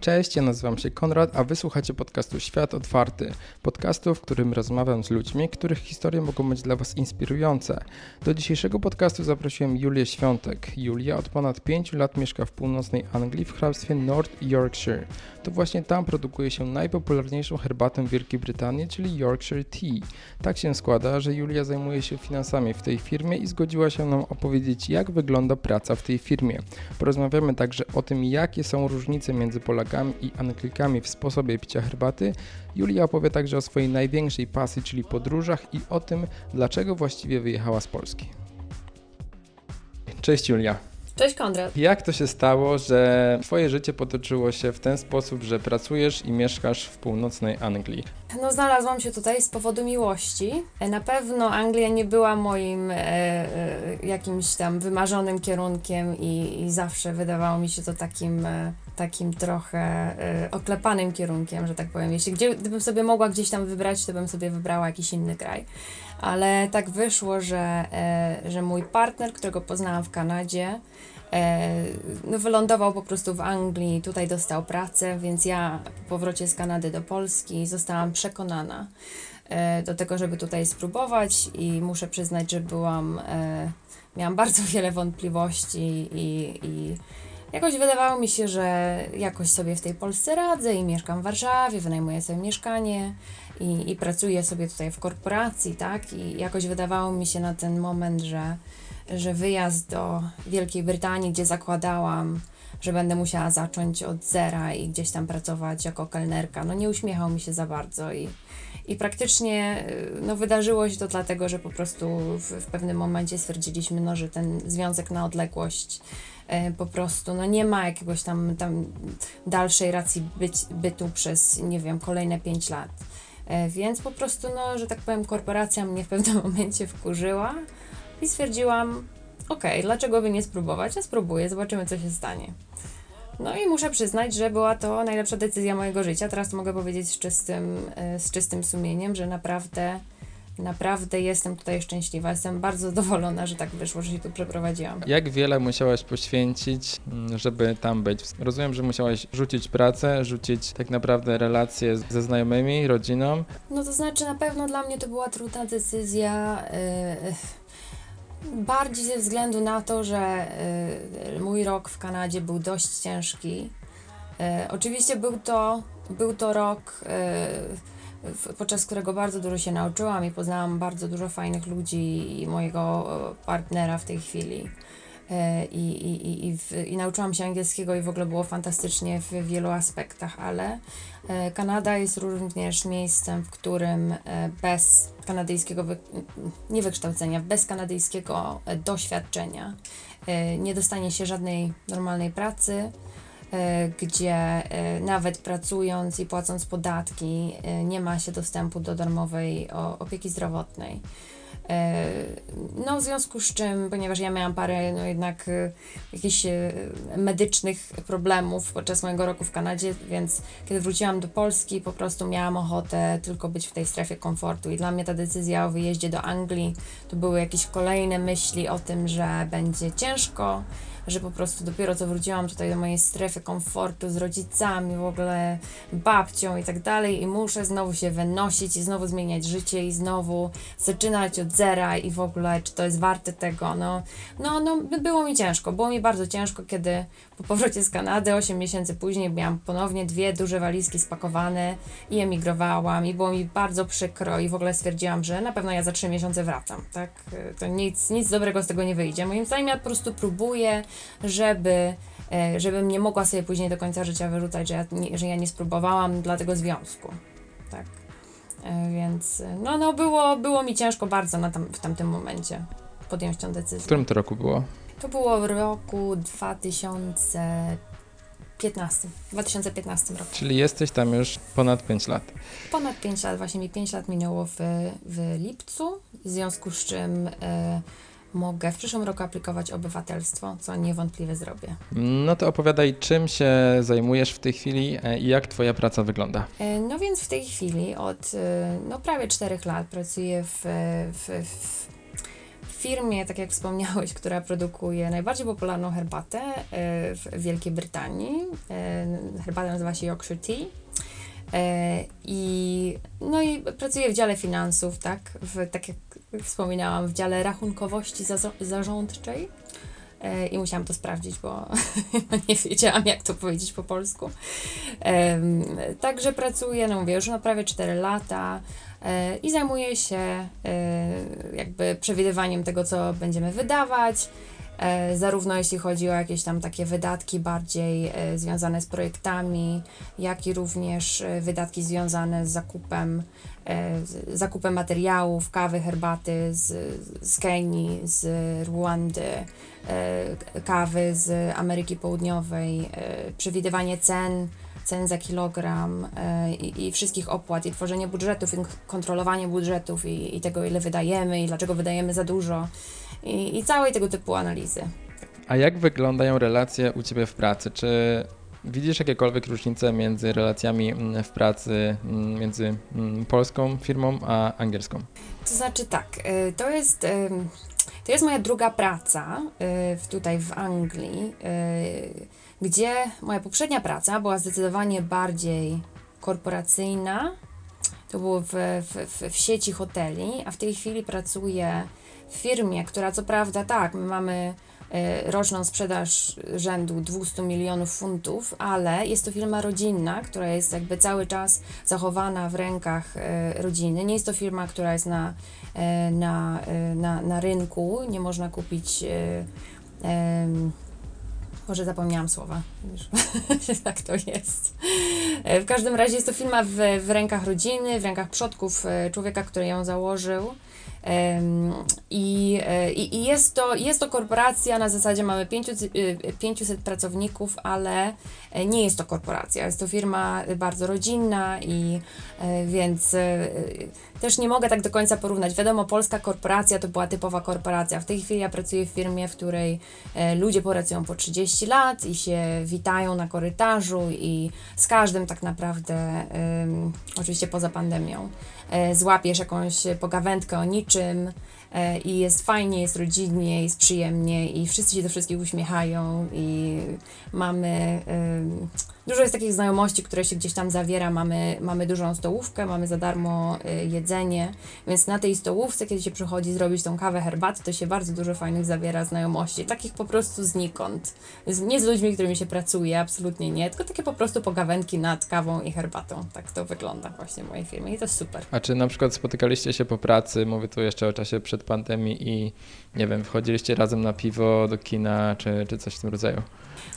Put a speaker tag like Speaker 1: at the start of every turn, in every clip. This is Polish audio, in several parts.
Speaker 1: Cześć, ja nazywam się Konrad, a wysłuchacie podcastu Świat Otwarty. Podcastu, w którym rozmawiam z ludźmi, których historie mogą być dla Was inspirujące. Do dzisiejszego podcastu zaprosiłem Julię Świątek. Julia od ponad 5 lat mieszka w północnej Anglii w hrabstwie North Yorkshire. To właśnie tam produkuje się najpopularniejszą herbatę w Wielkiej Brytanii, czyli Yorkshire Tea. Tak się składa, że Julia zajmuje się finansami w tej firmie i zgodziła się nam opowiedzieć, jak wygląda praca w tej firmie. Porozmawiamy także o tym, jakie są różnice między Polakami i Anglikami w sposobie picia herbaty. Julia opowie także o swojej największej pasji, czyli podróżach i o tym, dlaczego właściwie wyjechała z Polski. Cześć Julia.
Speaker 2: Cześć Konrad.
Speaker 1: Jak to się stało, że Twoje życie potoczyło się w ten sposób, że pracujesz i mieszkasz w północnej Anglii?
Speaker 2: No, znalazłam się tutaj z powodu miłości. Na pewno Anglia nie była moim e, e, jakimś tam wymarzonym kierunkiem i, i, zawsze wydawało mi się to takim, e, takim trochę e, oklepanym kierunkiem, że tak powiem. Jeśli gdzie, gdybym sobie mogła gdzieś tam wybrać, to bym sobie wybrała jakiś inny kraj. Ale tak wyszło, że, e, że mój partner, którego poznałam w Kanadzie, no, wylądował po prostu w Anglii, tutaj dostał pracę, więc ja po powrocie z Kanady do Polski zostałam przekonana e, do tego, żeby tutaj spróbować i muszę przyznać, że byłam, e, miałam bardzo wiele wątpliwości i, i jakoś wydawało mi się, że jakoś sobie w tej Polsce radzę i mieszkam w Warszawie, wynajmuję sobie mieszkanie i, i pracuję sobie tutaj w korporacji, tak? I jakoś wydawało mi się na ten moment, że że wyjazd do Wielkiej Brytanii, gdzie zakładałam, że będę musiała zacząć od zera i gdzieś tam pracować jako kelnerka, no nie uśmiechał mi się za bardzo i, i praktycznie no, wydarzyło się to dlatego, że po prostu w, w pewnym momencie stwierdziliśmy, no, że ten związek na odległość e, po prostu no, nie ma jakiegoś tam, tam dalszej racji być, bytu przez, nie wiem, kolejne 5 lat. E, więc po prostu, no, że tak powiem, korporacja mnie w pewnym momencie wkurzyła i stwierdziłam, okej, okay, dlaczego by nie spróbować? Ja spróbuję, zobaczymy, co się stanie. No i muszę przyznać, że była to najlepsza decyzja mojego życia. Teraz mogę powiedzieć z czystym, e, z czystym sumieniem, że naprawdę, naprawdę jestem tutaj szczęśliwa. Jestem bardzo zadowolona, że tak wyszło, że się tu przeprowadziłam.
Speaker 1: Jak wiele musiałaś poświęcić, mm, żeby tam być? Rozumiem, że musiałaś rzucić pracę, rzucić tak naprawdę relacje ze znajomymi, rodziną.
Speaker 2: No to znaczy, na pewno dla mnie to była trudna decyzja. Yy Bardziej ze względu na to, że y, mój rok w Kanadzie był dość ciężki. Y, oczywiście był to, był to rok, y, podczas którego bardzo dużo się nauczyłam i poznałam bardzo dużo fajnych ludzi i mojego partnera w tej chwili. I, i, i, w, i nauczyłam się angielskiego i w ogóle było fantastycznie w wielu aspektach, ale Kanada jest również miejscem, w którym bez kanadyjskiego, wy, wykształcenia, bez kanadyjskiego e, doświadczenia e, nie dostanie się żadnej normalnej pracy, e, gdzie nawet pracując i płacąc podatki nie ma się dostępu do darmowej opieki zdrowotnej. E, no, w związku z czym, ponieważ ja miałam parę no, jednak e, jakichś e, medycznych problemów podczas mojego roku w Kanadzie, więc kiedy wróciłam do Polski, po prostu miałam ochotę tylko być w tej strefie komfortu. I dla mnie ta decyzja o wyjeździe do Anglii to były jakieś kolejne myśli o tym, że będzie ciężko, że po prostu dopiero co wróciłam tutaj do mojej strefy komfortu z rodzicami, w ogóle babcią i tak dalej i muszę znowu się wynosić i znowu zmieniać życie i znowu zaczynać od zera i w ogóle czy to jest warte tego, no, no, no było mi ciężko, było mi bardzo ciężko, kiedy po powrocie z Kanady 8 miesięcy później miałam ponownie dwie duże walizki spakowane i emigrowałam i było mi bardzo przykro i w ogóle stwierdziłam, że na pewno ja za 3 miesiące wracam, tak, to nic, nic dobrego z tego nie wyjdzie, moim zdaniem ja po prostu próbuję żeby, e, żebym nie mogła sobie później do końca życia wyrzucać, że ja nie, że ja nie spróbowałam dla tego związku. Tak. E, więc no, no było, było mi ciężko bardzo na tam, w tamtym momencie podjąć tę decyzję.
Speaker 1: W którym to roku było?
Speaker 2: To było w roku 2015. 2015 roku.
Speaker 1: Czyli jesteś tam już ponad 5 lat.
Speaker 2: Ponad 5 lat, właśnie mi 5 lat minęło w, w lipcu, w związku z czym y, mogę w przyszłym roku aplikować obywatelstwo, co niewątpliwie zrobię.
Speaker 1: No to opowiadaj, czym się zajmujesz w tej chwili e, i jak Twoja praca wygląda?
Speaker 2: E, no więc w tej chwili od no, prawie czterech lat pracuję w, w, w firmie, tak jak wspomniałeś, która produkuje najbardziej popularną herbatę e, w Wielkiej Brytanii. E, herbata nazywa się Yorkshire Tea. E, I, no i pracuję w dziale finansów, tak, w, tak jak wspominałam, w dziale rachunkowości zarządczej. I musiałam to sprawdzić, bo nie wiedziałam, jak to powiedzieć po polsku. Także pracuję, no mówię, już na prawie 4 lata. E, i zajmuje się e, jakby przewidywaniem tego, co będziemy wydawać, e, zarówno jeśli chodzi o jakieś tam takie wydatki bardziej związane z projektami, jak i również wydatki związane z zakupem, z zakupem materiałów, kawy, herbaty z, z Kenii, z Rwandy, kawy z Ameryki Południowej, przewidywanie cen, cen za kilogram e, i, i, wszystkich opłat, i tworzenie budżetów, i kontrolowanie budżetów, i, i, tego, ile wydajemy, i dlaczego wydajemy za dużo, i, i całej tego typu analizy.
Speaker 1: A jak wyglądają relacje u Ciebie w pracy? Czy widzisz jakiekolwiek różnice między relacjami mm, w pracy mm, między mm, polską firmą a angielską?
Speaker 2: To znaczy tak, e, to jest... To jest moja druga praca e, tutaj w Anglii gdzie moja poprzednia praca była zdecydowanie bardziej korporacyjna. To było w, w, w, sieci hoteli, a w tej chwili pracuję w firmie, która co prawda tak, my mamy e, roczną sprzedaż rzędu 200 milionów funtów, ale jest to firma rodzinna, która jest jakby cały czas zachowana w rękach e, rodziny. Nie jest to firma, która jest na, e, na, na, na rynku, nie można kupić może zapomniałam słowa. tak to jest. E, w każdym razie jest to firma w, w rękach rodziny, w rękach przodków e, człowieka, który ją założył. I, e, i, I, jest, to, jest to korporacja, na zasadzie mamy 500, 500 pracowników, ale nie jest to korporacja. Jest to firma bardzo rodzinna i więc też nie mogę tak do końca porównać. Wiadomo, polska korporacja to była typowa korporacja. W tej chwili ja pracuję w firmie, w której e, ludzie pracują po 30 lat i się witają na korytarzu i z każdym tak naprawdę, oczywiście poza pandemią, e, złapiesz jakąś pogawędkę o niczym e, i jest fajnie, jest rodzinnie, jest przyjemnie i wszyscy się do wszystkich uśmiechają i mamy dużo jest takich znajomości, które się gdzieś tam zawiera. Mamy, mamy dużą stołówkę, mamy za darmo y, jedzenie, więc na tej stołówce, kiedy się przychodzi zrobić tą kawę, herbatę, to się bardzo dużo fajnych zawiera znajomości. Takich po prostu znikąd. Nie z ludźmi, którymi się pracuje, absolutnie nie, tylko takie po prostu pogawędki nad kawą i herbatą. Tak to wygląda właśnie w mojej firmie i to super.
Speaker 1: A czy na przykład spotykaliście się po pracy, mówię tu jeszcze o czasie przed pandemii i nie wiem, wchodziliście razem na piwo do kina, czy, czy coś w tym rodzaju?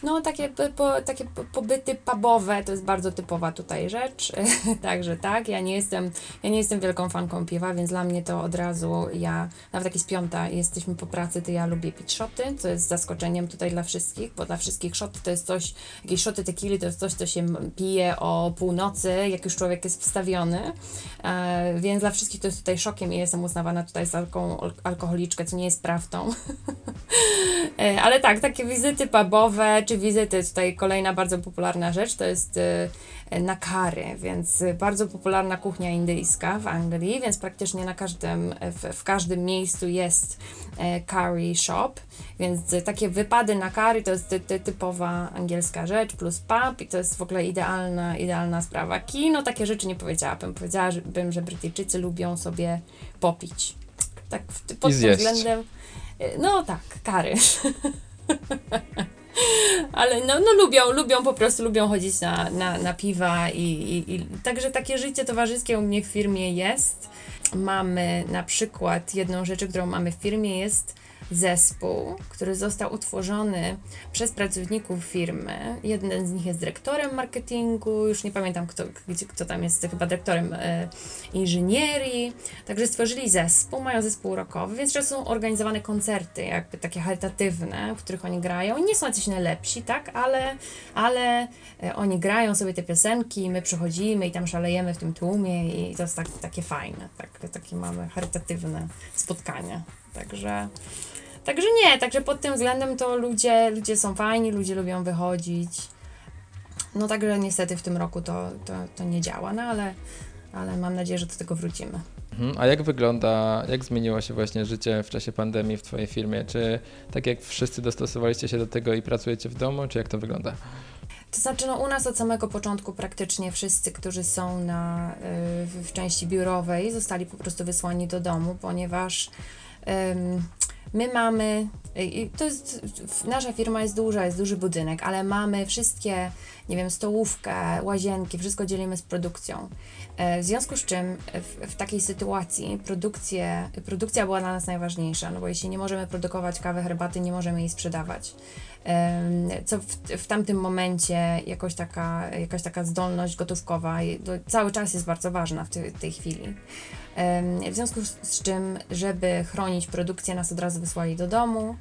Speaker 2: No, takie, po, takie pobyty pubowe to jest bardzo typowa tutaj rzecz. Także tak, ja nie jestem, ja nie jestem wielką fanką piwa, więc dla mnie to od razu ja, nawet jak jest piąta, jesteśmy po pracy, to ja lubię pić szoty, co jest zaskoczeniem tutaj dla wszystkich, bo dla wszystkich szoty to jest coś, jakieś szoty tequili to jest coś, co się pije o północy, jak już człowiek jest wstawiony, e, więc dla wszystkich to jest tutaj szokiem i jestem uznawana tutaj za taką alkoholiczkę, co nie jest prawdą. e, ale tak, takie wizyty pubowe, czy wizyty, tutaj kolejna bardzo popularna rzecz, to jest y, na kary, więc bardzo popularna kuchnia indyjska w Anglii, więc praktycznie na każdym, w, w każdym miejscu jest e, curry shop, więc takie wypady na kary to jest ty, ty, typowa angielska rzecz, plus pub i to jest w ogóle idealna, idealna sprawa. Kino, takie rzeczy nie powiedziałabym. Powiedziałabym, że Brytyjczycy lubią sobie popić. Tak pod tym względem. Y, no tak, kary. Ale no, no lubią, lubią po prostu, lubią chodzić na, na, na piwa i, i, i także takie życie towarzyskie u mnie w firmie jest. Mamy na przykład jedną rzecz, którą mamy w firmie jest zespół, który został utworzony przez pracowników firmy. Jeden z nich jest dyrektorem marketingu, już nie pamiętam kto, gdzie, kto tam jest, chyba dyrektorem e, inżynierii. Także stworzyli zespół, mają zespół rockowy, więc często są organizowane koncerty, jakby takie charytatywne, w których oni grają. Nie są jacyś najlepsi, tak, ale, ale e, oni grają sobie te piosenki, my przychodzimy i tam szalejemy w tym tłumie i to jest tak, takie fajne, tak, takie mamy charytatywne spotkania. Także Także nie, także pod tym względem to ludzie, ludzie są fajni, ludzie lubią wychodzić. No także niestety w tym roku to, to, to nie działa, no ale, ale mam nadzieję, że do tego wrócimy.
Speaker 1: Mhm. A jak wygląda, jak zmieniło się właśnie życie w czasie pandemii w Twojej firmie? Czy tak jak wszyscy dostosowaliście się do tego i pracujecie w domu, czy jak to wygląda?
Speaker 2: To znaczy, no u nas od samego początku praktycznie wszyscy, którzy są na, y, w części biurowej, zostali po prostu wysłani do domu, ponieważ ym, my mamy, y, to jest, nasza firma jest duża, jest duży budynek, ale mamy wszystkie, nie wiem, stołówkę, łazienki, wszystko dzielimy z produkcją. E, w związku z czym w, w, takiej sytuacji produkcja była dla nas najważniejsza, no bo jeśli nie możemy produkować kawy, herbaty, nie możemy jej sprzedawać co w, w tamtym momencie jakoś taka, jakaś taka zdolność gotówkowa cały czas jest bardzo ważna w tej, tej chwili. W związku z czym, żeby chronić produkcję, nas od razu wysłali do domu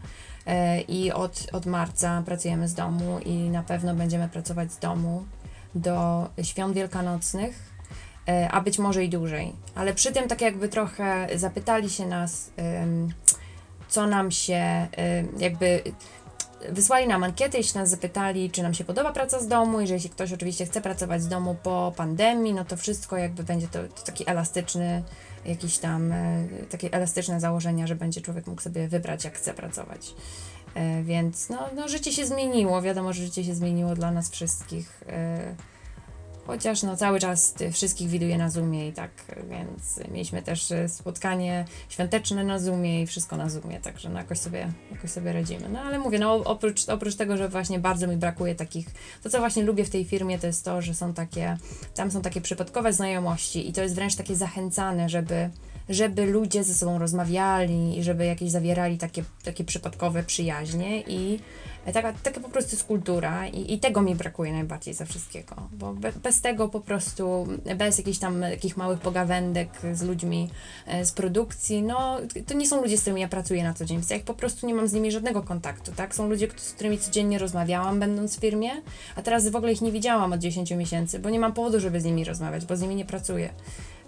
Speaker 2: e, i od, od marca pracujemy z domu i na pewno będziemy pracować z domu do świąt wielkanocnych, e, a być może i dłużej. Ale przy tym tak jakby trochę zapytali się nas, co nam się jakby wysłali nam ankietę i się nas zapytali, czy nam się podoba praca z domu i że jeśli ktoś oczywiście chce pracować z domu po pandemii, no to wszystko jakby będzie to, to taki elastyczny, jakiś tam, e, takie elastyczne założenia, że będzie człowiek mógł sobie wybrać, jak chce pracować. E, więc no, no życie się zmieniło, wiadomo, że życie się zmieniło dla nas wszystkich. Chociaż no cały czas wszystkich widuję na Zoomie i tak, więc mieliśmy też e, spotkanie świąteczne na Zoomie i wszystko na Zoomie, także no jakoś sobie, jakoś sobie radzimy. No ale mówię, no oprócz, oprócz tego, że właśnie bardzo mi brakuje takich, to co właśnie lubię w tej firmie to jest to, że są takie, tam są takie przypadkowe znajomości i to jest wręcz takie zachęcane, żeby żeby ludzie ze sobą rozmawiali i żeby jakieś zawierali takie, takie przypadkowe przyjaźnie i taka, taka po prostu jest kultura i, i tego mi brakuje najbardziej ze wszystkiego, bo be, bez tego po prostu, bez jakichś tam takich małych pogawędek z ludźmi e, z produkcji, no to nie są ludzie, z którymi ja pracuję na co dzień, więc ja po prostu nie mam z nimi żadnego kontaktu, tak? Są ludzie, z którymi codziennie rozmawiałam będąc w firmie, a teraz w ogóle ich nie widziałam od 10 miesięcy, bo nie mam powodu, żeby z nimi rozmawiać, bo z nimi nie pracuję.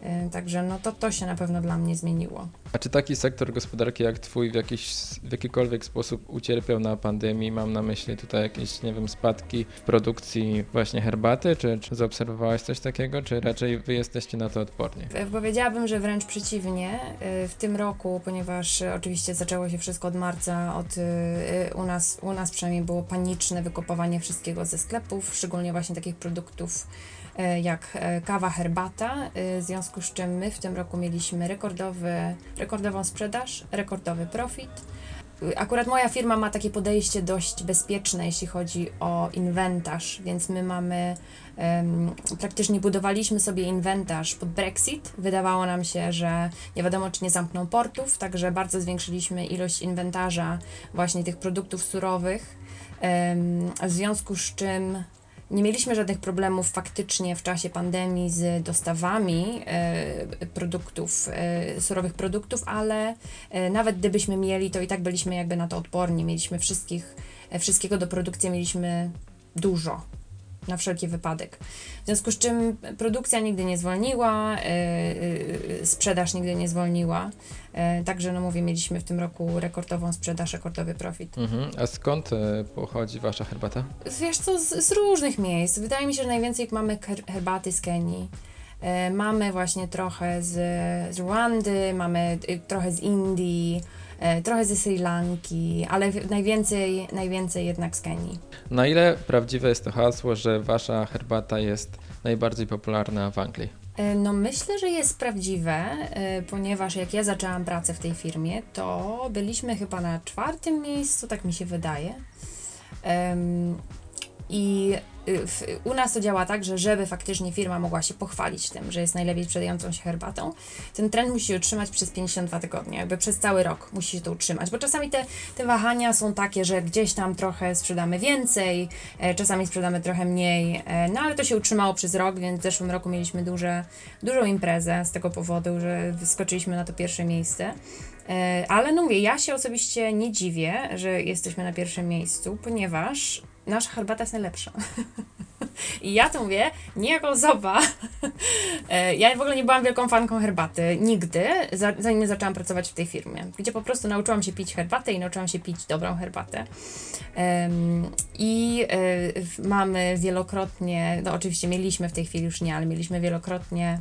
Speaker 2: E, także no to, to się na pewno dla mnie zmieniło.
Speaker 1: A czy taki sektor gospodarki jak twój w, jakiś, w jakikolwiek sposób ucierpiał na pandemii? Mam na myśli tutaj jakieś, nie wiem, spadki w produkcji właśnie herbaty, czy, czy zaobserwowałaś coś takiego, czy raczej wy jesteście na to odporni?
Speaker 2: Powiedziałabym, że wręcz przeciwnie. E, w tym roku, ponieważ oczywiście zaczęło się wszystko od marca, od u nas, u nas przynajmniej było paniczne wykupowanie wszystkiego ze sklepów, szczególnie właśnie takich produktów jak e, kawa, herbata, e, w związku z czym my w tym roku mieliśmy rekordowy, rekordową sprzedaż, rekordowy profit. Akurat moja firma ma takie podejście dość bezpieczne, jeśli chodzi o inwentarz, więc my mamy um, praktycznie budowaliśmy sobie inwentarz pod Brexit. Wydawało nam się, że nie wiadomo, czy nie zamkną portów, także bardzo zwiększyliśmy ilość inwentarza właśnie tych produktów surowych. Um, w związku z czym nie mieliśmy żadnych problemów faktycznie w czasie pandemii z dostawami e, produktów, e, surowych produktów, ale e, nawet gdybyśmy mieli, to i tak byliśmy jakby na to odporni. Mieliśmy wszystkich, wszystkiego do produkcji, mieliśmy dużo na wszelki wypadek. W związku z czym produkcja nigdy nie zwolniła, sprzedaż nigdy nie zwolniła. Yy, także, no mówię, mieliśmy w tym roku rekordową sprzedaż, rekordowy profit.
Speaker 1: Mhm. A skąd pochodzi wasza herbata?
Speaker 2: Wiesz co, z, z, różnych miejsc. Wydaje mi się, że najwięcej mamy herbaty z Kenii. Mamy właśnie trochę z, z Rwandy, mamy trochę z Indii, E, trochę ze Sri Lanki, ale najwięcej, najwięcej jednak z Kenii.
Speaker 1: Na ile prawdziwe jest to hasło, że wasza herbata jest najbardziej popularna w Anglii?
Speaker 2: E, no myślę, że jest prawdziwe, e, ponieważ jak ja zaczęłam pracę w tej firmie, to byliśmy chyba na czwartym miejscu, tak mi się wydaje. I w, u nas to działa tak, że żeby faktycznie firma mogła się pochwalić tym, że jest najlepiej sprzedającą się herbatą, ten trend musi się utrzymać przez 52 tygodnie, jakby przez cały rok musi się to utrzymać, bo czasami te, te wahania są takie, że gdzieś tam trochę sprzedamy więcej, e, czasami sprzedamy trochę mniej, e, no ale to się utrzymało przez rok, więc w zeszłym roku mieliśmy duże, dużą imprezę z tego powodu, że wyskoczyliśmy na to pierwsze miejsce. E, ale no mówię, ja się osobiście nie dziwię, że jesteśmy na pierwszym miejscu, ponieważ nasza herbata jest najlepsza. I ja to mówię, nie jako osoba. E, ja w ogóle nie byłam wielką fanką herbaty, nigdy, zanim zaczęłam pracować w tej firmie, gdzie po prostu nauczyłam się pić herbatę i nauczyłam się pić dobrą herbatę. I e, mamy wielokrotnie, no oczywiście mieliśmy w tej chwili już nie, ale mieliśmy wielokrotnie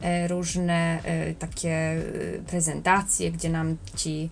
Speaker 2: e, różne takie prezentacje, gdzie nam ci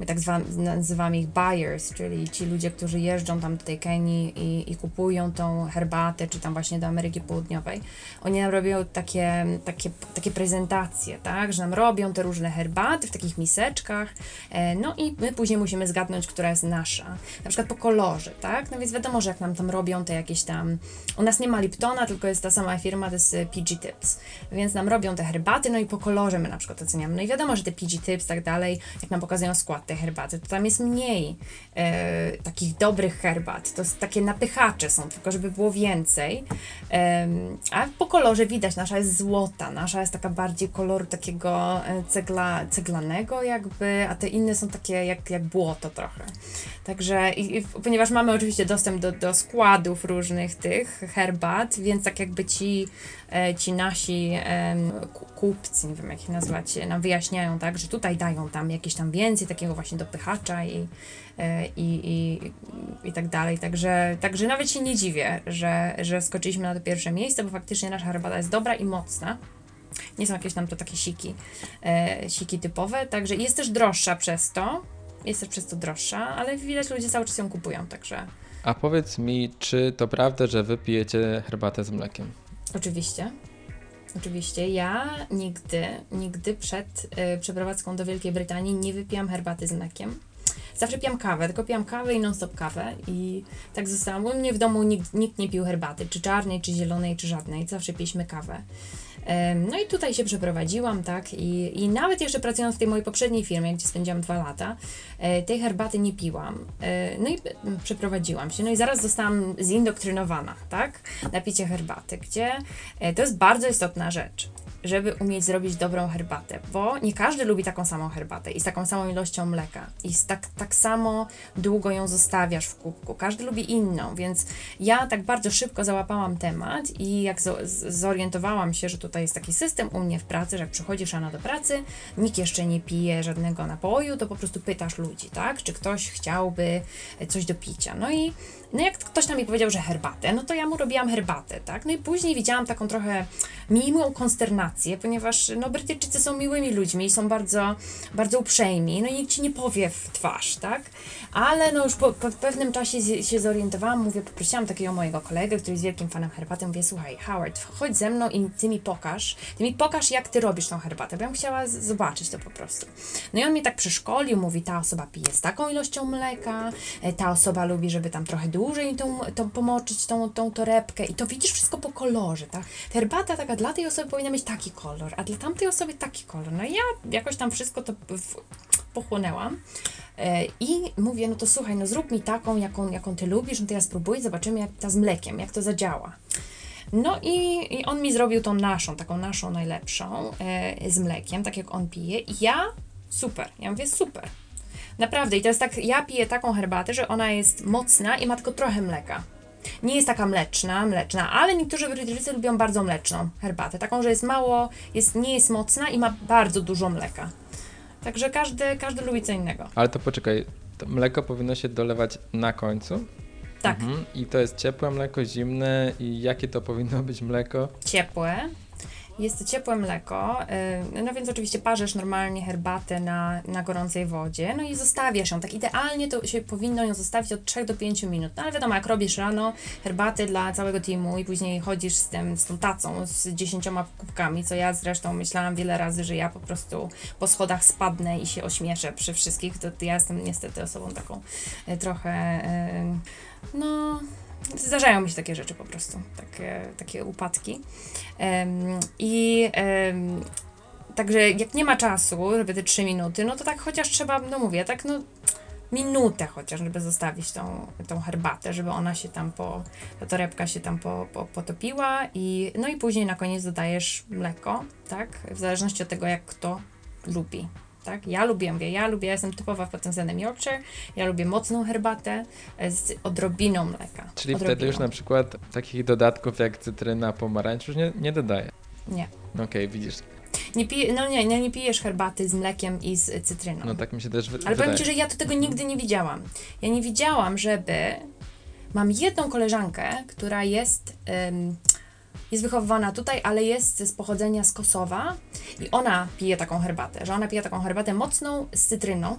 Speaker 2: my tak nazywamy ich buyers, czyli ci ludzie, którzy jeżdżą tam do tej Kenii i, i kupują tą herbatę, czy tam właśnie do Ameryki Południowej. Oni nam robią takie, takie, takie prezentacje, tak, że nam robią te różne herbaty w takich miseczkach, e, no i my później musimy zgadnąć, która jest nasza. Na przykład po kolorze, tak, no więc wiadomo, że jak nam tam robią te jakieś tam, u nas nie ma Liptona, tylko jest ta sama firma, to jest PG Tips, więc nam robią te herbaty, no i po kolorze my na przykład oceniamy. No i wiadomo, że te PG Tips, tak dalej, jak nam pokazują skład tej herbaty, to tam jest mniej e, takich dobrych herbat. To jest takie napychacze są, tylko żeby było więcej. E, a po kolorze widać, nasza jest złota, nasza jest taka bardziej koloru takiego e, cegla, ceglanego jakby, a te inne są takie jak, jak błoto trochę. Także, i, i, ponieważ mamy oczywiście dostęp do, do składów różnych tych herbat, więc tak jakby ci, ci nasi e, kupcy, nie wiem jak ich nazwać, nam wyjaśniają, tak, że tutaj dają tam jakieś tam więcej takiego właśnie dopychacza i, e, i, i, i tak dalej. Także, także nawet się nie dziwię, że, że skoczyliśmy na to pierwsze miejsce, bo faktycznie nasza herbata jest dobra i mocna. Nie są jakieś tam to takie siki, e, siki typowe, także jest też droższa przez to, jest też przez to droższa, ale widać ludzie cały czas ją kupują, także...
Speaker 1: A powiedz mi, czy to prawda, że wy pijecie herbatę z mlekiem?
Speaker 2: Oczywiście. Oczywiście. Ja nigdy, nigdy przed y, przeprowadzką do Wielkiej Brytanii nie wypijam herbaty z mlekiem. Zawsze pijam kawę, tylko pijam kawę i non-stop kawę i tak zostałam. U mnie w domu nikt, nikt nie pił herbaty, czy czarnej, czy zielonej, czy żadnej. Zawsze piliśmy kawę. No i tutaj się przeprowadziłam, tak, i, i nawet jeszcze pracując w tej mojej poprzedniej firmie, gdzie spędziłam dwa lata, e, tej herbaty nie piłam. E, no i przeprowadziłam się, no i zaraz zostałam zindoktrynowana, tak, na picie herbaty, gdzie e, to jest bardzo istotna rzecz żeby umieć zrobić dobrą herbatę, bo nie każdy lubi taką samą herbatę i z taką samą ilością mleka i tak, tak samo długo ją zostawiasz w kubku. Każdy lubi inną, więc ja tak bardzo szybko załapałam temat i jak zorientowałam się, że tutaj jest taki system u mnie w pracy, że jak przychodzisz rano do pracy, nikt jeszcze nie pije żadnego napoju, to po prostu pytasz ludzi, tak, czy ktoś chciałby coś do picia. No i no jak ktoś tam mi powiedział, że herbatę, no to ja mu robiłam herbatę, tak? No i później widziałam taką trochę miłą konsternację, ponieważ no Brytyjczycy są miłymi ludźmi i są bardzo, bardzo uprzejmi, no i nikt ci nie powie w twarz, tak? Ale no już po, po pewnym czasie się zorientowałam, mówię, poprosiłam takiego mojego kolegę, który jest wielkim fanem herbaty, mówię, słuchaj, Howard, chodź ze mną i ty mi pokaż, ty mi pokaż, jak ty robisz tą herbatę, bo ja bym chciała zobaczyć to po prostu. No i on mi tak przeszkolił, mówi, ta osoba pije z taką ilością mleka, e, ta osoba lubi, żeby tam trochę dłużej tą, tą pomoczyć tą, tą torebkę i to widzisz wszystko po kolorze, tak? Ta herbata taka dla tej osoby powinna mieć taki kolor, a dla tamtej osoby taki kolor. No i ja jakoś tam wszystko to pochłonęłam. E, I mówię, no to słuchaj, no zrób mi taką, jaką, jaką ty lubisz, no to ja spróbuję, zobaczymy jak ta z mlekiem, jak to zadziała. No i, i on mi zrobił tą naszą, taką naszą najlepszą e, z mlekiem, tak jak on pije. I ja super, ja mówię super. Naprawdę, i to jest tak, ja piję taką herbatę, że ona jest mocna i ma tylko trochę mleka. Nie jest taka mleczna, mleczna, ale niektórzy Brytyjczycy lubią bardzo mleczną herbatę, taką, że jest mało, jest, nie jest mocna i ma bardzo dużo mleka. Także każdy, każdy lubi co innego.
Speaker 1: Ale to poczekaj, to mleko powinno się dolewać na końcu?
Speaker 2: Tak. Mhm.
Speaker 1: I to jest ciepłe mleko, zimne i jakie to powinno być mleko?
Speaker 2: Ciepłe. Jest to ciepłe mleko, y, no więc oczywiście parzysz normalnie herbatę na, na gorącej wodzie, no i zostawiasz ją. Tak idealnie to się powinno ją zostawić od 3 do 5 minut. No ale wiadomo, jak robisz rano herbatę dla całego teamu i później chodzisz z, tym, z tą tacą z dziesięcioma kubkami, co ja zresztą myślałam wiele razy, że ja po prostu po schodach spadnę i się ośmieszę przy wszystkich, to ja jestem niestety osobą taką y, trochę, y, no Zdarzają mi się takie rzeczy po prostu, takie, takie upadki. I także jak nie ma czasu, żeby te trzy minuty, no to tak chociaż trzeba, no mówię, tak no minutę chociaż, żeby zostawić tą, tą herbatę, żeby ona się tam po, ta torebka się tam po, po, potopiła i no i później na koniec dodajesz mleko, tak, w zależności od tego jak kto lubi. Tak? Ja lubię, mówię, ja lubię, ja jestem typowa pod tym względem Yorkshire, ja lubię mocną herbatę e, z odrobiną mleka.
Speaker 1: Czyli
Speaker 2: odrobiną.
Speaker 1: wtedy już na przykład takich dodatków jak cytryna, pomarańcz już nie, nie dodaję.
Speaker 2: Nie.
Speaker 1: Okej, okay, widzisz.
Speaker 2: Nie pije, no nie, nie, nie pijesz herbaty z mlekiem i z cytryną.
Speaker 1: No tak mi się też
Speaker 2: Ale
Speaker 1: wydaje.
Speaker 2: powiem Ci, że ja to tego nigdy nie widziałam. Ja nie widziałam, żeby... Mam jedną koleżankę, która jest... jest wychowywana tutaj, ale jest z pochodzenia z Kosowa i ona pije taką herbatę, że ona pije taką herbatę mocną z cytryną,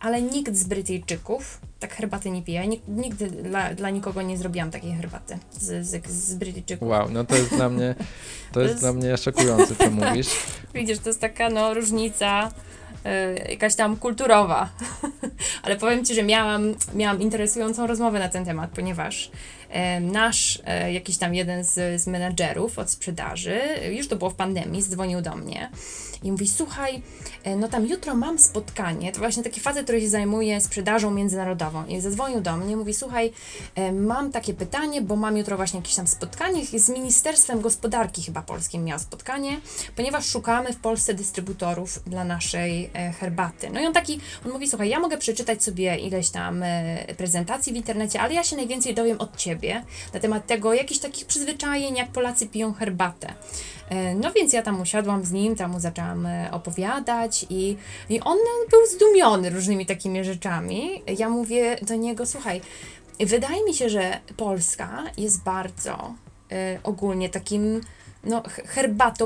Speaker 2: ale nikt z Brytyjczyków tak herbaty nie pije. Nigdy dla, dla nikogo nie zrobiłam takiej herbaty z, z, z Brytyjczyków.
Speaker 1: Wow, no to jest dla mnie, to, to jest, jest, dla mnie szokujące, co mówisz.
Speaker 2: Widzisz, to jest taka no różnica y, jakaś tam kulturowa. ale powiem Ci, że miałam, miałam interesującą rozmowę na ten temat, ponieważ nasz e, jakiś tam jeden z, z menadżerów od sprzedaży, już to było w pandemii, zdzwonił do mnie i mówi, słuchaj, e, no tam jutro mam spotkanie, to właśnie taki facet, który się zajmuje sprzedażą międzynarodową i zadzwonił do mnie, mówi, słuchaj, e, mam takie pytanie, bo mam jutro właśnie jakieś tam spotkanie z Ministerstwem Gospodarki chyba polskim miał spotkanie, ponieważ szukamy w Polsce dystrybutorów dla naszej herbaty. No i on taki, on mówi, słuchaj, ja mogę przeczytać sobie ileś tam prezentacji w internecie, ale ja się najwięcej dowiem od Ciebie, na temat tego, jakichś takich przyzwyczajeń, jak Polacy piją herbatę. E, no więc ja tam usiadłam z nim, tam mu zaczęłam e, opowiadać i, i on był zdumiony różnymi takimi rzeczami. Ja mówię do niego, słuchaj, wydaje mi się, że Polska jest bardzo y, ogólnie takim no,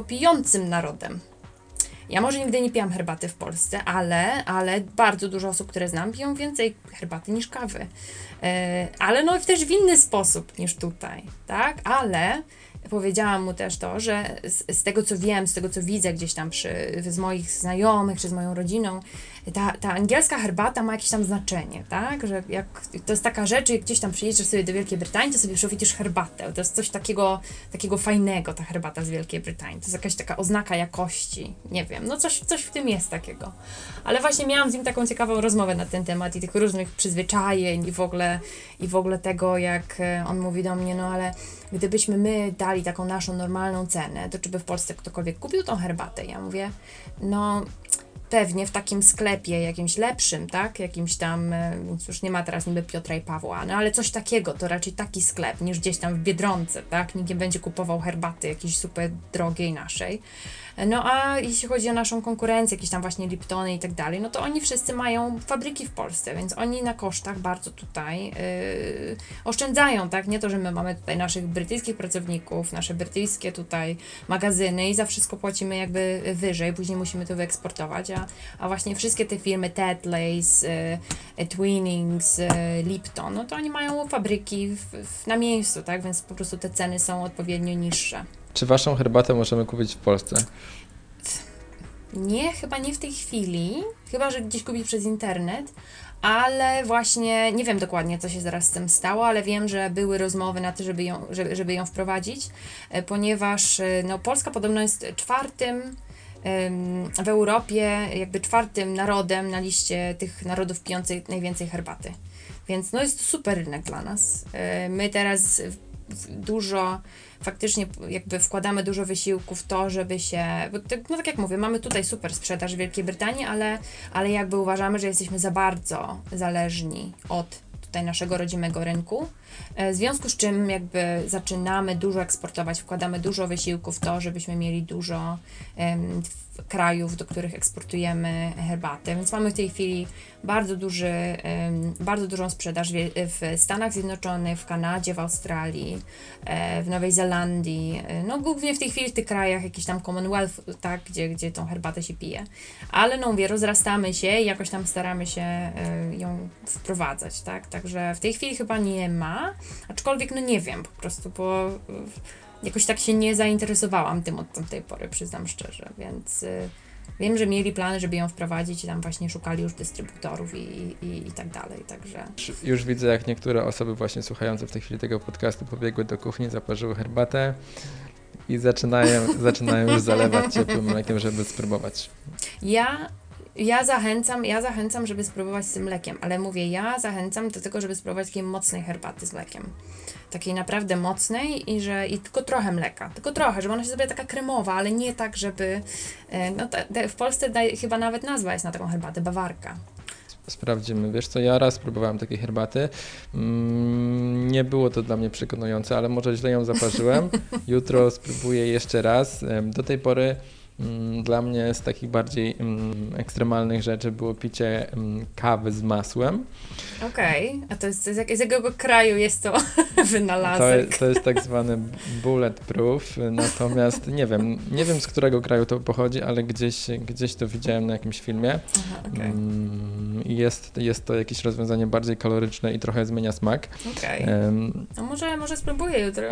Speaker 2: pijącym narodem. Ja może nigdy nie pijam herbaty w Polsce, ale, ale bardzo dużo osób, które znam, piją więcej herbaty niż kawy. E, ale no też w inny sposób niż tutaj, tak? Ale powiedziałam mu też to, że z, z, tego co wiem, z tego co widzę gdzieś tam przy, z moich znajomych czy z moją rodziną, ta, ta angielska herbata ma jakieś tam znaczenie, tak? Że jak, to jest taka rzecz, jak gdzieś tam przyjeżdżasz sobie do Wielkiej Brytanii, to sobie przywieziesz herbatę. To jest coś takiego, takiego fajnego, ta herbata z Wielkiej Brytanii. To jest jakaś taka oznaka jakości. Nie wiem, no coś, coś w tym jest takiego. Ale właśnie miałam z nim taką ciekawą rozmowę na ten temat i tych różnych przyzwyczajeń i w ogóle, i w ogóle tego, jak e, on mówi do mnie, no ale gdybyśmy my dali taką naszą normalną cenę, to czy by w Polsce ktokolwiek kupił tą herbatę? Ja mówię, no pewnie w takim sklepie jakimś lepszym, tak, jakimś tam, e, już nie ma teraz niby Piotra i Pawła, no ale coś takiego, to raczej taki sklep niż gdzieś tam w Biedronce, tak, nikt nie będzie kupował herbaty jakiejś super drogiej naszej. No a jeśli chodzi o naszą konkurencję, jakieś tam właśnie Liptony i tak dalej, no to oni wszyscy mają fabryki w Polsce, więc oni na kosztach bardzo tutaj yy, oszczędzają, tak? Nie to, że my mamy tutaj naszych brytyjskich pracowników, nasze brytyjskie tutaj magazyny i za wszystko płacimy jakby wyżej, później musimy to wyeksportować, a, a właśnie wszystkie te firmy Tetleys, yy, Twinings, yy, Lipton, no to oni mają fabryki w, w, na miejscu, tak? Więc po prostu te ceny są odpowiednio niższe.
Speaker 1: Czy waszą herbatę możemy kupić w Polsce?
Speaker 2: Nie, chyba nie w tej chwili. Chyba, że gdzieś kupić przez internet. Ale właśnie nie wiem dokładnie, co się zaraz z tym stało, ale wiem, że były rozmowy na to, żeby ją, żeby, żeby ją wprowadzić, e, ponieważ e, no, Polska podobno jest czwartym w Europie, jakby czwartym narodem na liście tych narodów pijących najwięcej herbaty. Więc no jest to super rynek dla nas. E, my teraz dużo faktycznie jakby wkładamy dużo wysiłku w to, żeby się, no tak jak mówię, mamy tutaj super sprzedaż w Wielkiej Brytanii, ale, ale jakby uważamy, że jesteśmy za bardzo zależni od tutaj naszego rodzimego rynku, w związku z czym jakby zaczynamy dużo eksportować, wkładamy dużo wysiłku w to, żebyśmy mieli dużo um, krajów, do których eksportujemy herbatę, więc mamy w tej chwili bardzo, duży, bardzo dużą sprzedaż w Stanach Zjednoczonych, w Kanadzie, w Australii, e, w Nowej Zelandii, e, no głównie w tej chwili w tych krajach jakiś tam Commonwealth, tak, gdzie, gdzie tą herbatę się pije. Ale no mówię, rozrastamy się i jakoś tam staramy się e, ją wprowadzać, tak, także w tej chwili chyba nie ma, aczkolwiek no nie wiem po prostu, bo jakoś tak się nie zainteresowałam tym od tamtej pory, przyznam szczerze, więc y, wiem, że mieli plany, żeby ją wprowadzić i tam właśnie szukali już dystrybutorów i, i, i tak dalej, także...
Speaker 1: Już widzę, jak niektóre osoby właśnie słuchające w tej chwili tego podcastu pobiegły do kuchni, zaparzyły herbatę i zaczynają, zaczynają już zalewać ciepłym mlekiem, żeby spróbować.
Speaker 2: Ja Ja zachęcam, ja zachęcam, żeby spróbować z tym mlekiem, ale mówię, ja zachęcam do tego, żeby spróbować takiej mocnej herbaty z mlekiem. Takiej naprawdę mocnej i że i tylko trochę mleka, tylko trochę, żeby ona się zrobiła taka kremowa, ale nie tak, żeby. e, No, w Polsce daj, chyba nawet nazwa jest na taką herbatę bawarka.
Speaker 1: Sprawdzimy. Wiesz co, ja raz próbowałem takiej herbaty. Mm, nie było to dla mnie przekonujące, ale może źle ją zaparzyłem. Jutro spróbuję jeszcze raz. Do tej pory dla mnie z takich bardziej mm, ekstremalnych rzeczy było picie mm, kawy z masłem.
Speaker 2: Okej, a to jest, jest jak, z jakiego kraju jest to
Speaker 1: To,
Speaker 2: wynalazek?
Speaker 1: to jest tak zwany bulletproof, natomiast nie wiem, nie wiem z którego kraju to pochodzi, ale gdzieś, gdzieś to widziałem na jakimś filmie.
Speaker 2: Aha,
Speaker 1: Mm, i Jest, jest to jakieś rozwiązanie bardziej kaloryczne i trochę zmienia smak.
Speaker 2: okej.
Speaker 1: Em,
Speaker 2: No może, może spróbuję jutro.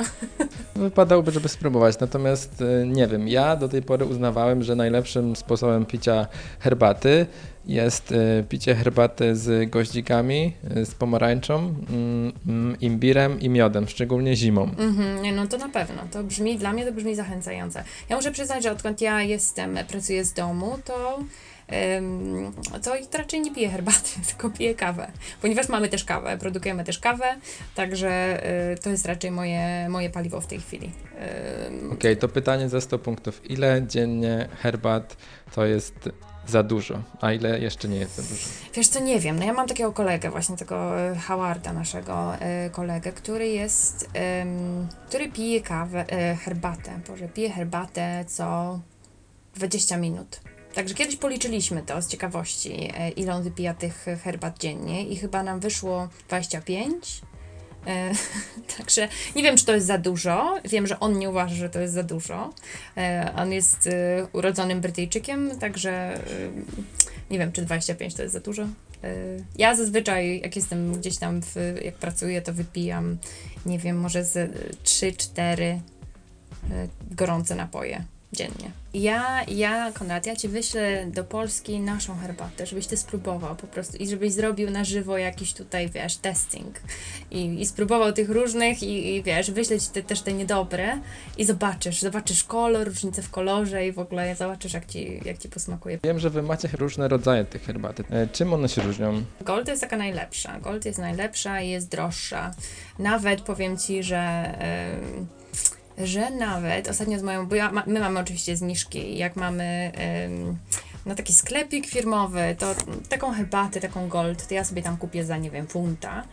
Speaker 1: Wypadałoby, żeby spróbować, natomiast e, nie wiem, ja do tej pory uznawałem, że najlepszym sposobem picia herbaty jest e, picie herbaty z goździkami, e, z pomarańczą, mm, mm, imbirem i miodem, szczególnie zimą.
Speaker 2: Mhm, nie, no to na pewno. To brzmi, dla mnie to brzmi zachęcające. Ja muszę przyznać, że odkąd ja jestem, pracuję z domu, to, ym, to raczej nie piję herbaty, tylko piję kawę. Ponieważ mamy też kawę, produkujemy też kawę, także y, to jest raczej moje, moje paliwo w tej chwili.
Speaker 1: Okej, to pytanie za 100 punktów. Ile dziennie herbat to jest za dużo, a ile jeszcze nie jest za dużo?
Speaker 2: Wiesz co, nie wiem, no ja mam takiego kolegę, właśnie tego e, Howarda, naszego e, kolegę, który jest, który pije kawę, e, herbatę, Boże, pije herbatę co 20 minut. Także kiedyś policzyliśmy to z ciekawości, e, ile on wypija tych herbat dziennie i chyba nam wyszło 25. E, Także nie wiem, czy to jest za dużo. Wiem, że on nie uważa, że to jest za dużo. E, On jest e, urodzonym Brytyjczykiem, także e, nie wiem, czy 25 to jest za dużo. E, Ja zazwyczaj, jak jestem gdzieś tam, w, jak pracuję, to wypijam, nie wiem, może z 3-4 gorące napoje dziennie. Ja, ja, Konrad, ja ci wyślę do Polski naszą herbatę, żebyś ty spróbował po prostu i żebyś zrobił na żywo jakiś tutaj, wiesz, testing i, i spróbował tych różnych i, i wiesz, wyślę ci te, też te niedobre i zobaczysz, zobaczysz kolor, różnicę w kolorze i w ogóle zobaczysz, jak ci, jak ci posmakuje.
Speaker 1: Wiem, że wy macie różne rodzaje tych herbaty. E, Czym one się różnią?
Speaker 2: Gold jest taka najlepsza. Gold jest najlepsza i jest droższa. Nawet powiem ci, że. Że nawet ostatnio z moją, bo ja, my mamy oczywiście zniżki, jak mamy em, na taki sklepik firmowy, to taką herbatę, taką gold, to ja sobie tam kupię za, nie wiem, funta,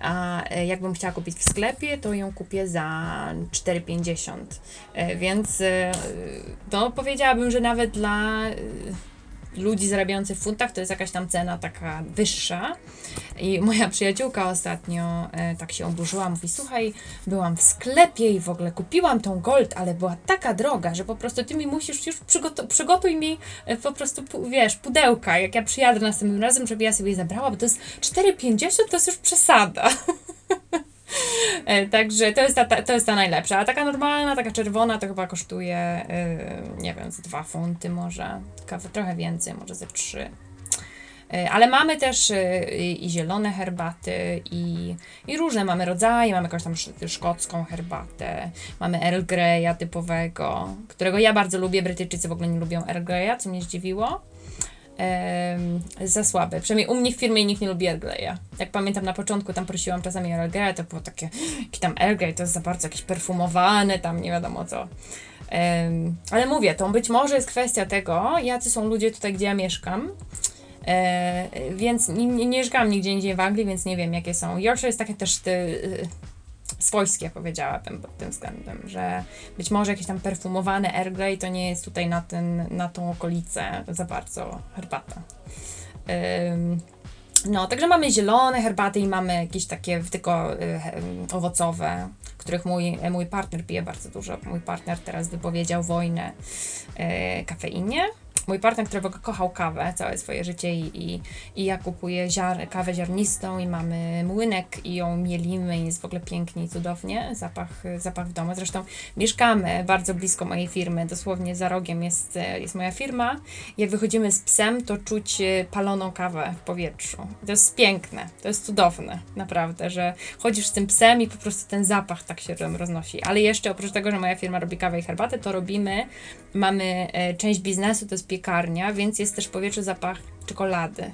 Speaker 2: a e, jakbym chciała kupić w sklepie, to ją kupię za 4,50, E, więc e, no powiedziałabym, że nawet dla e, ludzi zarabiających w funtach to jest jakaś tam cena taka wyższa. I moja przyjaciółka ostatnio e, tak się oburzyła, mówi, słuchaj, byłam w sklepie i w ogóle kupiłam tą gold, ale była taka droga, że po prostu ty mi musisz już przygotu- przygotuj mi e, po prostu, wiesz, pudełka, jak ja przyjadę następnym razem, żeby ja sobie je zabrała, bo to jest 4,50 to jest już przesada. E, Także to jest, ta, to jest ta najlepsza. A taka normalna, taka czerwona, to chyba kosztuje, yy, nie wiem, z 2 funty może. Trochę więcej, może ze 3. Yy, Ale mamy też i zielone herbaty, i, i różne mamy rodzaje. Mamy jakąś tam sz- szkocką herbatę, mamy Earl Greya typowego, którego ja bardzo lubię. Brytyjczycy w ogóle nie lubią Earl Greya, co mnie zdziwiło. Za słabe. Przynajmniej u mnie w firmie nikt nie lubi Earl. Jak pamiętam na początku, tam prosiłam czasami o Earl Greya, to było takie, jaki tam Earl Grey, to jest za bardzo jakieś perfumowane, tam nie wiadomo co. Ale mówię, to być może jest kwestia tego, jacy są ludzie tutaj, gdzie ja mieszkam. E, więc nie, nie mieszkam nigdzie indziej w Anglii, więc nie wiem, jakie są. Yorkshire jest takie też ty, swojskie, powiedziałabym pod tym względem, że być może jakieś tam perfumowane Earl Grey to nie jest tutaj na, ten, na tą okolicę za bardzo herbata. Ym, no, także mamy zielone herbaty i mamy jakieś takie tylko y, owocowe, których mój, mój partner pije bardzo dużo. Mój partner teraz wypowiedział wojnę y, kafeinie. Mój partner, ogóle kochał kawę całe swoje życie i, i, i ja kupuję ziar, kawę ziarnistą i mamy młynek i ją mielimy i jest w ogóle pięknie i cudownie, zapach, zapach w domu. Zresztą mieszkamy bardzo blisko mojej firmy, dosłownie za rogiem jest, jest moja firma. Jak wychodzimy z psem, to czuć e, paloną kawę w powietrzu. To jest piękne, to jest cudowne, naprawdę, że chodzisz z tym psem i po prostu ten zapach tak się roznosi. Ale jeszcze oprócz tego, że moja firma robi kawę i herbatę, to robimy, mamy e, część biznesu, to jest piekarnia, więc jest też w powietrzu zapach czekolady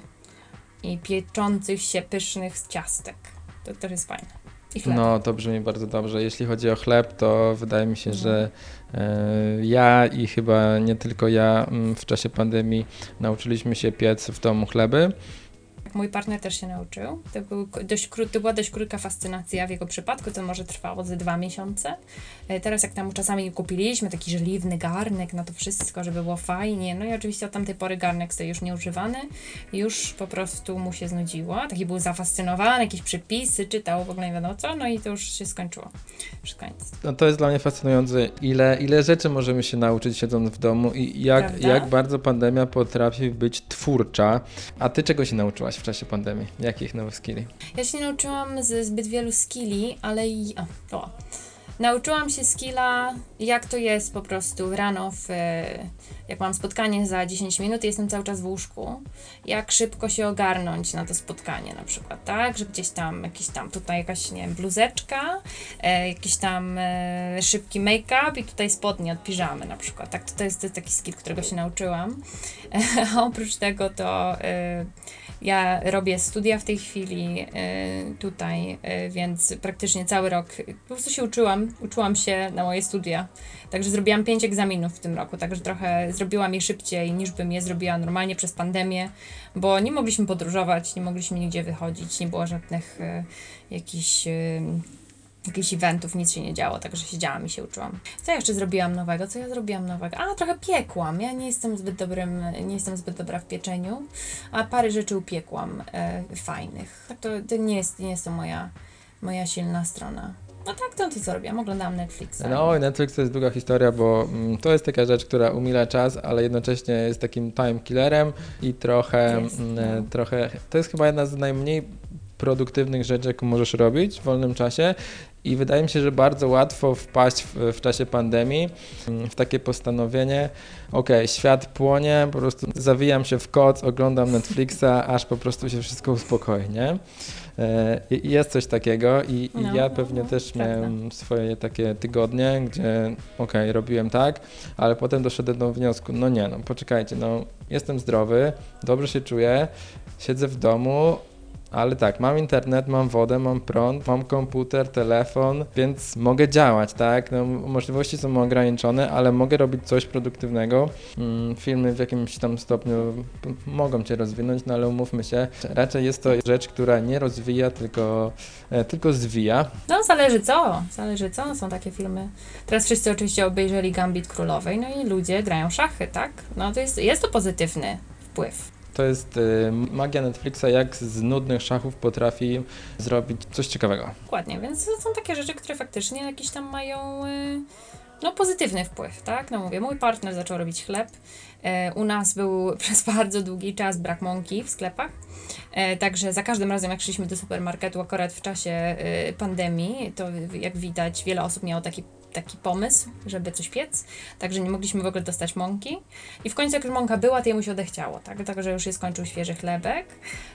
Speaker 2: i pieczących się pysznych ciastek. To też jest fajne.
Speaker 1: No, to brzmi bardzo dobrze. Jeśli chodzi o chleb, to wydaje mi się,
Speaker 2: No.
Speaker 1: że e, ja i chyba nie tylko ja mm, w czasie pandemii nauczyliśmy się piec w domu chleby.
Speaker 2: Mój partner też się nauczył. To, był dość kró- to była dość krótka fascynacja w jego przypadku, to może trwało ze dwa miesiące. E, Teraz jak tam czasami kupiliśmy taki żeliwny garnek na to wszystko, żeby było fajnie. No i oczywiście od tamtej pory garnek stoi już nieużywany. Już po prostu mu się znudziło. Taki był zafascynowany, jakieś przepisy czytał, w ogóle nie wiadomo co, no i to już się skończyło. Już koniec.
Speaker 1: No, to jest dla mnie fascynujące, ile, ile rzeczy możemy się nauczyć siedząc w domu i jak,
Speaker 2: Prawda?
Speaker 1: jak bardzo pandemia potrafi być twórcza. A ty czego się nauczyłaś w czasie pandemii? Jakich nowych skilli?
Speaker 2: Ja się nie nauczyłam z zbyt wielu skilli, ale i. O, o. Nauczyłam się skilla, jak to jest po prostu rano, w, jak mam spotkanie za 10 minut i jestem cały czas w łóżku, jak szybko się ogarnąć na to spotkanie na przykład, tak? Że gdzieś tam, jakiś tam, tutaj jakaś, nie wiem, bluzeczka, e, jakiś tam e, szybki make-up i tutaj spodnie od piżamy na przykład, tak? To, to, jest, taki skill, którego się nauczyłam. A oprócz tego to... E, ja robię studia w tej chwili y, tutaj, y, więc praktycznie cały rok po prostu się uczyłam, uczyłam się na moje studia. Także zrobiłam pięć egzaminów w tym roku, także trochę zrobiłam je szybciej niż bym je zrobiła normalnie przez pandemię, bo nie mogliśmy podróżować, nie mogliśmy nigdzie wychodzić, nie było żadnych y, jakichś jakichś eventów, nic się nie działo, także siedziałam i się uczyłam. Co ja jeszcze zrobiłam nowego? Co ja zrobiłam nowego? A, trochę piekłam. Ja nie jestem zbyt dobrym, nie jestem zbyt dobra w pieczeniu, a parę rzeczy upiekłam e, fajnych. Tak to, to nie jest, nie jest to moja, moja silna strona. No tak, to, to co robiłam? Oglądałam Netflixa.
Speaker 1: No, Netflix to jest długa historia, bo mm, to jest taka rzecz, która umila czas, ale jednocześnie jest takim time killerem i trochę,
Speaker 2: Jest,
Speaker 1: mm,
Speaker 2: no.
Speaker 1: trochę, to jest chyba jedna z najmniej produktywnych rzeczy, jaką możesz robić w wolnym czasie i wydaje mi się, że bardzo łatwo wpaść w, w czasie pandemii w takie postanowienie, okej, świat płonie, po prostu zawijam się w koc, oglądam Netflixa, aż po prostu się wszystko uspokoi, nie? E, i- Jest coś takiego i, i
Speaker 2: No,
Speaker 1: ja
Speaker 2: no,
Speaker 1: pewnie
Speaker 2: no,
Speaker 1: też miałem swoje takie tygodnie, gdzie okej, robiłem tak, ale potem doszedłem do wniosku, no nie, no poczekajcie, no jestem zdrowy, dobrze się czuję, siedzę w domu, ale tak, mam internet, mam wodę, mam prąd, mam komputer, telefon, więc mogę działać, tak? No, możliwości są ograniczone, ale mogę robić coś produktywnego. Mm, filmy w jakimś tam stopniu mogą cię rozwinąć, no ale umówmy się, raczej jest to rzecz, która nie rozwija, tylko, e, tylko zwija.
Speaker 2: No, zależy co, zależy co, są takie filmy. Teraz wszyscy oczywiście obejrzeli Gambit Królowej, no i ludzie grają szachy, tak? No to jest, jest to pozytywny wpływ.
Speaker 1: To jest y, magia Netflixa, jak z nudnych szachów potrafi zrobić coś ciekawego.
Speaker 2: Dokładnie, więc to są takie rzeczy, które faktycznie jakiś tam mają y, no, pozytywny wpływ, tak? No mówię, mój partner zaczął robić chleb. E, u nas był przez bardzo długi czas brak mąki w sklepach. E, także za każdym razem, jak szliśmy do supermarketu, akurat w czasie y, pandemii, to jak widać, wiele osób miało taki taki pomysł, żeby coś piec, także nie mogliśmy w ogóle dostać mąki. I w końcu jak już mąka była, to jemu się odechciało, tak? Także już się skończył świeży chlebek.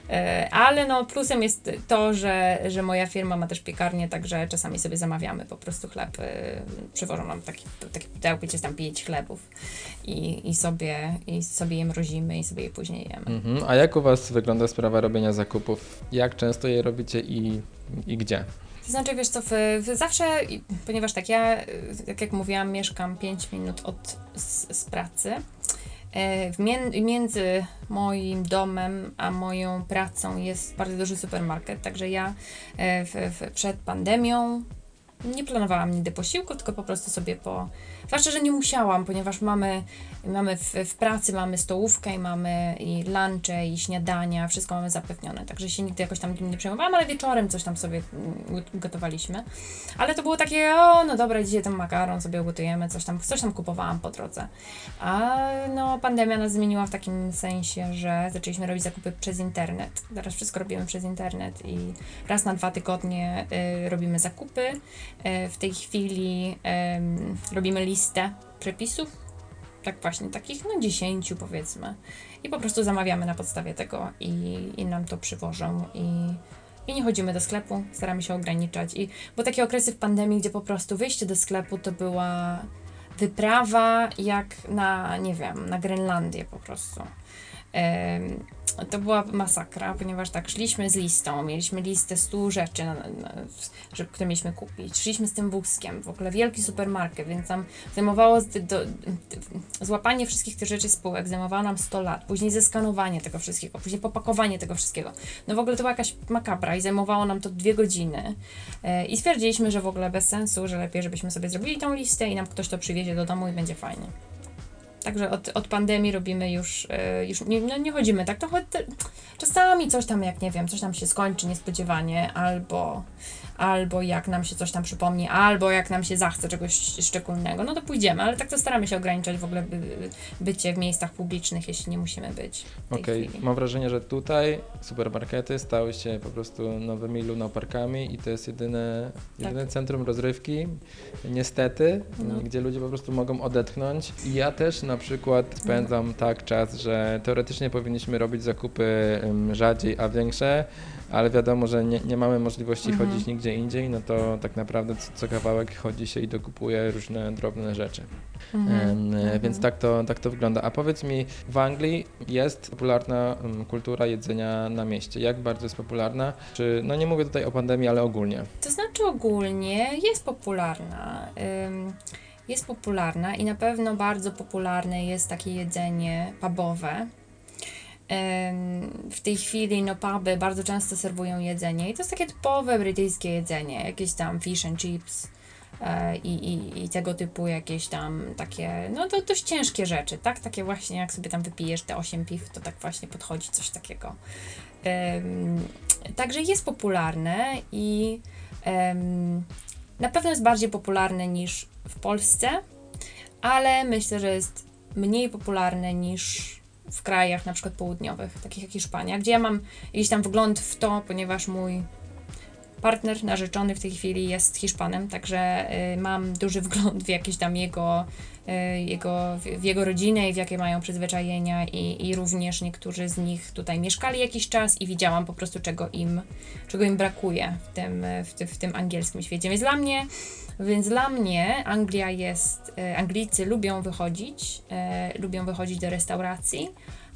Speaker 2: E, Ale no plusem jest to, że, że moja firma ma też piekarnię, także czasami sobie zamawiamy po prostu chleb. e, Przywożą nam taki, taki pudełko, gdzie tam pięć chlebów i, i, sobie, i sobie je mrozimy i sobie je później jemy.
Speaker 1: Mhm. A jak u Was wygląda sprawa robienia zakupów? Jak często je robicie i, i gdzie?
Speaker 2: Znaczy, wiesz co, w, w zawsze, ponieważ tak ja, y, tak jak mówiłam, mieszkam 5 minut od z, z pracy, e, między moim domem a moją pracą jest bardzo duży supermarket, także ja e, w, w, przed pandemią nie planowałam nigdy posiłku, tylko po prostu sobie po... Zwłaszcza, że nie musiałam, ponieważ mamy, mamy w, w pracy mamy stołówkę i mamy i lunche, i śniadania, wszystko mamy zapewnione, także się nigdy jakoś tam nie przejmowałam, ale wieczorem coś tam sobie mm, gotowaliśmy. Ale to było takie, o no dobra, dzisiaj ten makaron sobie ugotujemy, coś tam, coś tam kupowałam po drodze. A no pandemia nas zmieniła w takim sensie, że zaczęliśmy robić zakupy przez internet. Teraz wszystko robimy przez internet i raz na dwa tygodnie y, robimy zakupy. Y, w tej chwili em, robimy listę przepisów, tak właśnie, takich no 10 powiedzmy. I po prostu zamawiamy na podstawie tego i, i nam to przywożą i, i nie chodzimy do sklepu, staramy się ograniczać. I, bo takie okresy w pandemii, gdzie po prostu wyjście do sklepu to była wyprawa jak na, nie wiem, na Grenlandię po prostu. To była masakra, ponieważ tak, szliśmy z listą, mieliśmy listę 100 rzeczy, na, na, które mieliśmy kupić. Szliśmy z tym wózkiem, w ogóle wielki supermarket, więc tam zajmowało z- do, złapanie wszystkich tych rzeczy spółek, zajmowało nam 100 lat, później zeskanowanie tego wszystkiego, później popakowanie tego wszystkiego. No w ogóle to była jakaś makabra i zajmowało nam to dwie godziny. E, I stwierdziliśmy, że w ogóle bez sensu, że lepiej, żebyśmy sobie zrobili tą listę i nam ktoś to przywiezie do domu i będzie fajnie. Także od, od pandemii robimy już, e, już nie, no nie chodzimy tak, to choć, czasami coś tam, jak nie wiem, coś tam się skończy niespodziewanie, albo, albo jak nam się coś tam przypomni, albo jak nam się zachce czegoś szczególnego, no to pójdziemy, ale tak to staramy się ograniczać w ogóle by, bycie w miejscach publicznych, jeśli nie musimy być
Speaker 1: Okej,
Speaker 2: chwili.
Speaker 1: mam wrażenie, że tutaj supermarkety stały się po prostu nowymi lunoparkami i to jest jedyne, jedyne centrum rozrywki, niestety,
Speaker 2: No.
Speaker 1: gdzie ludzie po prostu mogą odetchnąć. I ja też na przykład spędzam tak czas, że teoretycznie powinniśmy robić zakupy rzadziej, a większe, ale wiadomo, że nie, nie mamy możliwości
Speaker 2: Mhm.
Speaker 1: chodzić nigdzie indziej, no to tak naprawdę co, co kawałek chodzi się i dokupuje różne drobne rzeczy.
Speaker 2: Mhm.
Speaker 1: E, Więc tak to, tak to wygląda. A powiedz mi, w Anglii jest popularna kultura jedzenia na mieście. Jak bardzo jest popularna? Czy, no nie mówię tutaj o pandemii, ale ogólnie.
Speaker 2: To znaczy ogólnie jest popularna. ym, Jest popularna i na pewno bardzo popularne jest takie jedzenie pubowe. W tej chwili no puby bardzo często serwują jedzenie i to jest takie typowe brytyjskie jedzenie, jakieś tam fish and chips e, i, i, i tego typu jakieś tam takie, no to dość ciężkie rzeczy, tak? Takie właśnie jak sobie tam wypijesz te 8 piw, to tak właśnie podchodzi coś takiego. Także jest popularne i na pewno jest bardziej popularne niż w Polsce, ale myślę, że jest mniej popularne niż w krajach na przykład południowych, takich jak Hiszpania, gdzie ja mam jakiś tam wgląd w to, ponieważ mój partner narzeczony w tej chwili jest Hiszpanem, także y, mam duży wgląd w jakieś tam jego, y, jego, w, jego rodzinę i w jakie mają przyzwyczajenia i, i również niektórzy z nich tutaj mieszkali jakiś czas i widziałam po prostu czego im, czego im brakuje w tym, w, w tym angielskim świecie. Więc dla mnie więc dla mnie Anglia jest, e, Anglicy lubią wychodzić, e, lubią wychodzić do restauracji,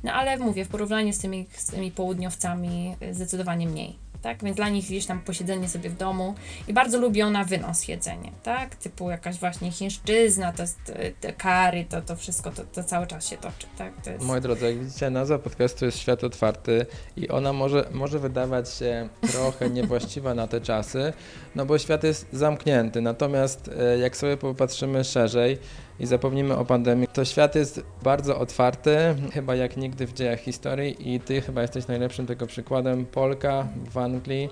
Speaker 2: no ale mówię, w porównaniu z tymi, z tymi południowcami e, zdecydowanie mniej. Tak? Więc dla nich gdzieś tam posiedzenie sobie w domu i bardzo lubią na wynos jedzenie, tak? Typu jakaś właśnie chińszczyzna, to jest e, te kary, to, to wszystko, to, to cały czas się toczy, tak? To jest...
Speaker 1: Moi drodzy, jak widzicie, nazwa podcastu jest Świat Otwarty i ona może, może wydawać się trochę niewłaściwa na te czasy, no bo świat jest zamknięty. Natomiast e, jak sobie popatrzymy szerzej i zapomnimy o pandemii, to świat jest bardzo otwarty, chyba jak nigdy w dziejach historii i ty chyba jesteś najlepszym tego przykładem. Polka w Anglii.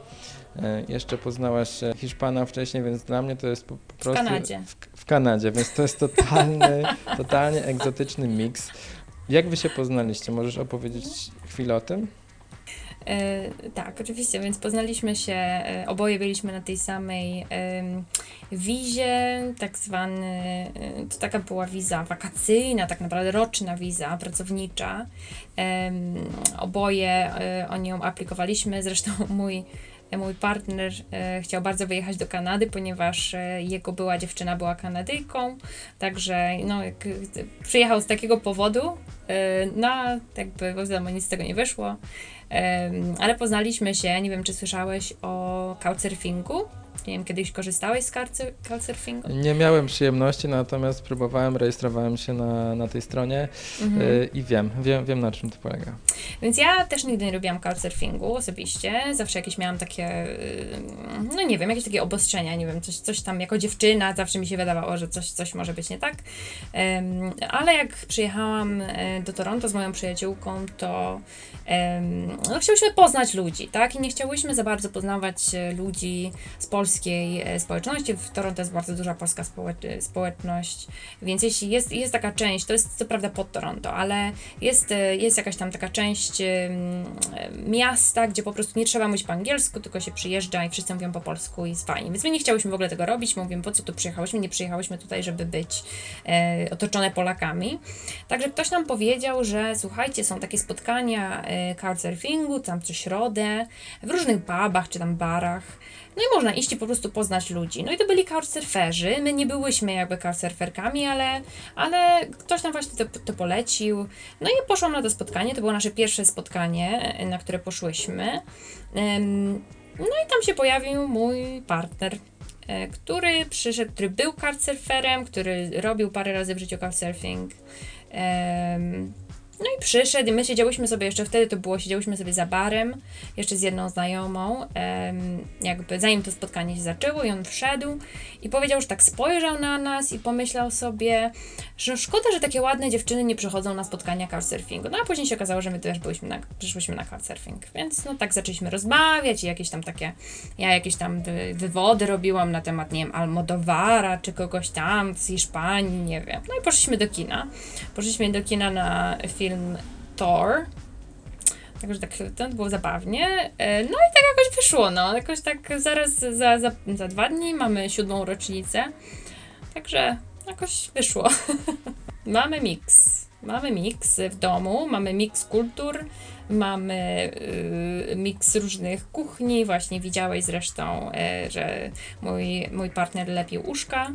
Speaker 1: E, Jeszcze poznałaś e, Hiszpana wcześniej, więc dla mnie to jest po, po prostu...
Speaker 2: Kanadzie.
Speaker 1: W, w Kanadzie, więc to jest totalny, totalnie egzotyczny miks. Jak wy się poznaliście? Możesz opowiedzieć chwilę o tym?
Speaker 2: E, tak, oczywiście, więc poznaliśmy się, e, oboje byliśmy na tej samej wizie, tak zwany, e, to taka była wiza wakacyjna, tak naprawdę roczna wiza pracownicza. Oboje o nią aplikowaliśmy, zresztą mój Mój partner e, chciał bardzo wyjechać do Kanady, ponieważ e, jego była dziewczyna była Kanadyjką, także no, przyjechał z takiego powodu, e, no jakby wiadomo, nic z tego nie wyszło. Ale poznaliśmy się, nie wiem czy słyszałeś o couchsurfingu. Nie wiem, kiedyś korzystałeś z couchsur- couchsurfingu?
Speaker 1: Nie miałem przyjemności, natomiast próbowałem, rejestrowałem się na, na tej stronie
Speaker 2: Mhm.
Speaker 1: y, i wiem, wiem, wiem na czym to polega.
Speaker 2: Więc ja też nigdy nie lubiłam couchsurfingu osobiście. Zawsze jakieś miałam takie, y, no nie wiem, jakieś takie obostrzenia, nie wiem, coś, coś tam jako dziewczyna zawsze mi się wydawało, że coś, coś może być nie tak. Ale jak przyjechałam e, do Toronto z moją przyjaciółką, to em, no, chciałyśmy poznać ludzi, tak? I nie chciałyśmy za bardzo poznawać e, ludzi z polskiej e, społeczności. W Toronto jest bardzo duża polska społecz- społeczność, więc jeśli jest, jest taka część, to jest co prawda pod Toronto, ale jest, e, jest jakaś tam taka część, część miasta, gdzie po prostu nie trzeba mówić po angielsku, tylko się przyjeżdża i wszyscy mówią po polsku i jest fajnie. Więc my nie chciałyśmy w ogóle tego robić, mówimy, po co tu przyjechałyśmy? Nie przyjechałyśmy tutaj, żeby być e, otoczone Polakami. Także ktoś nam powiedział, że słuchajcie, są takie spotkania e, couchsurfingu, tam co środę, w różnych pubach czy tam barach. No i można iść i po prostu poznać ludzi. No i to byli couchsurferzy. My nie byłyśmy jakby couchsurferkami, ale, ale ktoś nam właśnie to, to polecił. No i poszłam na to spotkanie. To było nasze pierwsze spotkanie, na które poszłyśmy. No i tam się pojawił mój partner, e, który przyszedł, który był couchsurferem, który robił parę razy w życiu couchsurfing. No i przyszedł, my siedziałyśmy sobie jeszcze wtedy, to było, siedziałyśmy sobie za barem, jeszcze z jedną znajomą, jakby zanim to spotkanie się zaczęło i on wszedł i powiedział, że tak spojrzał na nas i pomyślał sobie, że szkoda, że takie ładne dziewczyny nie przychodzą na spotkania couchsurfingu. No a później się okazało, że my też byliśmy na, przyszłyśmy na couchsurfing, więc no tak zaczęliśmy rozmawiać i jakieś tam takie, ja jakieś tam wy, wywody robiłam na temat, nie wiem, Almodovara czy kogoś tam z Hiszpanii, nie wiem. No i poszliśmy do kina. Poszliśmy do kina na film film Thor. Także tak to było zabawnie. E, no i tak jakoś wyszło, no. Jakoś tak zaraz za, za, za dwa dni mamy siódmą rocznicę. Także jakoś wyszło. mamy miks. Mamy miks w domu, mamy miks kultur, mamy y, miks różnych kuchni. Właśnie widziałeś zresztą, y, że mój, mój partner lepił uszka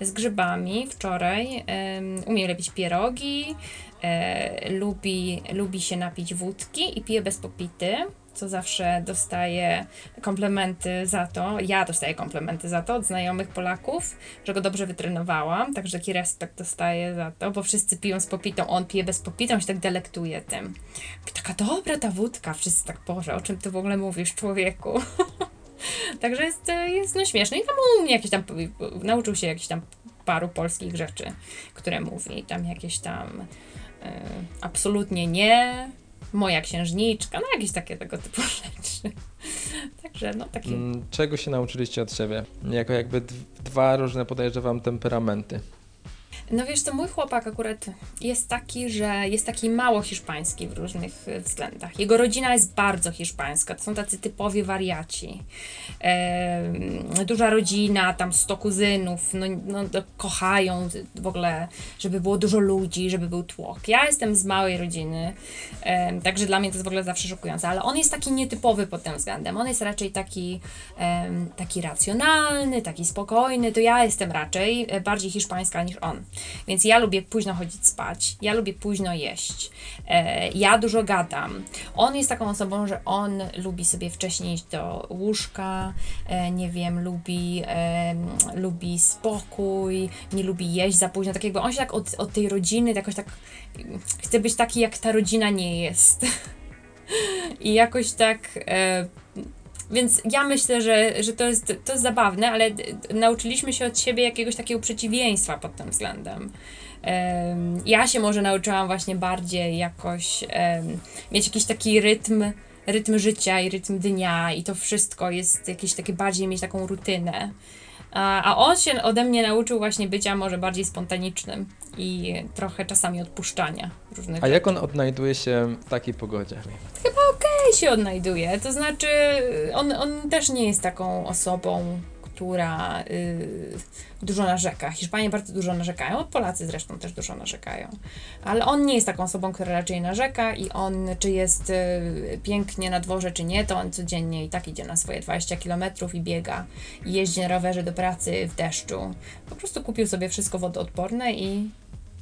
Speaker 2: z grzybami wczoraj. Y, umie lepić pierogi, e, lubi, lubi się napić wódki i pije bez popity, co zawsze dostaje komplementy za to. Ja dostaję komplementy za to od znajomych Polaków, że go dobrze wytrenowałam, także taki respekt dostaję za to, bo wszyscy piją z popitą, on pije bez popity, on się tak delektuje tym. Taka dobra ta wódka, wszyscy tak, Boże, o czym ty w ogóle mówisz, człowieku? Także jest, jest no śmieszne. I tam u mnie jakieś tam, nauczył się jakichś tam paru polskich rzeczy, które mówi. Tam jakieś tam absolutnie nie, moja księżniczka, no jakieś takie tego typu rzeczy. Także no takie. Mm,
Speaker 1: czego się nauczyliście od siebie? Jako jakby dwa różne podejrzewam temperamenty.
Speaker 2: No wiesz co, mój chłopak akurat jest taki, że jest taki mało hiszpański w różnych e, względach. Jego rodzina jest bardzo hiszpańska, to są tacy typowi wariaci. Duża rodzina, tam sto kuzynów, no, no, kochają w ogóle, żeby było dużo ludzi, żeby był tłok. Ja jestem z małej rodziny, także dla mnie to jest w ogóle zawsze szokujące, ale on jest taki nietypowy pod tym względem. On jest raczej taki, taki racjonalny, taki spokojny, to ja jestem raczej e, bardziej hiszpańska niż on. Więc ja lubię późno chodzić spać, ja lubię późno jeść, e, ja dużo gadam. On jest taką osobą, że on lubi sobie wcześniej iść do łóżka, e, nie wiem, lubi, e, lubi spokój, nie lubi jeść za późno, tak jakby on się tak od, od tej rodziny jakoś tak chce być taki, jak ta rodzina nie jest. I jakoś tak e, więc ja myślę, że, że to, jest, to jest zabawne, ale nauczyliśmy się od siebie jakiegoś takiego przeciwieństwa pod tym względem. Ja się może nauczyłam właśnie bardziej jakoś mieć jakiś taki rytm, rytm życia i rytm dnia i to wszystko jest jakieś takie bardziej mieć taką rutynę. A, on się ode mnie nauczył właśnie bycia może bardziej spontanicznym i trochę czasami odpuszczania różnych
Speaker 1: A jak on odnajduje się w takiej pogodzie?
Speaker 2: Chyba okej okay się odnajduje, to znaczy on, on też nie jest taką osobą, która y, dużo narzeka. Hiszpanie bardzo dużo narzekają, Polacy zresztą też dużo narzekają. Ale on nie jest taką osobą, która raczej narzeka i on, czy jest y, pięknie na dworze, czy nie, to on codziennie i tak idzie na swoje 20 km i biega i jeździ na rowerze do pracy w deszczu. Po prostu kupił sobie wszystko wodoodporne i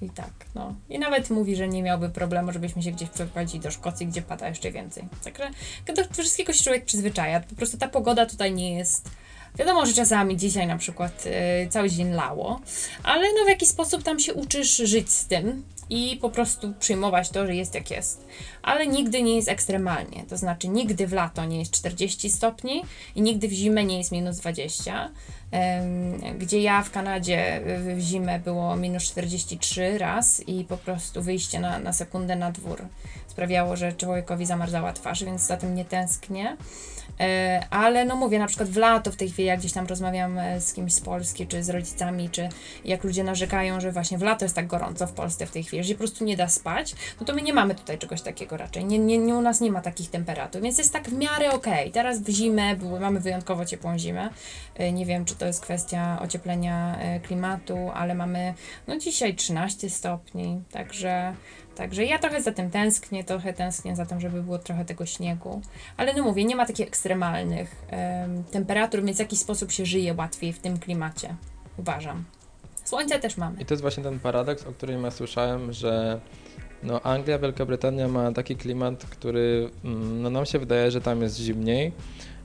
Speaker 2: i tak, no. I nawet mówi, że nie miałby problemu, żebyśmy się gdzieś przeprowadzili do Szkocji, gdzie pada jeszcze więcej. Także do wszystkiego się człowiek przyzwyczaja. Po prostu ta pogoda tutaj nie jest Wiadomo, że czasami dzisiaj na przykład y, cały dzień lało, ale no w jakiś sposób tam się uczysz żyć z tym i po prostu przyjmować to, że jest jak jest. Ale nigdy nie jest ekstremalnie, to znaczy nigdy w lato nie jest 40 stopni i nigdy w zimę nie jest minus 20. Gdzie ja w Kanadzie w zimę było minus 43 raz i po prostu wyjście na, na sekundę na dwór sprawiało, że człowiekowi zamarzała twarz, więc za tym nie tęsknię. E, ale no mówię, na przykład w lato w tej chwili, jak gdzieś tam rozmawiam e, z kimś z Polski, czy z rodzicami, czy jak ludzie narzekają, że właśnie w lato jest tak gorąco w Polsce w tej chwili, że się po prostu nie da spać, no to my nie mamy tutaj czegoś takiego raczej. Nie, nie, nie u nas nie ma takich temperatur, więc jest tak w miarę okej. Okay. Teraz w zimę, mamy wyjątkowo ciepłą zimę. E, nie wiem, czy to jest kwestia ocieplenia klimatu, ale mamy no dzisiaj 13 stopni, także Także ja trochę za tym tęsknię, trochę tęsknię za tym, żeby było trochę tego śniegu. Ale no mówię, nie ma takich ekstremalnych um, temperatur, więc w jakiś sposób się żyje łatwiej w tym klimacie. Uważam. Słońce też mamy.
Speaker 1: I to jest właśnie ten paradoks, o którym ja słyszałem, że no Anglia, Wielka Brytania ma taki klimat, który mm, no nam się wydaje, że tam jest zimniej.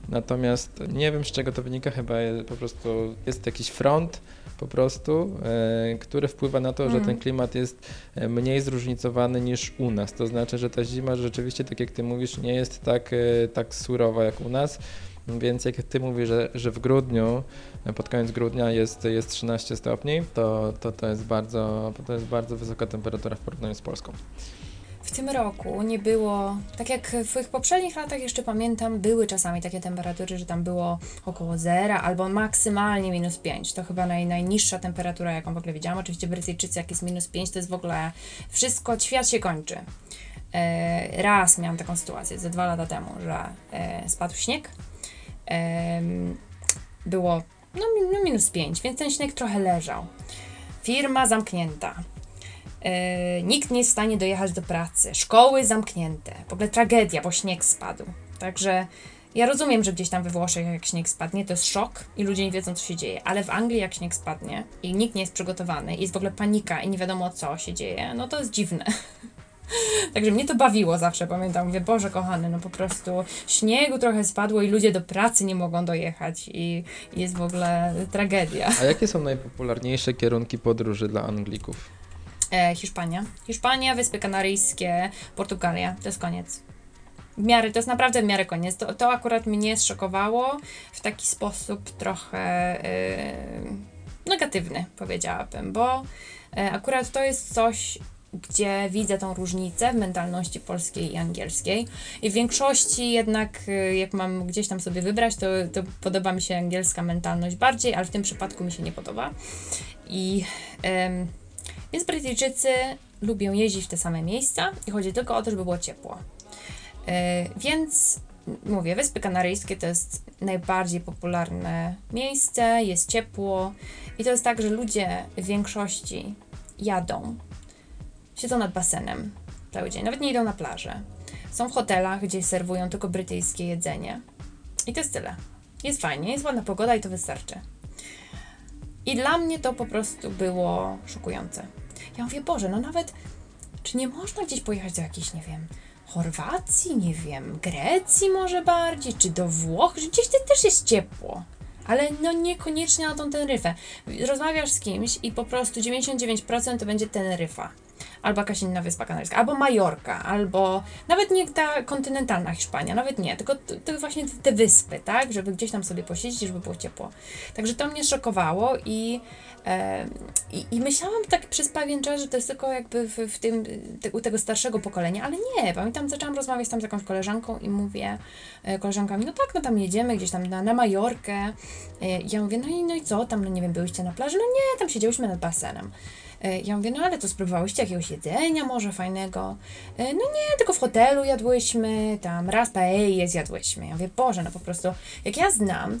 Speaker 1: Natomiast nie wiem z czego to wynika, chyba po prostu jest jakiś front, po prostu, e, który wpływa na to, że ten mm. klimat jest e, mniej zróżnicowany niż u nas. To znaczy, że ta zima rzeczywiście, tak jak ty mówisz, nie jest tak, e, tak surowa jak u nas. Więc jak ty mówisz, że, że w grudniu, pod koniec grudnia jest, jest 13 stopni, to, to, to, jest bardzo, to jest bardzo wysoka temperatura w porównaniu z Polską
Speaker 2: w tym roku nie było, tak jak w tych poprzednich latach jeszcze pamiętam, były czasami takie temperatury, że tam było około zera albo maksymalnie minus 5. To chyba naj, najniższa temperatura, jaką w ogóle widziałam. Oczywiście Brytyjczycy, jak jest minus 5, to jest w ogóle wszystko, świat się kończy. E, raz miałam taką sytuację, ze dwa lata temu, że e, spadł śnieg. E, było no, no minus 5, więc ten śnieg trochę leżał. Firma zamknięta nikt nie jest w stanie dojechać do pracy, szkoły zamknięte, w ogóle tragedia, bo śnieg spadł. Także ja rozumiem, że gdzieś tam we Włoszech, jak śnieg spadnie, to jest szok i ludzie nie wiedzą, co się dzieje, ale w Anglii, jak śnieg spadnie i nikt nie jest przygotowany, jest w ogóle panika i nie wiadomo, co się dzieje, no to jest dziwne. Także mnie to bawiło zawsze, pamiętam. Mówię, Boże kochany, no po prostu śniegu trochę spadło i ludzie do pracy nie mogą dojechać i jest w ogóle tragedia.
Speaker 1: A jakie są najpopularniejsze kierunki podróży dla Anglików?
Speaker 2: E, Hiszpania. Hiszpania, Wyspy Kanaryjskie, Portugalia. To jest koniec. W miarę, to jest naprawdę w miarę koniec. To, to akurat mnie zszokowało w taki sposób trochę yy, negatywny, powiedziałabym, bo yy, akurat to jest coś, gdzie widzę tą różnicę w mentalności polskiej i angielskiej. I w większości jednak, y, jak mam gdzieś tam sobie wybrać, to, to podoba mi się angielska mentalność bardziej, ale w tym przypadku mi się nie podoba. I. Yy, więc Brytyjczycy lubią jeździć w te same miejsca i chodzi tylko o to, żeby było ciepło. Yy, więc mówię, Wyspy Kanaryjskie to jest najbardziej popularne miejsce, jest ciepło i to jest tak, że ludzie w większości jadą, siedzą nad basenem cały dzień, nawet nie idą na plażę. Są w hotelach, gdzie serwują tylko brytyjskie jedzenie. I to jest tyle. Jest fajnie, jest ładna pogoda i to wystarczy. I dla mnie to po prostu było szokujące. Ja mówię, Boże, no nawet, czy nie można gdzieś pojechać do jakiejś, nie wiem, Chorwacji, nie wiem, Grecji może bardziej, czy do Włoch, gdzieś też jest ciepło. Ale no niekoniecznie na tą Teneryfę. Rozmawiasz z kimś i po prostu 99% to będzie Teneryfa albo jakaś inna wyspa kanaryjska, albo Majorka, albo nawet nie ta kontynentalna Hiszpania, nawet nie, tylko to właśnie te wyspy, tak, żeby gdzieś tam sobie posiedzieć, żeby było ciepło. Także to mnie szokowało i, e, i, i, myślałam tak przez pewien czas, że to jest tylko jakby w, w tym, te, u tego starszego pokolenia, ale nie, pamiętam, zaczęłam rozmawiać tam z jakąś koleżanką i mówię, e, koleżanka mi, no tak, no tam jedziemy gdzieś tam na, na Majorkę, e, ja mówię, no i, no i co, tam, no nie wiem, byłyście na plaży? No nie, tam siedziałyśmy nad basenem. E, ja mówię, no ale to spróbowałyście jakiegoś jedzenia może fajnego? E, no nie, tylko w hotelu jadłyśmy, tam raz paella zjadłyśmy. Ja mówię, Boże, no po prostu, jak ja znam,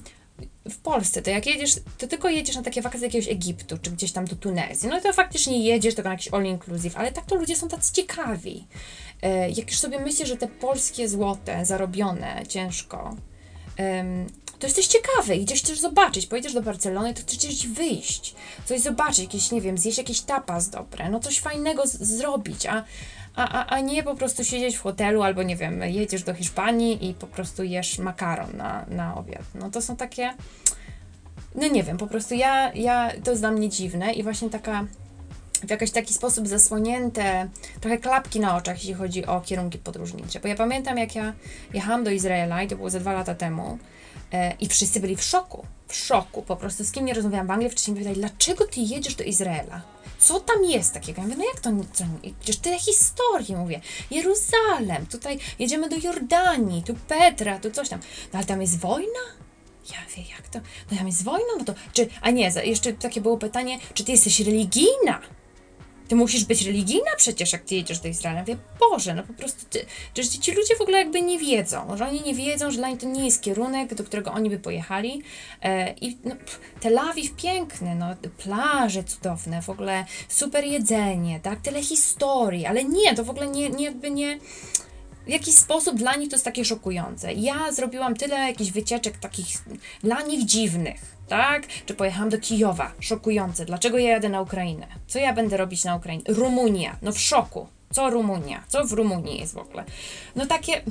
Speaker 2: w Polsce, to jak jedziesz, to tylko jedziesz na takie wakacje jakiegoś Egiptu, czy gdzieś tam do Tunezji, no to faktycznie jedziesz tylko na jakiś all inclusive, ale tak to ludzie są tacy ciekawi. E, jak już sobie myślisz, że te polskie złote, zarobione ciężko, to jesteś ciekawy, idziesz też zobaczyć, pojedziesz do Barcelony, to chcesz gdzieś wyjść, coś zobaczyć, jakieś, nie wiem, zjeść jakieś tapas dobre, no coś fajnego zrobić, a, a, a, a nie po prostu siedzieć w hotelu albo, nie wiem, jedziesz do Hiszpanii i po prostu jesz makaron na, na obiad. No to są takie, no nie wiem, po prostu ja, ja, to jest dla mnie dziwne i właśnie taka w jakiś taki sposób zasłonięte, trochę klapki na oczach, jeśli chodzi o kierunki podróżnicze. Bo ja pamiętam, jak ja jechałam do Izraela i to było ze dwa lata temu, E, I wszyscy byli w szoku, w szoku. Po prostu z kim nie rozmawiałam w Anglii, wcześniej pytali, dlaczego ty jedziesz do Izraela? Co tam jest takiego? Ja mówię, no jak to, co, przecież tyle historii, mówię. Jeruzalem, tutaj jedziemy do Jordanii, tu Petra, tu coś tam. No ale tam jest wojna? Ja wie, jak to? No tam jest wojna? No to, czy, a nie, jeszcze takie było pytanie, czy ty jesteś religijna? Ty musisz być religijna przecież, jak ty jedziesz do Izraela. Wie, Boże, no po prostu, ty, ci ludzie w ogóle jakby nie wiedzą, że oni nie wiedzą, że dla nich to nie jest kierunek, do którego oni by pojechali. E, I no, Tel Awiw piękny, no, plaże cudowne, w ogóle super jedzenie, tak, tyle historii, ale nie, to w ogóle nie, nie jakby nie w jakiś sposób dla nich to jest takie szokujące. Ja zrobiłam tyle jakichś wycieczek takich dla nich dziwnych, tak? Czy pojechałam do Kijowa, szokujące. Dlaczego ja jadę na Ukrainę? Co ja będę robić na Ukrainie? Rumunia, no w szoku. Co Rumunia? Co w Rumunii jest w ogóle? No takie,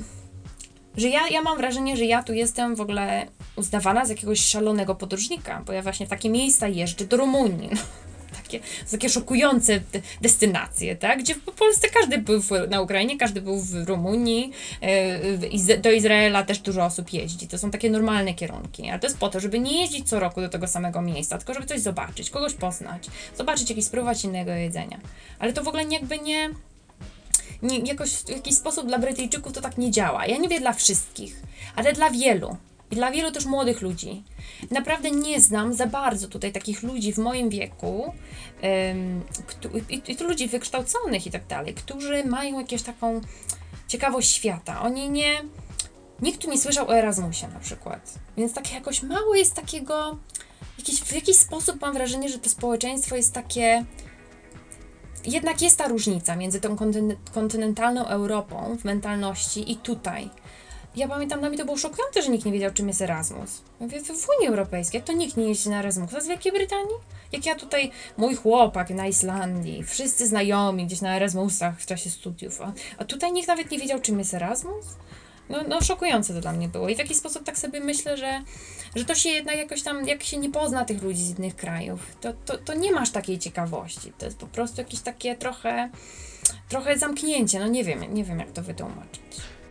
Speaker 2: że ja, ja mam wrażenie, że ja tu jestem w ogóle uznawana za jakiegoś szalonego podróżnika, bo ja właśnie w takie miejsca jeżdżę do Rumunii. No takie, takie szokujące destynacje, tak? Gdzie w Polsce każdy był na Ukrainie, każdy był w Rumunii, e, do Izraela też dużo osób jeździ. To są takie normalne kierunki, ale to jest po to, żeby nie jeździć co roku do tego samego miejsca, tylko żeby coś zobaczyć, kogoś poznać, zobaczyć jakieś, spróbować innego jedzenia. Ale to w ogóle jakby nie, nie, jakoś w jakiś sposób dla Brytyjczyków to tak nie działa. Ja nie wiem dla wszystkich, ale dla wielu. Dla wielu też młodych ludzi. Naprawdę nie znam za bardzo tutaj takich ludzi w moim wieku, i to ludzi wykształconych i tak dalej, którzy mają jakąś taką ciekawość świata. Oni nie. Nikt tu nie słyszał o Erasmusie na przykład. Więc tak jakoś mało jest takiego. Jakiś, w jakiś sposób mam wrażenie, że to społeczeństwo jest takie. Jednak jest ta różnica między tą kontynentalną Europą w mentalności i tutaj ja pamiętam, dla mnie to było szokujące, że nikt nie wiedział, czym jest Erasmus. Mówię, w Unii Europejskiej, jak to nikt nie jeździ na Erasmus? Jest w Wielkiej Brytanii? Jak ja tutaj, mój chłopak na Islandii, wszyscy znajomi gdzieś na Erasmusach w czasie studiów, a, a tutaj nikt nawet nie wiedział, czym jest Erasmus? No, no szokujące to dla mnie było. I w jakiś sposób tak sobie myślę, że, że to się jednak jakoś tam, jak się nie pozna tych ludzi z innych krajów, to, to, to nie masz takiej ciekawości. To jest po prostu jakieś takie trochę, trochę zamknięcie. No nie wiem, nie wiem jak to wytłumaczyć.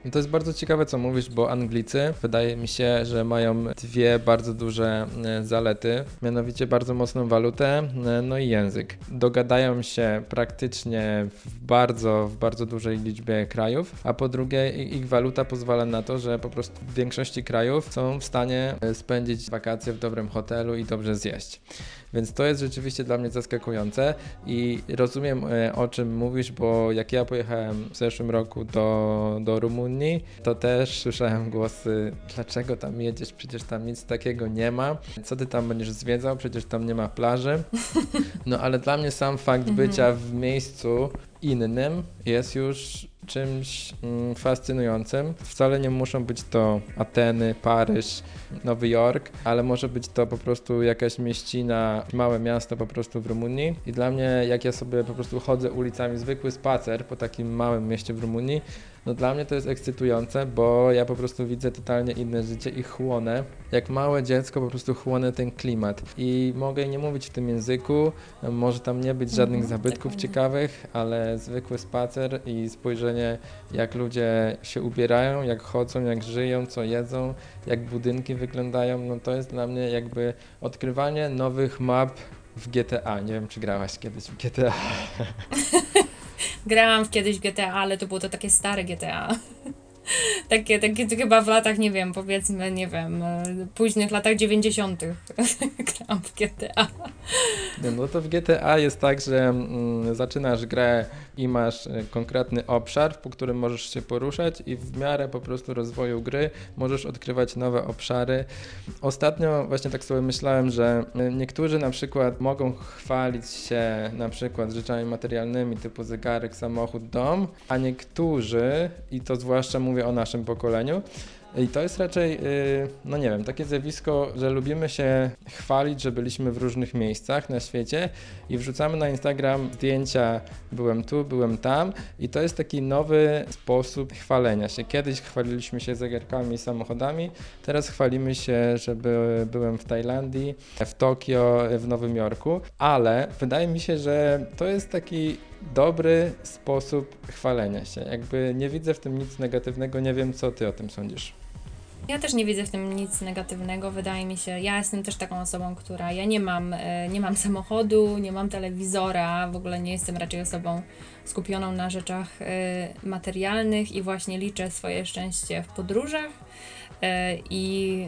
Speaker 1: No to jest bardzo ciekawe, co mówisz, bo Anglicy wydaje mi się, że mają dwie bardzo duże e, zalety, mianowicie bardzo mocną walutę, e, no i język. Dogadają się praktycznie w bardzo, w bardzo dużej liczbie krajów, a po drugie ich waluta pozwala na to, że po prostu w większości krajów są w stanie e, spędzić wakacje w dobrym hotelu i dobrze zjeść. Więc to jest rzeczywiście dla mnie zaskakujące i rozumiem e, o czym mówisz, bo jak ja pojechałem w zeszłym roku do, do Rumunii, to też słyszałem głosy, dlaczego tam jedziesz, przecież tam nic takiego nie ma, co ty tam będziesz zwiedzał, przecież tam nie ma plaży. No ale dla mnie sam fakt mhm. bycia w miejscu innym jest już czymś mm, fascynującym. Wcale nie muszą być to Ateny, Paryż, Nowy Jork, ale może być to po prostu jakaś mieścina, małe miasto po prostu w Rumunii. I dla mnie, jak ja sobie po prostu chodzę ulicami, zwykły spacer po takim małym mieście w Rumunii, no dla mnie to jest ekscytujące, bo ja po prostu widzę totalnie inne życie i chłonę. Jak małe dziecko po prostu chłonę ten klimat. I mogę nie mówić w tym języku, może tam nie być żadnych mhm, zabytków ciekawych, ale zwykły spacer i spojrzenie jak ludzie się ubierają, jak chodzą, jak żyją, co jedzą, jak budynki wyglądają, no to jest dla mnie jakby odkrywanie nowych map w GTA. Nie wiem, czy grałaś kiedyś w GTA.
Speaker 2: Grałam kiedyś GTA, ale to było to takie stare GTA. takie, takie chyba w latach, nie wiem, powiedzmy, nie wiem, e, późnych latach 90. grałam w GTA.
Speaker 1: No to w GTA jest tak, że mm, zaczynasz grę i masz e, konkretny obszar, po którym możesz się poruszać i w miarę po prostu rozwoju gry możesz odkrywać nowe obszary. Ostatnio właśnie tak sobie myślałem, że e, niektórzy na przykład mogą chwalić się na przykład rzeczami materialnymi typu zegarek, samochód, dom, a niektórzy, i to zwłaszcza mówię o naszym pokoleniu, i to jest raczej, y, no nie wiem, takie zjawisko, że lubimy się chwalić, że byliśmy w różnych miejscach na świecie i wrzucamy na Instagram zdjęcia, byłem tu, byłem tam i to jest taki nowy sposób chwalenia się. Kiedyś chwaliliśmy się zegarkami i samochodami, teraz chwalimy się, że by, byłem w Tajlandii, w Tokio, w Nowym Jorku, ale wydaje mi się, że to jest taki dobry sposób chwalenia się. Jakby nie widzę w tym nic negatywnego, nie wiem co ty o tym sądzisz.
Speaker 2: Ja też nie widzę w tym nic negatywnego. Wydaje mi się, ja jestem też taką osobą, która ja nie mam, e, nie mam samochodu, nie mam telewizora, w ogóle nie jestem raczej osobą skupioną na rzeczach e, materialnych i właśnie liczę swoje szczęście w podróżach. E, I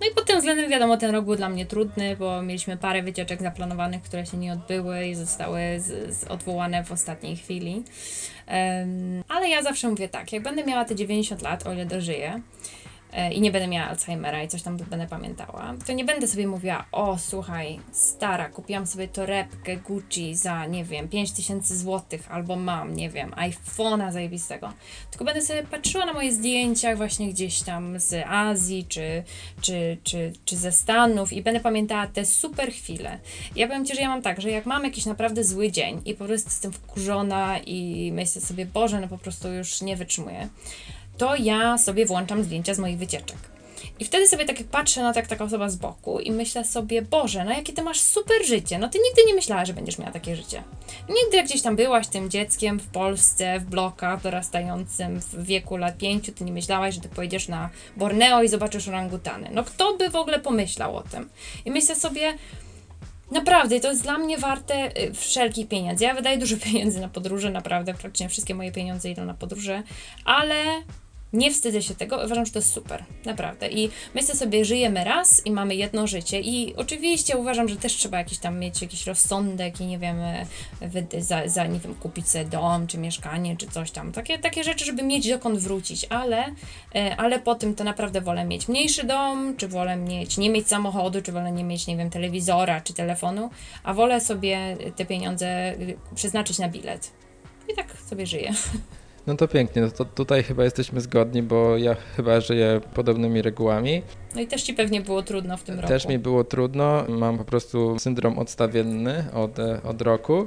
Speaker 2: no i pod tym względem wiadomo, ten rok był dla mnie trudny, bo mieliśmy parę wycieczek zaplanowanych, które się nie odbyły i zostały z, z odwołane w ostatniej chwili. Um, ale ja zawsze mówię tak, jak będę miała te 90 lat, o ile dożyję, i nie będę miała Alzheimera i coś tam będę pamiętała, to nie będę sobie mówiła, o słuchaj, stara, kupiłam sobie torebkę Gucci za, nie wiem, 5000 złotych, albo mam, nie wiem, iPhone'a zajebistego. Tylko będę sobie patrzyła na moje zdjęcia właśnie gdzieś tam z Azji, czy, czy, czy, czy ze Stanów i będę pamiętała te super chwile. Ja powiem Ci, że ja mam tak, że jak mam jakiś naprawdę zły dzień i po prostu jestem wkurzona i myślę sobie, Boże, no po prostu już nie wytrzymuję, to ja sobie włączam zdjęcia z moich wycieczek. I wtedy sobie tak patrzę na tak taka osoba z boku i myślę sobie, Boże, no jakie ty masz super życie. No ty nigdy nie myślałaś, że będziesz miała takie życie. Nigdy jak gdzieś tam byłaś tym dzieckiem w Polsce, w blokach, dorastającym w wieku lat pięciu, ty nie myślałaś, że ty pojedziesz na Borneo i zobaczysz orangutany. No kto by w ogóle pomyślał o tym? I myślę sobie, Naprawdę, to jest dla mnie warte y, wszelkich pieniędzy. Ja wydaję dużo pieniędzy na podróże, naprawdę, praktycznie wszystkie moje pieniądze idą na podróże, ale nie wstydzę się tego, uważam, że to jest super, naprawdę. I myślę sobie, żyjemy raz i mamy jedno życie. I oczywiście uważam, że też trzeba jakiś tam mieć jakiś rozsądek i nie wiem, e, za, za nie wiem, kupić sobie dom, czy mieszkanie, czy coś tam. Takie, takie rzeczy, żeby mieć dokąd wrócić, ale, e, ale po tym to naprawdę wolę mieć mniejszy dom, czy wolę mieć, nie mieć samochodu, czy wolę nie mieć, nie wiem, telewizora, czy telefonu, a wolę sobie te pieniądze y, przeznaczyć na bilet. I tak sobie żyję.
Speaker 1: No to pięknie, no to tutaj chyba jesteśmy zgodni, bo ja chyba żyję podobnymi regułami.
Speaker 2: No i też ci pewnie było trudno w tym roku.
Speaker 1: Też mi było trudno, mam po prostu syndrom odstawienny od, od roku.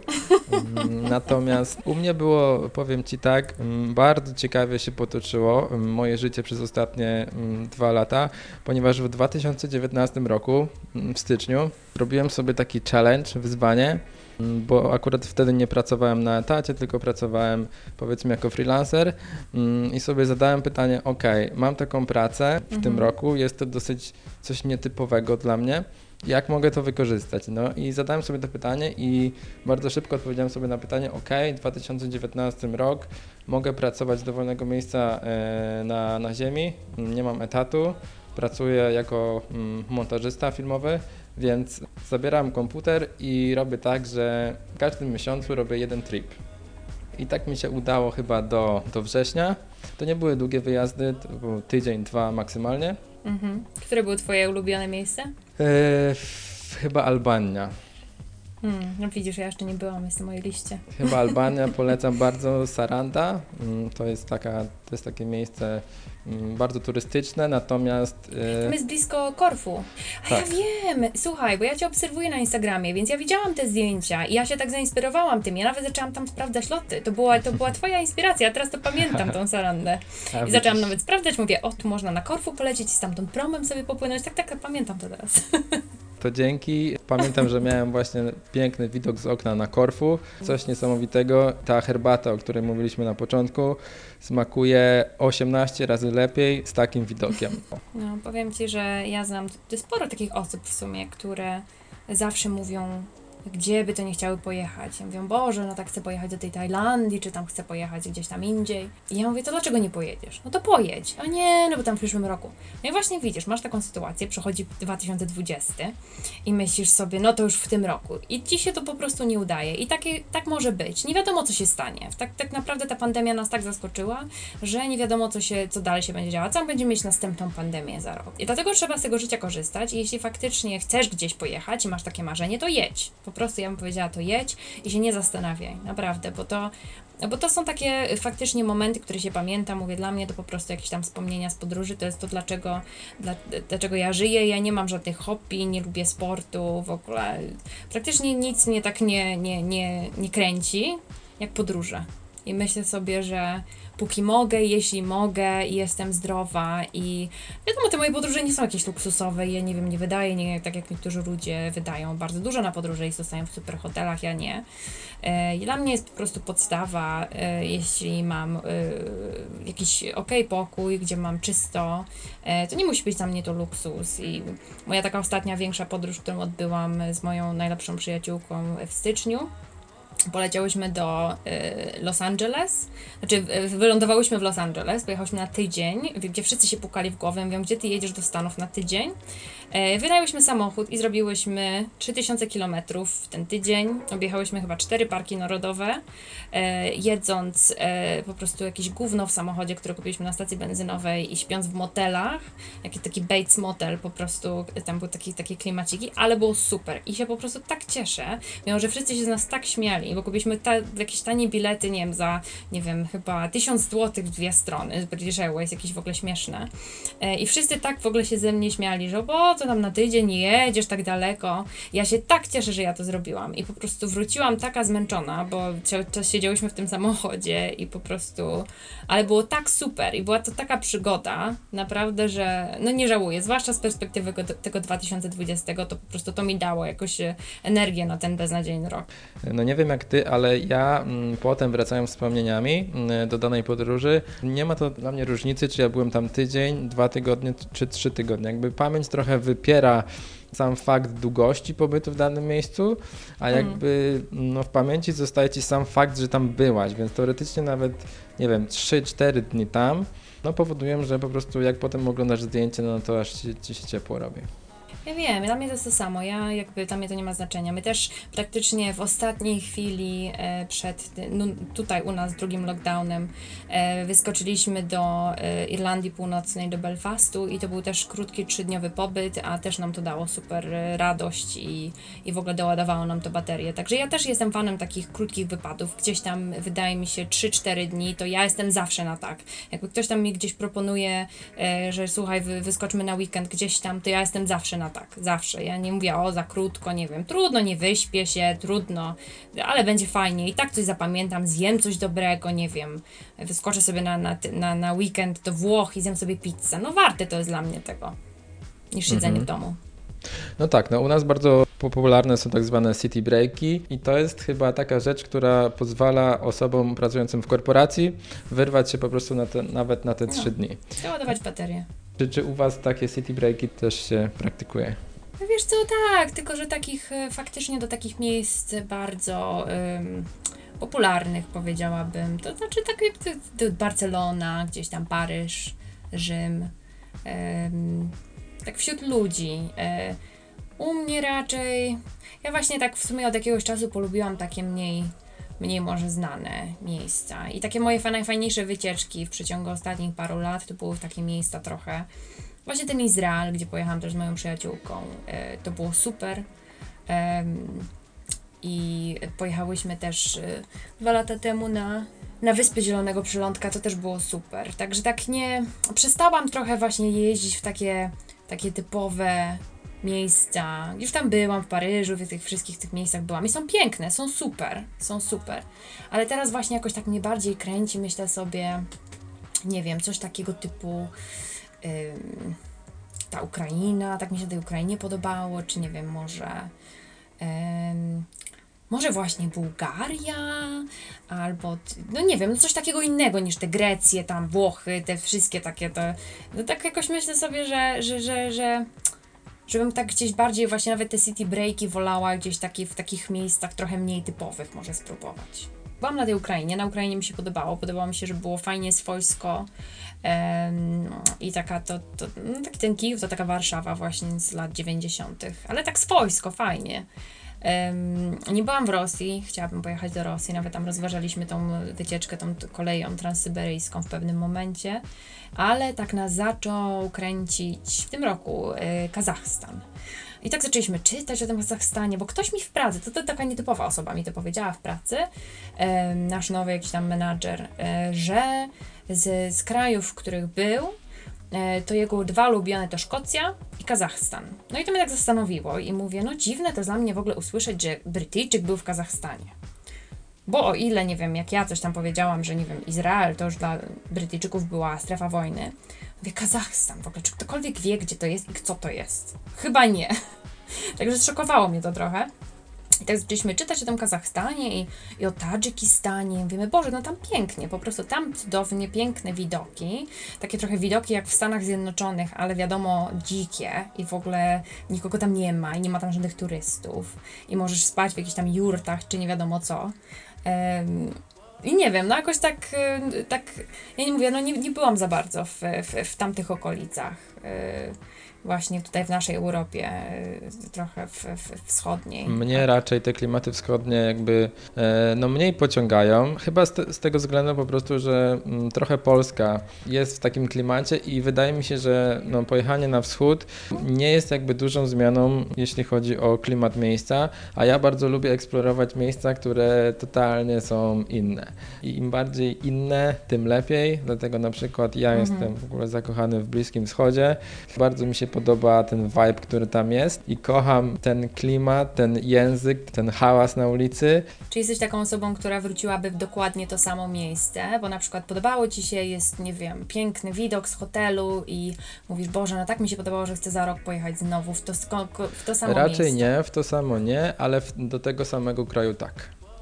Speaker 1: Natomiast u mnie było, powiem ci tak, bardzo ciekawie się potoczyło moje życie przez ostatnie dwa lata, ponieważ w 2019 roku, w styczniu, robiłem sobie taki challenge, wyzwanie, bo akurat wtedy nie pracowałem na etacie, tylko pracowałem powiedzmy jako freelancer mm, i sobie zadałem pytanie, ok, mam taką pracę w mhm. tym roku, jest to dosyć coś nietypowego dla mnie, jak mogę to wykorzystać? No i zadałem sobie to pytanie i bardzo szybko odpowiedziałem sobie na pytanie, ok, 2019 rok, mogę pracować z dowolnego miejsca e, na, na ziemi, nie mam etatu, pracuję jako mm, montażysta filmowy, więc zabieram komputer i robię tak, że w każdym miesiącu robię jeden trip. I tak mi się udało chyba do, do września. To nie były długie wyjazdy, to był tydzień, dwa maksymalnie.
Speaker 2: Mhm. Które było Twoje ulubione miejsce?
Speaker 1: Yy, chyba Albania.
Speaker 2: Hmm, no widzisz, ja jeszcze nie byłam, jest na mojej liście.
Speaker 1: Chyba Albania, polecam bardzo Saranda. Mm, to jest, taka, to jest takie miejsce Mm, bardzo turystyczne, natomiast...
Speaker 2: Yy... Tam jest blisko Korfu. A tak. ja wiem, słuchaj, bo ja Cię obserwuję na Instagramie, więc ja widziałam te zdjęcia i ja się tak zainspirowałam tym. Ja nawet zaczęłam tam sprawdzać loty. To była, to była Twoja inspiracja, teraz to pamiętam tą sarandę. I zaczęłam nawet sprawdzać, mówię, o, tu można na Korfu polecieć i stamtąd promem sobie popłynąć. Tak, tak, pamiętam to teraz.
Speaker 1: to dzięki. Pamiętam, że miałem właśnie piękny widok z okna na Korfu. Coś niesamowitego. Ta herbata, o której mówiliśmy na początku, smakuje 18 razy lepiej z takim widokiem.
Speaker 2: No, powiem Ci, że ja znam sporo takich osób w sumie, które zawsze mówią gdzie by to nie chciały pojechać. Ja mówię, Boże, no tak chcę pojechać do tej Tajlandii, czy tam chcę pojechać gdzieś tam indziej. I ja mówię, to dlaczego nie pojedziesz? No to pojedź. A nie, no bo tam w przyszłym roku. No i właśnie widzisz, masz taką sytuację, przychodzi 2020 i myślisz sobie, no to już w tym roku. I ci się to po prostu nie udaje. I takie, tak może być. Nie wiadomo, co się stanie. Tak, tak naprawdę ta pandemia nas tak zaskoczyła, że nie wiadomo, co, się, co dalej się będzie działo. Co będziemy mieć następną pandemię za rok. I dlatego trzeba z tego życia korzystać. I jeśli faktycznie chcesz gdzieś pojechać i masz takie marzenie, to jedź. Po prostu ja bym powiedziała, to jedź i się nie zastanawiaj, naprawdę, bo to, bo to są takie faktycznie momenty, które się pamięta, mówię, dla mnie to po prostu jakieś tam wspomnienia z podróży, to jest to, dlaczego, dla, dlaczego ja żyję, ja nie mam żadnych hobby, nie lubię sportu, w ogóle praktycznie nic mnie tak nie, nie, nie, nie kręci, jak podróże. I myślę sobie, że póki mogę, jeśli mogę i jestem zdrowa i wiadomo, te moje podróże nie są jakieś luksusowe, ja nie wiem, nie wydaję, nie, tak jak niektórzy ludzie wydają bardzo dużo na podróże i zostają w super hotelach, ja nie. E, dla mnie jest po prostu podstawa, e, jeśli mam e, jakiś ok pokój, gdzie mam czysto, e, to nie musi być dla mnie to luksus i moja taka ostatnia większa podróż, którą odbyłam z moją najlepszą przyjaciółką w styczniu, poleciałyśmy do y, Los Angeles, znaczy y, wylądowałyśmy w Los Angeles, pojechałyśmy na tydzień, gdzie wszyscy się pukali w głowę, mówią, gdzie ty jedziesz do Stanów na tydzień. E, wynajęłyśmy samochód i zrobiłyśmy 3000 km w ten tydzień. Objechałyśmy chyba cztery parki narodowe, e, jedząc e, po prostu jakieś gówno w samochodzie, które kupiliśmy na stacji benzynowej i śpiąc w motelach, jakiś taki Bates Motel po prostu, tam były takie, takie klimaciki, ale było super i się po prostu tak cieszę, mimo że wszyscy się z nas tak śmiali, bo kupiliśmy ta, jakieś tanie bilety, nie wiem, za, nie wiem, chyba 1000 zł w dwie strony British Airways, jakieś w ogóle śmieszne. I wszyscy tak w ogóle się ze mnie śmiali, że bo co tam na tydzień jedziesz tak daleko. Ja się tak cieszę, że ja to zrobiłam i po prostu wróciłam taka zmęczona, bo cały czas siedziałyśmy w tym samochodzie i po prostu, ale było tak super i była to taka przygoda, naprawdę, że no nie żałuję, zwłaszcza z perspektywy tego 2020, to po prostu to mi dało jakoś e, energię na ten beznadziejny rok.
Speaker 1: No nie wiem jak ty, ale ja m, mm, potem wracając wspomnieniami m, mm, do danej podróży, nie ma to dla mnie różnicy, czy ja byłem tam tydzień, dwa tygodnie, czy trzy tygodnie. Jakby pamięć trochę wypiera sam fakt długości pobytu w danym miejscu, a mhm. jakby no, w pamięci zostaje ci sam fakt, że tam byłaś, więc teoretycznie nawet, nie wiem, 3-4 dni tam, no powodują, że po prostu jak potem oglądasz zdjęcie, no to aż ci, ci się ciepło robi.
Speaker 2: Ja wiem, dla mnie to jest to samo. Ja jakby dla mnie to nie ma znaczenia. My też praktycznie w ostatniej chwili e, przed no, tutaj u nas drugim lockdownem e, wyskoczyliśmy do e, Irlandii Północnej, do Belfastu i to był też krótki trzydniowy pobyt, a też nam to dało super radość i, i w ogóle doładowało nam to baterię. Także ja też jestem fanem takich krótkich wypadów. Gdzieś tam wydaje mi się 3-4 dni, to ja jestem zawsze na tak. Jakby ktoś tam mi gdzieś proponuje, że słuchaj, wy, wyskoczmy na weekend gdzieś tam, to ja jestem zawsze na tak, zawsze. Ja nie mówię, o za krótko, nie wiem, trudno, nie wyśpię się, trudno, ale będzie fajnie i tak coś zapamiętam, zjem coś dobrego, nie wiem, wyskoczę sobie na, na, na, na weekend do Włoch i zjem sobie pizzę. No warte to jest dla mnie tego, niż siedzenie mhm. w domu.
Speaker 1: No tak, no u nas bardzo popularne są tak zwane city breaki i to jest chyba taka rzecz, która pozwala osobom pracującym w korporacji wyrwać się po prostu na te, nawet na te trzy no, dni.
Speaker 2: Przeładować baterię.
Speaker 1: Czy, czy u Was takie city breaki też się praktykuje?
Speaker 2: No wiesz co, tak, tylko że takich e, faktycznie do takich miejsc bardzo um, popularnych powiedziałabym. To znaczy takie Barcelona, gdzieś tam Paryż, Rzym. Um, tak wśród ludzi. E, u mnie raczej. Ja właśnie tak w sumie od jakiegoś czasu polubiłam takie mniej mniej może znane miejsca. I takie moje najfajniejsze wycieczki w przeciągu ostatnich paru lat to były takie miejsca trochę. Właśnie ten Izrael, gdzie pojechałam też z moją przyjaciółką. E, to było super. I pojechałyśmy też e, dwa lata temu na, na Wyspy Zielonego Przylądka, to też było super. Także tak nie. Przestałam trochę właśnie jeździć w takie, takie typowe miejsca. Już tam byłam w Paryżu, w tych wszystkich tych miejscach byłam i są piękne, są super, są super. Ale teraz właśnie jakoś tak mnie bardziej kręci, myślę sobie, nie wiem, coś takiego typu ym, ta Ukraina, tak mi się tej Ukrainie podobało, czy nie wiem, może ym, może właśnie Bułgaria, albo, no nie wiem, no coś takiego innego niż te Grecje, tam Włochy, te wszystkie takie, te, no tak jakoś myślę sobie, że, że, że, że żebym tak gdzieś bardziej właśnie nawet te city breaki wolała gdzieś w takich miejscach trochę mniej typowych może spróbować. Byłam na tej Ukrainie, na Ukrainie mi się podobało, podobało mi się, że było fajnie swojsko um, i taka to, to no taki ten Kijów to taka Warszawa właśnie z lat 90., ale tak swojsko, fajnie. Nie byłam w Rosji, chciałabym pojechać do Rosji, nawet tam rozważaliśmy tą wycieczkę tą koleją transsyberyjską w pewnym momencie, ale tak nas zaczął kręcić w tym roku y, Kazachstan. I tak zaczęliśmy czytać o tym Kazachstanie, bo ktoś mi w pracy, to, to taka nietypowa osoba mi to powiedziała w pracy, nasz nowy jakiś tam menadżer, y, że z, z krajów, w których był, E, to jego dwa ulubione to Szkocja i Kazachstan. No i to mnie tak zastanowiło i mówię, no dziwne to dla mnie w ogóle usłyszeć, że Brytyjczyk był w Kazachstanie. Bo o ile, nie wiem, jak ja coś tam powiedziałam, że nie wiem, Izrael to już dla Brytyjczyków była strefa wojny, wie Kazachstan w ogóle, czy ktokolwiek wie, gdzie to jest i co to jest? Chyba nie. Także zszokowało mnie to trochę. I tak zaczęliśmy czytać o tym Kazachstanie i, i o Tadżykistanie. Wiemy, Boże, no tam pięknie, po prostu tam cudownie, piękne widoki. Takie trochę widoki jak w Stanach Zjednoczonych, ale wiadomo, dzikie i w ogóle nikogo tam nie ma i nie ma tam żadnych turystów. I możesz spać w jakichś tam jurtach, czy nie wiadomo co. Um, i nie wiem, no jakoś tak, tak ja nie mówię, no nie, nie byłam za bardzo w, w, w tamtych okolicach właśnie tutaj w naszej Europie, y, trochę w, w wschodniej.
Speaker 1: Mnie tak. raczej te klimaty wschodnie jakby e, no mniej pociągają, chyba z, te, z tego względu po prostu, że mm, trochę Polska jest w takim klimacie i wydaje mi się, że no, pojechanie na wschód nie jest jakby dużą zmianą, jeśli chodzi o klimat miejsca, a ja bardzo lubię eksplorować miejsca, które totalnie są inne. I im bardziej inne, tym lepiej, dlatego na przykład ja mhm. jestem w ogóle zakochany w Bliskim Wschodzie. Bardzo mi się podoba ten vibe, który tam jest i kocham ten klimat, ten język, ten hałas na ulicy.
Speaker 2: Czy jesteś taką osobą, która wróciłaby w dokładnie to samo miejsce, bo na przykład podobało Ci się, jest, nie wiem, piękny widok z hotelu i mówisz, Boże, no tak mi się podobało, że chcę za rok pojechać znowu w to, w to samo
Speaker 1: Raczej
Speaker 2: miejsce.
Speaker 1: Raczej nie, w to samo nie, ale w, do tego samego kraju tak.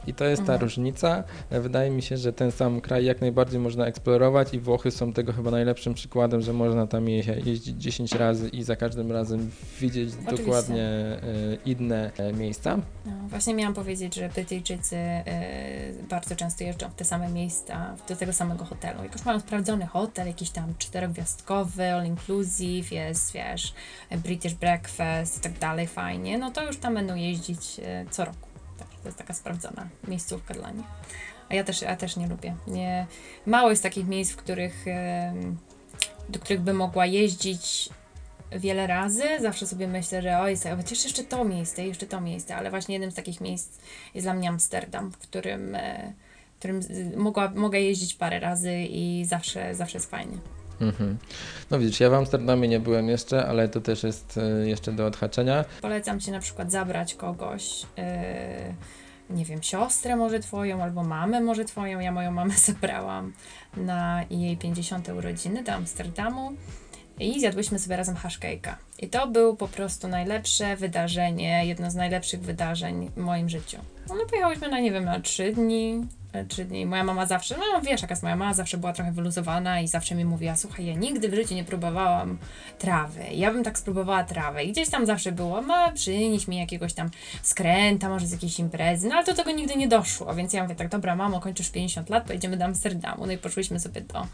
Speaker 1: I to jest ta mhm. różnica. Wydaje mi się, że ten sam kraj jak najbardziej można eksplorować i Włochy są tego chyba najlepszym przykładem, że można tam jeździć 10 razy i za każdym razem widzieć Oczywiście. dokładnie e, inne e, miejsca.
Speaker 2: No, właśnie miałam powiedzieć, że Brytyjczycy e, bardzo często jeżdżą w te same miejsca, do tego samego hotelu. Jak już mają sprawdzony hotel, jakiś tam czterogwiazdkowy, all inclusive, jest, wiesz, British breakfast i tak dalej, fajnie, no to już tam będą jeździć co roku. To jest taka sprawdzona miejscówka dla nich. A ja też, ja też nie lubię. Nie, mało jest takich miejsc, w których, do których by mogła jeździć wiele razy. Zawsze sobie myślę, że oj, chociaż jeszcze to miejsce, jeszcze to miejsce, ale właśnie jednym z takich miejsc jest dla mnie Amsterdam, w którym, e, w którym mogła, mogę jeździć parę razy i zawsze, zawsze jest fajnie. Mhm.
Speaker 1: No widzisz, ja w Amsterdamie nie byłem jeszcze, ale to też jest e, jeszcze do odhaczenia.
Speaker 2: Polecam Ci na przykład zabrać kogoś, yy, nie wiem, siostrę może Twoją, albo mamę może Twoją. Ja moją mamę zabrałam na jej 50. urodziny do Amsterdamu i zjadłyśmy sobie razem hashcake'a. I to było po prostu najlepsze wydarzenie, jedno z najlepszych wydarzeń w moim życiu. No, no pojechałyśmy na, nie wiem, na trzy dni, trzy dni. Moja mama zawsze, no wiesz, jaka jest moja mama, zawsze była trochę wyluzowana i zawsze mi mówiła, słuchaj, ja nigdy w życiu nie próbowałam trawy. Ja bym tak spróbowała trawę. I gdzieś tam zawsze było, ma przynieść mi jakiegoś tam skręta, może z jakiejś imprezy, no ale do tego nigdy nie doszło. Więc ja mówię tak, dobra, mamo, kończysz 50 lat, pojedziemy do Amsterdamu. No i poszłyśmy sobie do,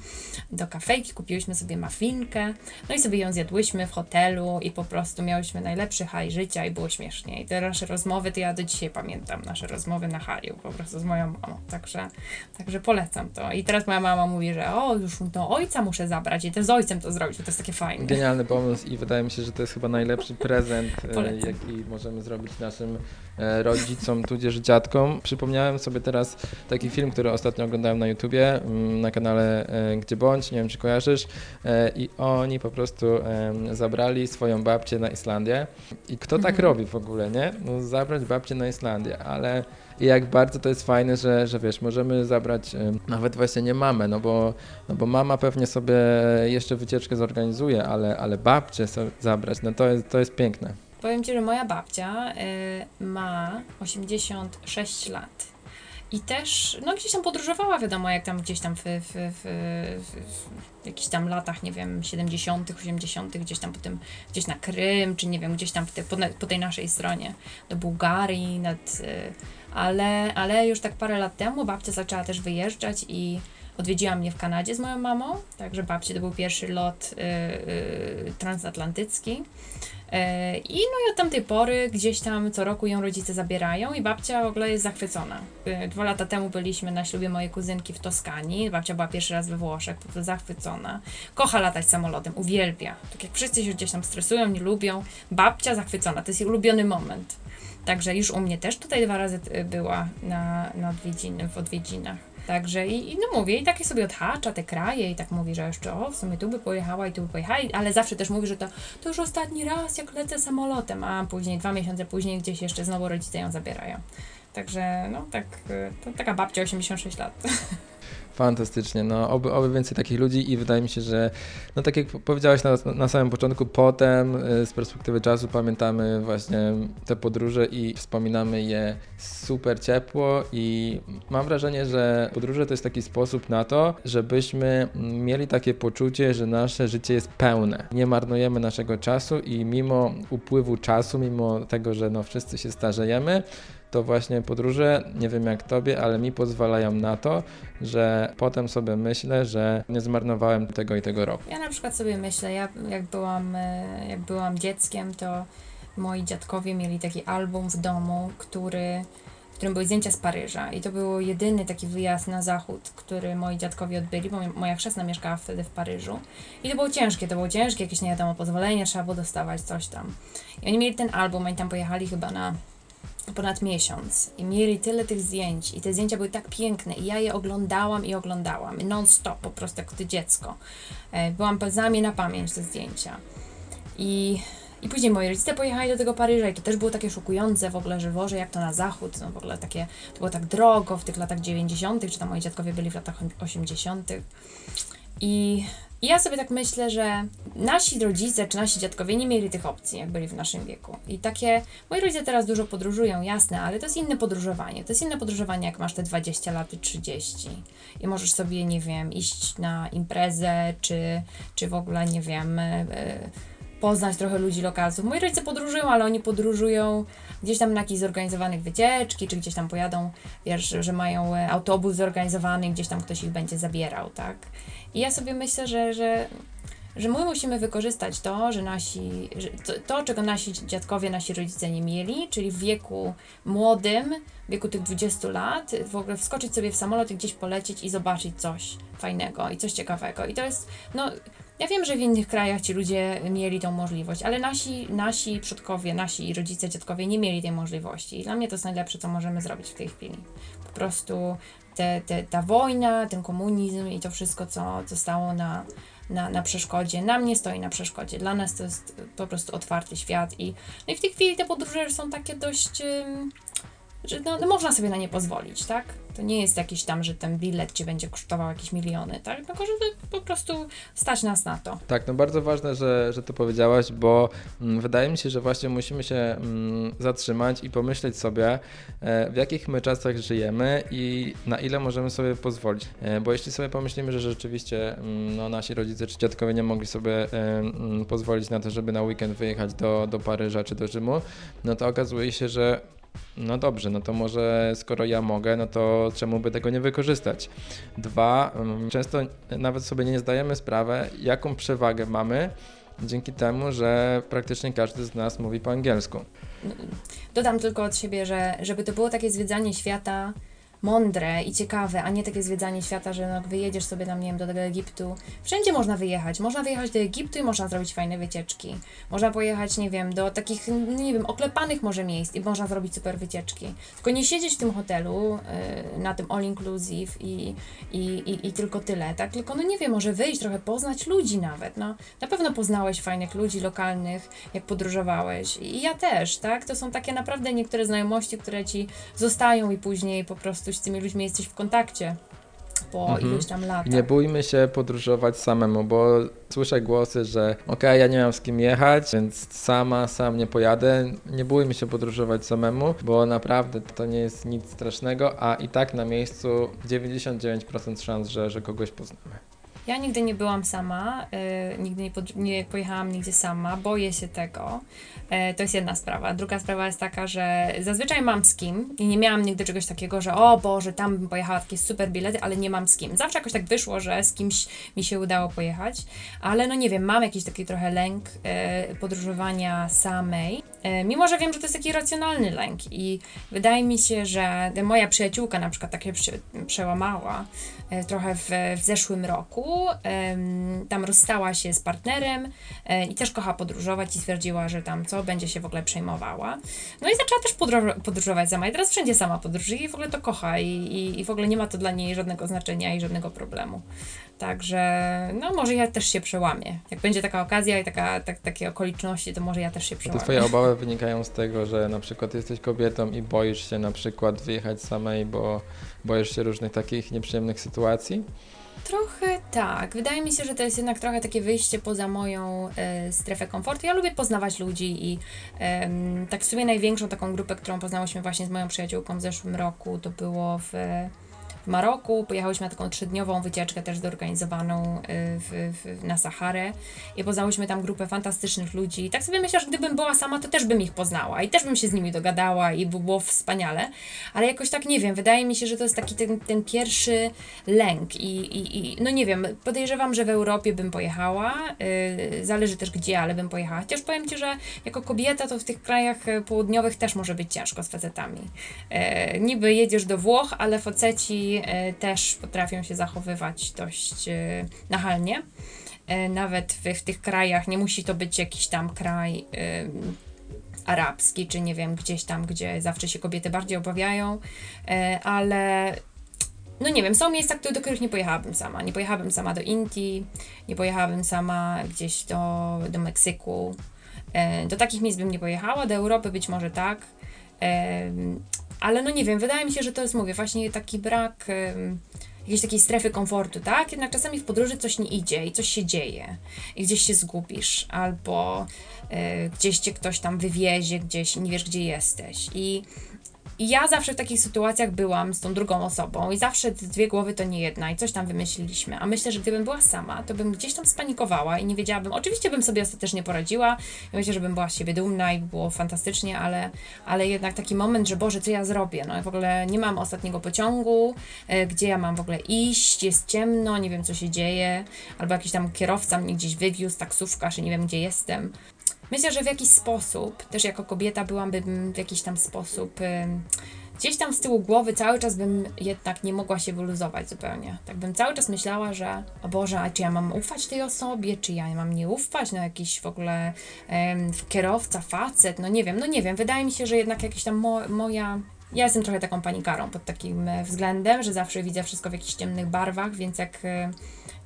Speaker 2: do kafejki, kupiłyśmy sobie mafinkę, no i sobie ją zjadłyśmy w hotelu i po prostu miałyśmy najlepszy haj życia i było śmiesznie. I te nasze rozmowy, to ja do dzisiaj pamiętam, nasze rozmowy na haju, po prostu z moją mamą. Tak Także, także polecam to. I teraz moja mama mówi, że o, już to ojca muszę zabrać i też z ojcem to zrobić, bo to jest takie fajne.
Speaker 1: Genialny pomysł i wydaje mi się, że to jest chyba najlepszy prezent, e, jaki możemy zrobić naszym e, rodzicom, tudzież dziadkom. Przypomniałem sobie teraz taki film, który ostatnio oglądałem na YouTubie, mm, na kanale e, Gdzie Bądź, nie wiem czy kojarzysz, i oni po prostu zabrali swoją babcię na Islandię. I kto tak mhm. robi w ogóle, nie? No, zabrać babcię na Islandię, ale i jak bardzo to jest fajne, że, że wiesz, możemy zabrać nawet właśnie nie mamę, no bo, no bo mama pewnie sobie jeszcze wycieczkę zorganizuje, ale, ale babcię sobie zabrać, no to jest, to jest piękne.
Speaker 2: Powiem Ci, że moja babcia y, ma 86 lat. I też, no gdzieś tam podróżowała, wiadomo, jak tam gdzieś tam w, w, w, w jakichś tam latach, nie wiem, 70., 80., gdzieś tam potem, gdzieś na Krym, czy nie wiem, gdzieś tam te, po, po, tej naszej stronie, do Bułgarii, nad, ale, ale już tak parę lat temu babcia zaczęła też wyjeżdżać i odwiedziła mnie w Kanadzie z moją mamą, także babci to był pierwszy lot y, y, transatlantycki. Y, I no i od tamtej pory gdzieś tam co roku ją rodzice zabierają i babcia w ogóle jest zachwycona. Dwa lata temu byliśmy na ślubie mojej kuzynki w Toskanii. Babcia była pierwszy raz we Włoszech, po prostu zachwycona. Kocha latać samolotem, uwielbia. Tak jak wszyscy się gdzieś tam stresują, nie lubią. Babcia zachwycona, to jest jej ulubiony moment. Także już u mnie też tutaj dwa razy y, była na, na odwiedziny, w odwiedzinach. Także i, i no mówię, i takie sobie odhacza te kraje i tak mówi, że jeszcze o, w sumie tu by pojechała i tu by pojechała, ale zawsze też mówi, że to, to już ostatni raz, jak lecę samolotem, a później, dwa miesiące później gdzieś jeszcze znowu rodzice ją zabierają. Także no tak, y, to taka babcia 86 lat.
Speaker 1: Fantastycznie, no oby, oby więcej takich ludzi i wydaje mi się, że no tak jak powiedziałeś na, na samym początku, potem y, z perspektywy czasu pamiętamy właśnie te podróże i wspominamy je super ciepło i mam wrażenie, że podróże to jest taki sposób na to, żebyśmy mieli takie poczucie, że nasze życie jest pełne. Nie marnujemy naszego czasu i mimo upływu czasu, mimo tego, że no wszyscy się starzejemy, to właśnie podróże, nie wiem jak tobie, ale mi pozwalają na to, że potem sobie myślę, że nie zmarnowałem tego i tego roku.
Speaker 2: Ja na przykład sobie myślę, ja jak byłam, e, jak byłam dzieckiem, to moi dziadkowie mieli taki album w domu, który w którym były zdjęcia z Paryża i to był jedyny taki wyjazd na zachód, który moi dziadkowie odbyli, bo moja chrzestna mieszkała wtedy w Paryżu i to było ciężkie, to było ciężkie, jakieś nie wiadomo pozwolenie trzeba było dostawać, coś tam. I oni mieli ten album, oni tam pojechali chyba na ponad miesiąc i mieli tyle tych zdjęć i te zdjęcia były tak piękne i ja je oglądałam i oglądałam non-stop, po prostu jak to dziecko. E, byłam pełzami na pamięć te zdjęcia. I, I później moi rodzice pojechali do tego Paryża i to też było takie szokujące w ogóle, że Boże, jak to na zachód, no w ogóle takie, to było tak drogo w tych latach 90., czy tam moi dziadkowie byli w latach 80. I i ja sobie tak myślę, że nasi rodzice czy nasi dziadkowie nie mieli tych opcji, jak byli w naszym wieku. I takie, moi rodzice teraz dużo podróżują, jasne, ale to jest inne podróżowanie. To jest inne podróżowanie, jak masz te 20 lat czy 30. I możesz sobie, nie wiem, iść na imprezę, czy, czy w ogóle, nie wiem, yy, poznać trochę ludzi lokalców. Moi rodzice podróżują, ale oni podróżują gdzieś tam na jakichś zorganizowanych wycieczki, czy gdzieś tam pojadą, wiesz, że mają e, autobus zorganizowany, gdzieś tam ktoś ich będzie zabierał, tak? I ja sobie myślę, że, że, że my musimy wykorzystać to, że nasi, że to, to, czego nasi dziadkowie, nasi rodzice nie mieli, czyli w wieku młodym, w wieku tych 20 lat, w ogóle wskoczyć sobie w samolot i gdzieś polecieć i zobaczyć coś fajnego i coś ciekawego. I to jest, no, ja wiem, że w innych krajach ci ludzie mieli tą możliwość, ale nasi, nasi przodkowie, nasi rodzice, dziadkowie nie mieli tej możliwości. I dla mnie to jest najlepsze, co możemy zrobić w tej chwili. Po prostu te, te, ta wojna, ten komunizm i to wszystko, co, co stało na, na, na przeszkodzie, nam nie stoi na przeszkodzie. Dla nas to jest po prostu otwarty świat. I, no i w tej chwili te podróże są takie dość że no, no, można sobie na nie pozwolić, tak? To nie jest jakiś tam, że ten bilet ci będzie kosztował jakieś miliony, tak? Tylko, żeby po prostu stać nas na to.
Speaker 1: Tak, no bardzo ważne, że, że to powiedziałaś, bo mm, wydaje mi się, że właśnie musimy się mm, zatrzymać i pomyśleć sobie, e, w jakich my czasach żyjemy i na ile możemy sobie pozwolić. E, bo jeśli sobie pomyślimy, że rzeczywiście mm, no, nasi rodzice czy dziadkowie nie mogli sobie e, pozwolić na to, żeby na weekend wyjechać do, do Paryża czy do Rzymu, no to okazuje się, że no dobrze, no to może skoro ja mogę, no to czemu by tego nie wykorzystać? Dwa, mm, często nawet sobie nie zdajemy sprawy, jaką przewagę mamy dzięki temu, że praktycznie każdy z nas mówi po angielsku.
Speaker 2: Dodam tylko od siebie, że żeby to było takie zwiedzanie świata, mądre i ciekawe, a nie takie zwiedzanie świata, że no, wyjedziesz sobie tam, nie wiem, do tego Egiptu. Wszędzie można wyjechać. Można wyjechać do Egiptu i można zrobić fajne wycieczki. Można pojechać, nie wiem, do takich, nie wiem, oklepanych może miejsc i można zrobić super wycieczki. Tylko nie siedzieć w tym hotelu, yy, na tym all inclusive i, i, i, i, tylko tyle, tak? Tylko, no nie wiem, może wyjść, trochę poznać ludzi nawet, no. Na pewno poznałeś fajnych ludzi lokalnych, jak podróżowałeś. I ja też, tak? To są takie naprawdę niektóre znajomości, które ci zostają i później po prostu prostu z tymi ludźmi jesteś w kontakcie po mhm. iluś tam latach.
Speaker 1: Nie bójmy się podróżować samemu, bo słyszę głosy, że okej, okay, ja nie mam z kim jechać, więc sama, sam nie pojadę. Nie bójmy się podróżować samemu, bo naprawdę to nie jest nic strasznego, a i tak na miejscu 99% szans, że, że kogoś poznamy.
Speaker 2: Ja nigdy nie byłam sama, yy, nigdy nie, nie, pojechałam nigdzie sama, boję się tego. Yy, to jest jedna sprawa. Druga sprawa jest taka, że zazwyczaj mam z kim i nie miałam nigdy czegoś takiego, że o Boże, tam bym pojechała takie super bilety, ale nie mam z kim. Zawsze jakoś tak wyszło, że z kimś mi się udało pojechać, ale no nie wiem, mam jakiś taki trochę lęk yy, podróżowania samej, mimo że wiem, że to jest taki racjonalny lęk i wydaje mi się, że moja przyjaciółka na przykład takie prze, przełamała trochę w, w zeszłym roku, tam rozstała się z partnerem e, i też kocha podróżować i stwierdziła, że tam co, będzie się w ogóle przejmowała. No i zaczęła też podróżować sama i teraz wszędzie sama podróżuje i w ogóle to kocha i, i, i w ogóle nie ma to dla niej żadnego znaczenia i żadnego problemu. Także, no może ja też się przełamię. Jak będzie taka okazja i taka, tak, takie okoliczności, to może ja też się przełamię.
Speaker 1: To twoje obawy wynikają z tego, że na przykład jesteś kobietą i boisz się na przykład wyjechać samej, bo boisz się różnych takich nieprzyjemnych sytuacji?
Speaker 2: Trochę tak. Wydaje mi się, że to jest jednak trochę takie wyjście poza moją e, strefę komfortu. Ja lubię poznawać ludzi i e, tak w sumie największą taką grupę, którą poznałyśmy właśnie z moją przyjaciółką w zeszłym roku, to było w w Maroku. Pojechałyśmy na taką trzydniową wycieczkę też zorganizowaną y, w, w, na Saharę i poznałyśmy tam grupę fantastycznych ludzi. I tak sobie myślę, że gdybym była sama, to też bym ich poznała i też bym się z nimi dogadała i by było wspaniale, ale jakoś tak nie wiem, wydaje mi się, że to jest taki ten, ten pierwszy lęk i, i, i no nie wiem, podejrzewam, że w Europie bym pojechała, yy, zależy też gdzie, ale bym pojechała. Chociaż powiem Ci, że jako kobieta to w tych krajach południowych też może być ciężko z facetami. Yy, niby jedziesz do Włoch, ale faceci E, też potrafią się zachowywać dość e, nachalnie. E, nawet w, w tych krajach nie musi to być jakiś tam kraj arabski, czy nie wiem, gdzieś tam, gdzie zawsze się kobiety bardziej obawiają, ale no nie wiem, są miejsca, do których nie pojechałabym sama. Nie pojechałabym sama do Indii, nie pojechałabym sama gdzieś do, do Meksyku. Do takich miejsc bym nie pojechała, do Europy być może tak. Ale no nie wiem, wydaje mi się, że to jest, mówię, właśnie taki brak um, jakiejś takiej strefy komfortu, tak? Jednak czasami w podróży coś nie idzie i coś się dzieje i gdzieś się zgubisz albo y, gdzieś cię ktoś tam wywiezie, gdzieś nie wiesz, gdzie jesteś. I i ja zawsze w takich sytuacjach byłam z tą drugą osobą i zawsze dwie głowy to nie jedna i coś tam wymyśliliśmy. A myślę, że gdybym była sama, to bym gdzieś tam spanikowała i nie wiedziałabym. Oczywiście bym sobie ostatecznie poradziła. Ja myślę, że bym była z siebie dumna i było fantastycznie, ale, ale jednak taki moment, że Boże, co ja zrobię? No w ogóle nie mam ostatniego pociągu, e, gdzie ja mam w ogóle iść, jest ciemno, nie wiem co się dzieje, albo jakiś tam kierowca mnie gdzieś wywiózł, taksówkarz i nie wiem gdzie jestem. Myślę, że w jakiś sposób, też jako kobieta byłabym w jakiś tam sposób, gdzieś tam z tyłu głowy cały czas bym jednak nie mogła się wyluzować zupełnie. Tak bym cały czas myślała, że o Boże, a czy ja mam ufać tej osobie, czy ja mam nie ufać, no jakiś w ogóle um, kierowca, facet, no nie wiem, no nie wiem. Wydaje mi się, że jednak jakaś tam mo moja ja jestem trochę taką panikarą pod takim e, względem, że zawsze widzę wszystko w jakichś ciemnych barwach, więc jak e,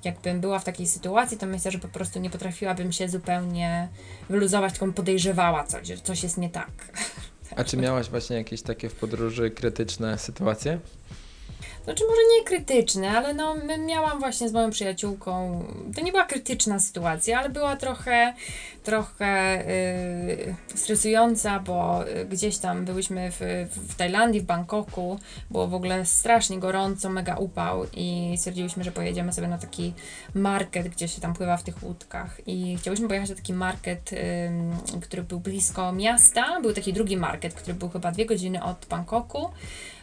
Speaker 2: jakbym była w takiej sytuacji, to myślę, że po prostu nie potrafiłabym się zupełnie wyluzować, tylko podejrzewała coś, że coś jest nie tak.
Speaker 1: A czy miałaś właśnie jakieś takie w podróży krytyczne sytuacje?
Speaker 2: Znaczy może nie krytyczne, ale no miałam właśnie z moją przyjaciółką, to nie była krytyczna sytuacja, ale była trochę, trochę yy, stresująca, bo gdzieś tam byłyśmy w, w Tajlandii, w Bangkoku, było w ogóle strasznie gorąco, mega upał i stwierdziłyśmy, że pojedziemy sobie na taki market, gdzie się tam pływa w tych łódkach. I chciałyśmy pojechać na taki market, yy, który był blisko miasta, był taki drugi market, który był chyba dwie godziny od Bangkoku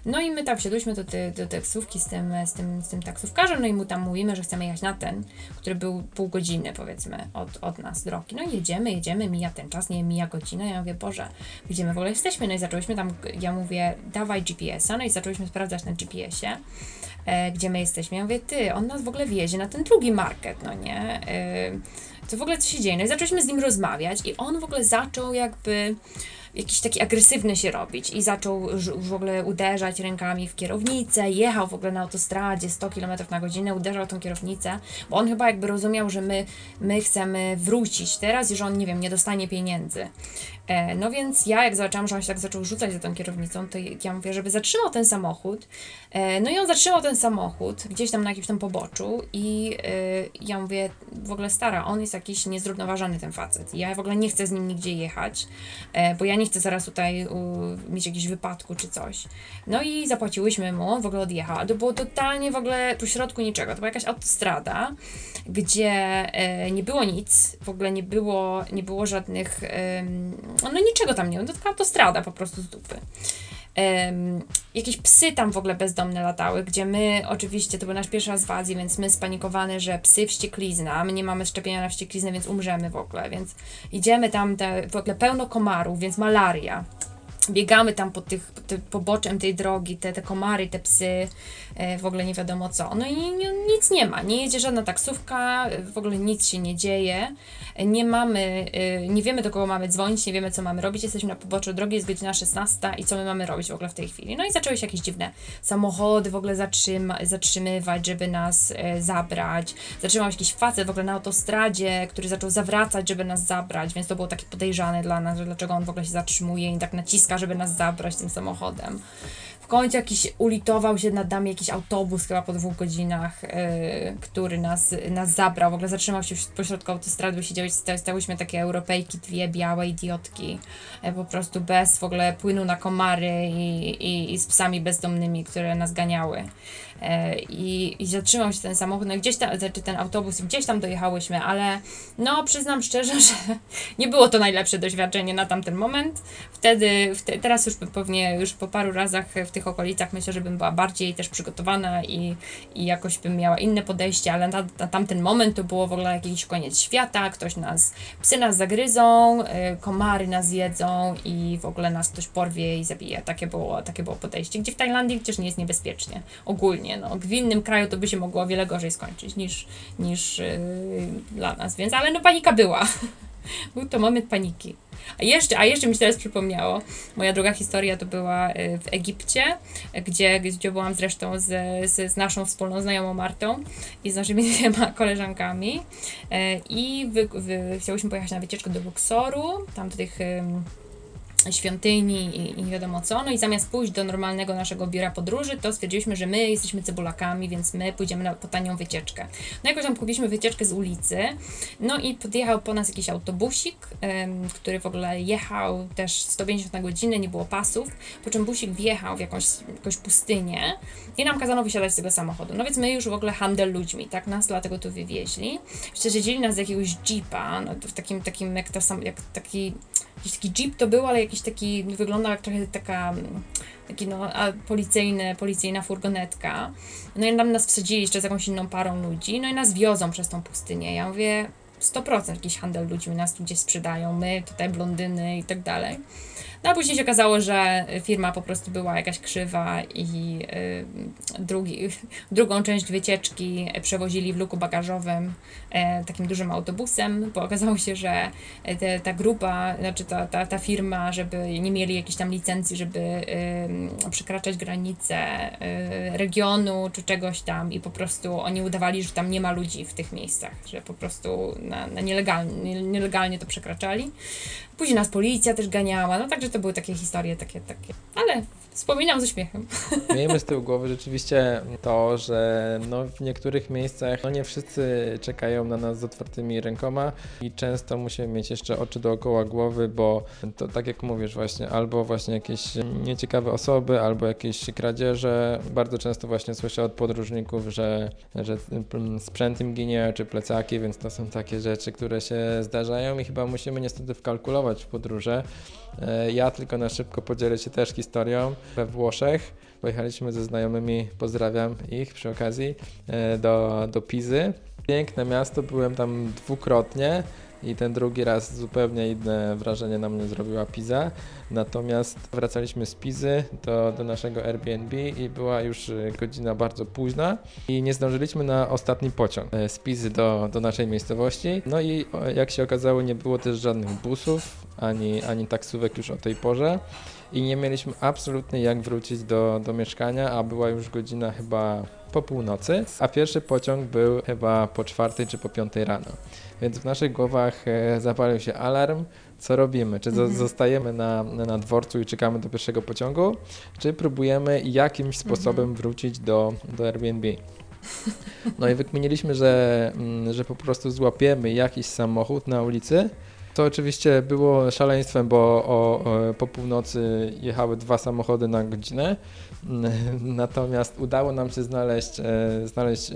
Speaker 2: no i my tam wsiadłyśmy do, te, do taksówki z tym, z, tym, z tym taksówkarzem, no i mu tam mówimy, że chcemy jechać na ten, który był pół godziny powiedzmy od, od nas drogi. No i jedziemy, jedziemy, mija ten czas, nie mija godzina, ja mówię, Boże, gdzie my w ogóle jesteśmy? No i zaczęłyśmy tam, ja mówię, dawaj GPS-a, no i zaczęłyśmy sprawdzać na GPS-ie, e, gdzie my jesteśmy. Ja mówię, ty, on nas w ogóle wiezie na ten drugi market, no nie? E, to w ogóle co się dzieje? No i zaczęliśmy z nim rozmawiać i on w ogóle zaczął jakby jakiś taki agresywny się robić i zaczął w ogóle uderzać rękami w kierownicę, jechał w ogóle na autostradzie 100 km na godzinę, uderzał tą kierownicę, bo on chyba jakby rozumiał, że my, my chcemy wrócić teraz i że on, nie wiem, nie dostanie pieniędzy. E, no więc ja, jak zobaczyłam, że on się tak zaczął rzucać za tą kierownicą, to ja mówię, żeby zatrzymał ten samochód. E, no i on zatrzymał ten samochód gdzieś tam na jakimś tam poboczu i e, ja mówię, w ogóle stara, on jest jakiś niezrównoważony ten facet. Ja w ogóle nie chcę z nim nigdzie jechać, bo ja nie chcę zaraz tutaj mieć jakiś wypadku czy coś. No i zapłaciłyśmy mu, on w ogóle odjechał. To było totalnie w ogóle tu środku niczego. To była jakaś autostrada, gdzie nie było nic, w ogóle nie było, nie było żadnych no niczego tam nie było, to taka autostrada po prostu z dupy. Um, jakieś psy tam w ogóle bezdomne latały, gdzie my, oczywiście, to był nasz pierwszy raz w Azji, więc my spanikowane, że psy wścieklizna, my nie mamy szczepienia na wściekliznę, więc umrzemy w ogóle, więc idziemy tam, te, w ogóle pełno komarów, więc malaria. biegamy tam po tych, po ty, poboczem tej drogi, te, te komary, te psy, w ogóle nie wiadomo co. No i nic nie ma, nie jedzie żadna taksówka, w ogóle nic się nie dzieje, nie mamy, e, nie wiemy do kogo mamy dzwonić, nie wiemy co mamy robić, jesteśmy na poboczu drogi, jest godzina 16 i co my mamy robić w ogóle w tej chwili. No i zaczęły się jakieś dziwne samochody w ogóle zatrzyma, zatrzymywać, żeby nas e, zabrać. Zatrzymał się jakiś facet w ogóle na autostradzie, który zaczął zawracać, żeby nas zabrać, więc to było takie podejrzane dla nas, że dlaczego on w ogóle się zatrzymuje i tak naciska, żeby nas zabrać tym samochodem. Końcu jakiś ulitował się nad nami jakiś autobus chyba po dwóch godzinach, yy, który nas, nas zabrał. W ogóle zatrzymał się pośrodku autostrady, siedziały, stałyśmy takie Europejki, dwie białe idiotki, yy, po prostu bez w ogóle płynu na komary i, i, i z psami bezdomnymi, które nas ganiały. E, i, i zatrzymał się ten samochód, no gdzieś tam, znaczy ten autobus, gdzieś tam dojechałyśmy, ale no przyznam szczerze, że nie było to najlepsze doświadczenie na tamten moment. Wtedy, wte, teraz już pewnie już po paru razach w tych okolicach myślę, że bym była bardziej też przygotowana i, i jakoś bym miała inne podejście, ale na, na tamten moment to było w ogóle jakiś koniec świata, ktoś nas, psy nas zagryzą, y, komary nas jedzą i w ogóle nas ktoś porwie i zabije. Takie było, takie było podejście, gdzie w Tajlandii przecież nie jest niebezpiecznie, ogólnie no, w innym kraju to by się mogło o wiele gorzej skończyć niż, niż yy, dla nas, więc, ale no panika była. Był to moment paniki. A jeszcze, a jeszcze mi się teraz przypomniało, moja druga historia to była y, w Egipcie, gdzie, gdzie byłam zresztą z, z, z naszą wspólną znajomą Martą i z naszymi dwiema koleżankami y, i wy, wy, chciałyśmy pojechać na wycieczkę do Luxoru, tam do tych świątyni i, i nie wiadomo co. No i zamiast pójść do normalnego naszego biura podróży, to stwierdziliśmy, że my jesteśmy cebulakami, więc my pójdziemy na, po tanią wycieczkę. No jakoś tam kupiliśmy wycieczkę z ulicy, no i podjechał po nas jakiś autobusik, ym, który w ogóle jechał też 150 na godzinę, nie było pasów, po czym busik wjechał w jakąś, jakąś pustynię i nam kazano wysiadać z tego samochodu. No więc my już w ogóle handel ludźmi, tak nas dlatego tu wywieźli. Jeszcze dzieli nas z jakiegoś jeepa, no w takim, takim jak to sam, jak taki jakiś taki jeep to był, ale jakiś taki, wyglądał jak trochę taka, taki no, policyjny, policyjna furgonetka. No i tam nas wsadzili jeszcze z jakąś inną parą ludzi, no i nas wiozą przez tą pustynię. Ja mówię, 100% jakiś handel ludźmi nas tu gdzieś sprzedają, my tutaj blondyny i tak dalej. No a później się okazało, że firma po prostu była jakaś krzywa i y, drugi, drugą część wycieczki przewozili w luku bagażowym e, takim dużym autobusem, bo okazało się, że te, ta grupa, znaczy ta, ta, ta firma, żeby nie mieli jakiejś tam licencji, żeby y, przekraczać granice y, regionu czy czegoś tam i po prostu oni udawali, że tam nie ma ludzi w tych miejscach, że po prostu na, na nielegalnie, nielegalnie to przekraczali. Później nas policja też ganiała, no także to były takie historie, takie, takie, ale Wspominam ze śmiechem.
Speaker 1: Miejmy z tyłu głowy rzeczywiście to, że no w niektórych miejscach no nie wszyscy czekają na nas z otwartymi rękoma i często musimy mieć jeszcze oczy dookoła głowy, bo to tak jak mówisz właśnie, albo właśnie jakieś nieciekawe osoby, albo jakieś kradzieże. Bardzo często właśnie słyszę od podróżników, że, że sprzęt im ginie, czy plecaki, więc to są takie rzeczy, które się zdarzają i chyba musimy niestety wkalkulować w podróże. E, ja tylko na szybko podzielę się też historią we Włoszech. Pojechaliśmy ze znajomymi, pozdrawiam ich przy okazji, e, do, do Pizy. Piękne miasto, byłem tam dwukrotnie i ten drugi raz zupełnie inne wrażenie na mnie zrobiła Piza. Natomiast wracaliśmy z Pizy do, do naszego Airbnb i była już e, godzina bardzo późna i nie zdążyliśmy na ostatni pociąg e, z Pizy do, do naszej miejscowości. No i jak się okazało nie było też żadnych busów ani, ani taksówek już o tej porze i nie mieliśmy absolutnie jak wrócić do, do mieszkania, a była już godzina chyba po północy, a pierwszy pociąg był chyba po czwartej czy po piątej rano. Więc w naszych głowach e, zapalił się alarm, co robimy? Czy mhm. zostajemy na, na dworcu i czekamy do pierwszego pociągu, czy próbujemy jakimś mhm. sposobem wrócić do, do Airbnb? No i wykminiliśmy, że, mm, że po prostu złapiemy jakiś samochód na ulicy, to oczywiście było szaleństwem, bo o, o, po północy jechały dwa samochody na godzinę. Natomiast udało nam się znaleźć, e, znaleźć e,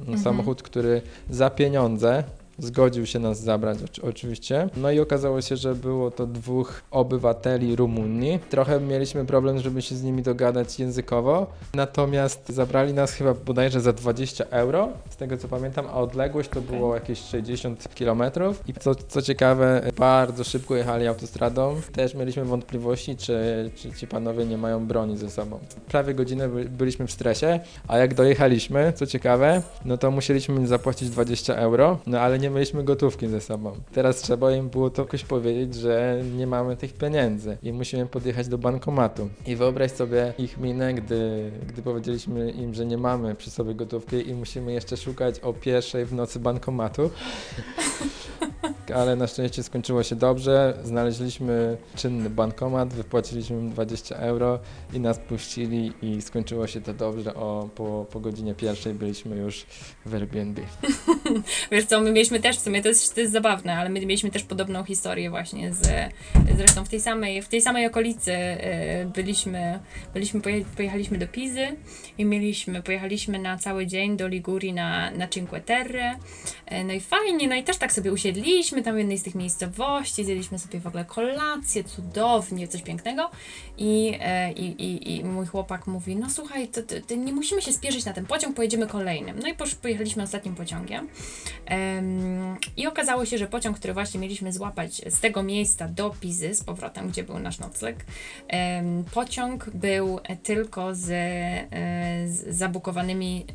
Speaker 1: mhm. samochód, który za pieniądze zgodził się nas zabrać oczywiście. No i okazało się, że było to dwóch obywateli Rumunii. Trochę mieliśmy problem, żeby się z nimi dogadać językowo, natomiast zabrali nas chyba bodajże za 20 euro, z tego co pamiętam, a odległość to było jakieś 60 kilometrów i co, co ciekawe, bardzo szybko jechali autostradą. Też mieliśmy wątpliwości, czy, czy ci panowie nie mają broni ze sobą. Prawie godzinę byliśmy w stresie, a jak dojechaliśmy, co ciekawe, no to musieliśmy zapłacić 20 euro, no ale nie mieliśmy gotówki ze sobą. Teraz trzeba im było to jakoś powiedzieć, że nie mamy tych pieniędzy i musimy podjechać do bankomatu. I wyobraź sobie ich minę, gdy, gdy powiedzieliśmy im, że nie mamy przy sobie gotówki i musimy jeszcze szukać o pierwszej w nocy bankomatu. ale na szczęście skończyło się dobrze. Znaleźliśmy czynny bankomat, wypłaciliśmy 20 euro i nas puścili i skończyło się to dobrze. O, po, po godzinie pierwszej byliśmy już w Airbnb.
Speaker 2: Wiesz co, my mieliśmy też, w sumie to jest, to jest zabawne, ale my mieliśmy też podobną historię właśnie z, zresztą w tej samej, w tej samej okolicy e, byliśmy, byliśmy pojechaliśmy do Pizy i mieliśmy, pojechaliśmy na cały dzień do Ligurii na, na Cinque Terre. E, no i fajnie, no i też tak sobie usiedliśmy tam w jednej z tych miejscowości, zjedliśmy sobie w ogóle kolację, cudownie, coś pięknego i, e, i, i, i mój chłopak mówi, no słuchaj, to, to, to, nie musimy się spieszyć na ten pociąg, pojedziemy kolejnym. No i pojechaliśmy ostatnim pociągiem um, i okazało się, że pociąg, który właśnie mieliśmy złapać z tego miejsca do Pizy, z powrotem, gdzie był nasz nocleg, um, pociąg był tylko z, e, z zabukowanymi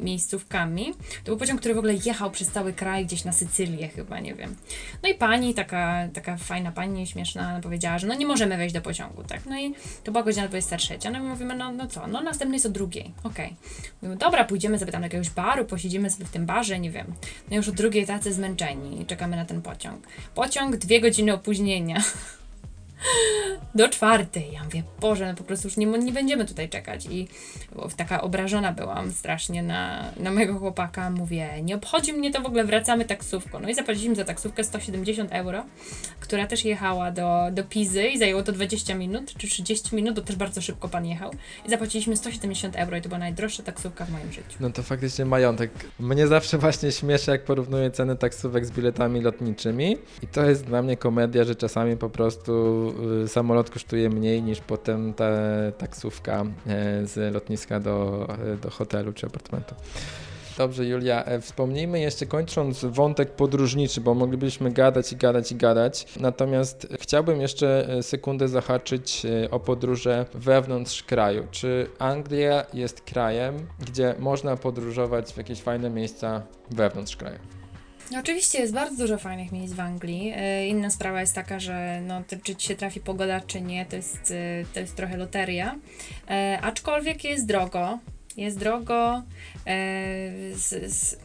Speaker 2: miejscówkami. To był pociąg, który w ogóle jechał przez cały kraj, gdzieś na Sycylię chyba, nie wiem. No i pani, taka, taka fajna pani, śmieszna, powiedziała, że no nie możemy wejść do pociągu, tak? No i to była godzina 23. No i mówimy, no, no co, no następny jest o drugiej, okej. Okay. Mówimy, dobra, pójdziemy sobie tam do jakiegoś baru, posiedzimy sobie w tym barze, nie wiem. No już o drugiej tacy zmęczeni i czekamy na ten pociąg. Pociąg, dwie godziny opóźnienia. do czwartej. Ja mówię, Boże, no po prostu już nie, nie będziemy tutaj czekać. I taka obrażona byłam strasznie na, na mojego chłopaka. Mówię, nie obchodzi mnie to w ogóle, wracamy taksówką. No i zapłaciliśmy za taksówkę 170 euro, która też jechała do, do Pizy i zajęło to 20 minut, czy 30 minut, to też bardzo szybko pan jechał. I zapłaciliśmy 170 euro i to była najdroższa taksówka w moim życiu.
Speaker 1: No to faktycznie majątek. Mnie zawsze właśnie śmieszy, jak porównuję ceny taksówek z biletami lotniczymi. I to jest dla mnie komedia, że czasami po prostu Y, samolot kosztuje mniej niż potem ta taksówka e, z lotniska do, e, do hotelu czy apartamentu. Dobrze, Julia, e, wspomnijmy jeszcze kończąc wątek podróżniczy, bo moglibyśmy gadać i gadać i gadać. Natomiast chciałbym jeszcze sekundę zahaczyć o podróże wewnątrz kraju. Czy Anglia jest krajem, gdzie można podróżować w jakieś fajne miejsca wewnątrz kraju?
Speaker 2: Oczywiście jest bardzo dużo fajnych miejsc w Anglii. E, inna sprawa jest taka, że no, czy ci się trafi pogoda, czy nie, to jest, e, to jest trochę loteria. E, aczkolwiek jest drogo. Jest drogo. z, z,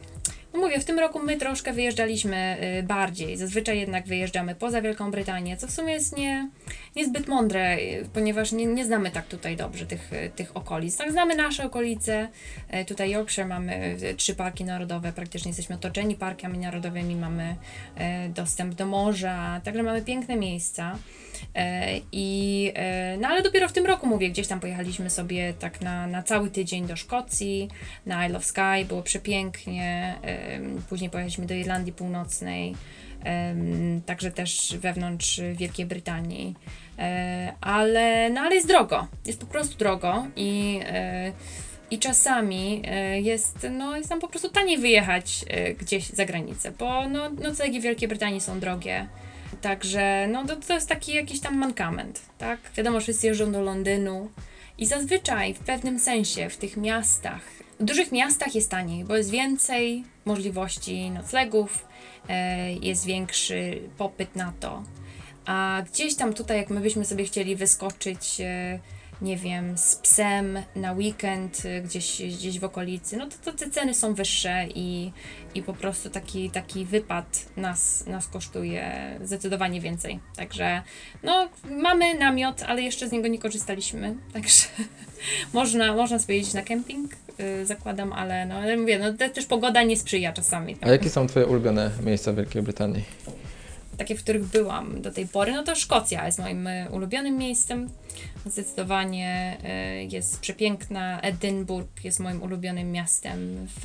Speaker 2: no mówię, w tym roku my troszkę wyjeżdżaliśmy bardziej. Zazwyczaj jednak wyjeżdżamy poza Wielką Brytanię, co w sumie jest nie, niezbyt mądre, ponieważ nie, nie znamy tak tutaj dobrze tych, tych okolic. Tak, znamy nasze okolice. Tutaj Yorkshire mamy trzy parki narodowe, praktycznie jesteśmy otoczeni parkami narodowymi, mamy dostęp do morza, także mamy piękne miejsca. I, no ale dopiero w tym roku, mówię, gdzieś tam pojechaliśmy sobie tak na, na cały tydzień do Szkocji, na Isle of Skye, było przepięknie. Później pojechaliśmy do Irlandii Północnej, także też wewnątrz Wielkiej Brytanii. E, ale, no, ale jest drogo, jest po prostu drogo i, e, i czasami e, jest, no, jest tam po prostu taniej wyjechać gdzieś za granicę, bo no, noclegi w Wielkiej Brytanii są drogie. Także no, to, to jest taki jakiś tam mankament, tak? Wiadomo, wszyscy jeżdżą do Londynu i zazwyczaj w pewnym sensie w tych miastach, w dużych miastach jest taniej, bo jest więcej możliwości noclegów, jest większy popyt na to. A gdzieś tam tutaj, jak my byśmy sobie chcieli wyskoczyć, e, nie wiem, z psem na weekend e, gdzieś, gdzieś w okolicy, no to, to te ceny są wyższe i, i po prostu taki, taki wypad nas, nas kosztuje zdecydowanie więcej. Także no, mamy namiot, ale jeszcze z niego nie korzystaliśmy, także można, można sobie jeździć na kemping, yy, zakładam, ale no, ale mówię, no też pogoda nie sprzyja czasami.
Speaker 1: Tak? A jakie są Twoje ulubione miejsca w Wielkiej Brytanii?
Speaker 2: Takie, w których byłam do tej pory, no to Szkocja jest moim e, ulubionym miejscem. Zdecydowanie e, jest przepiękna. Edynburg jest moim ulubionym miastem w,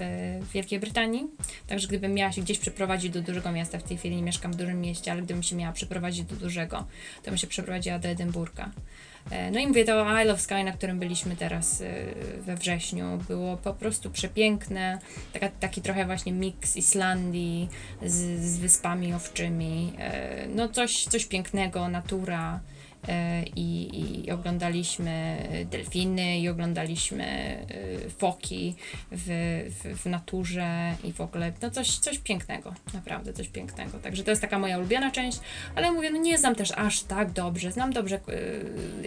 Speaker 2: Wielkiej Brytanii. Także gdybym miała się gdzieś przeprowadzić do dużego miasta, w tej chwili nie mieszkam w dużym mieście, ale gdybym się miała przeprowadzić do dużego, to bym się przeprowadziła do Edynburga. E, no i mówię, to Isle of Skye, na którym byliśmy teraz e, we wrześniu, było po prostu przepiękne. Taka, taki trochę właśnie miks Islandii z, z wyspami owczymi. E, no coś, coś pięknego, natura. E, i, i oglądaliśmy delfiny i oglądaliśmy e, foki w, w, w, naturze i w ogóle no coś, coś pięknego, naprawdę coś pięknego. Także to jest taka moja ulubiona część, ale mówię, no nie znam też aż tak dobrze. Znam dobrze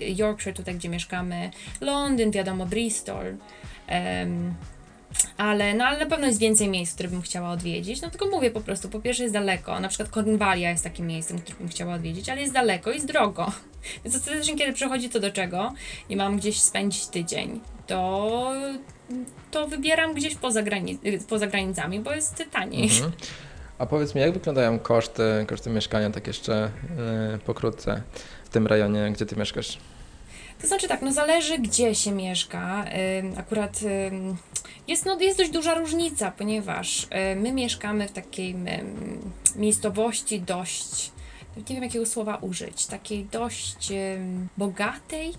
Speaker 2: e, Yorkshire, tutaj gdzie mieszkamy, Londyn, wiadomo, Bristol. Um, ale, no, ale na pewno jest więcej miejsc, które bym chciała odwiedzić. No tylko mówię po prostu, po pierwsze jest daleko, na przykład Cornwallia jest takim miejscem, które bym chciała odwiedzić, ale jest daleko, jest drogo. Więc ostatecznie, kiedy przychodzi to do czego i mam gdzieś spędzić tydzień, to, to wybieram gdzieś poza, granic poza granicami, bo jest taniej. Mhm.
Speaker 1: A powiedz mi, jak wyglądają koszty, koszty mieszkania, tak jeszcze yy, pokrótce, w tym rejonie, gdzie ty mieszkasz?
Speaker 2: To znaczy tak, no zależy gdzie się mieszka. Akurat jest, no, jest dość duża różnica, ponieważ my mieszkamy w takiej miejscowości dość, nie wiem jakiego słowa użyć, takiej dość bogatej,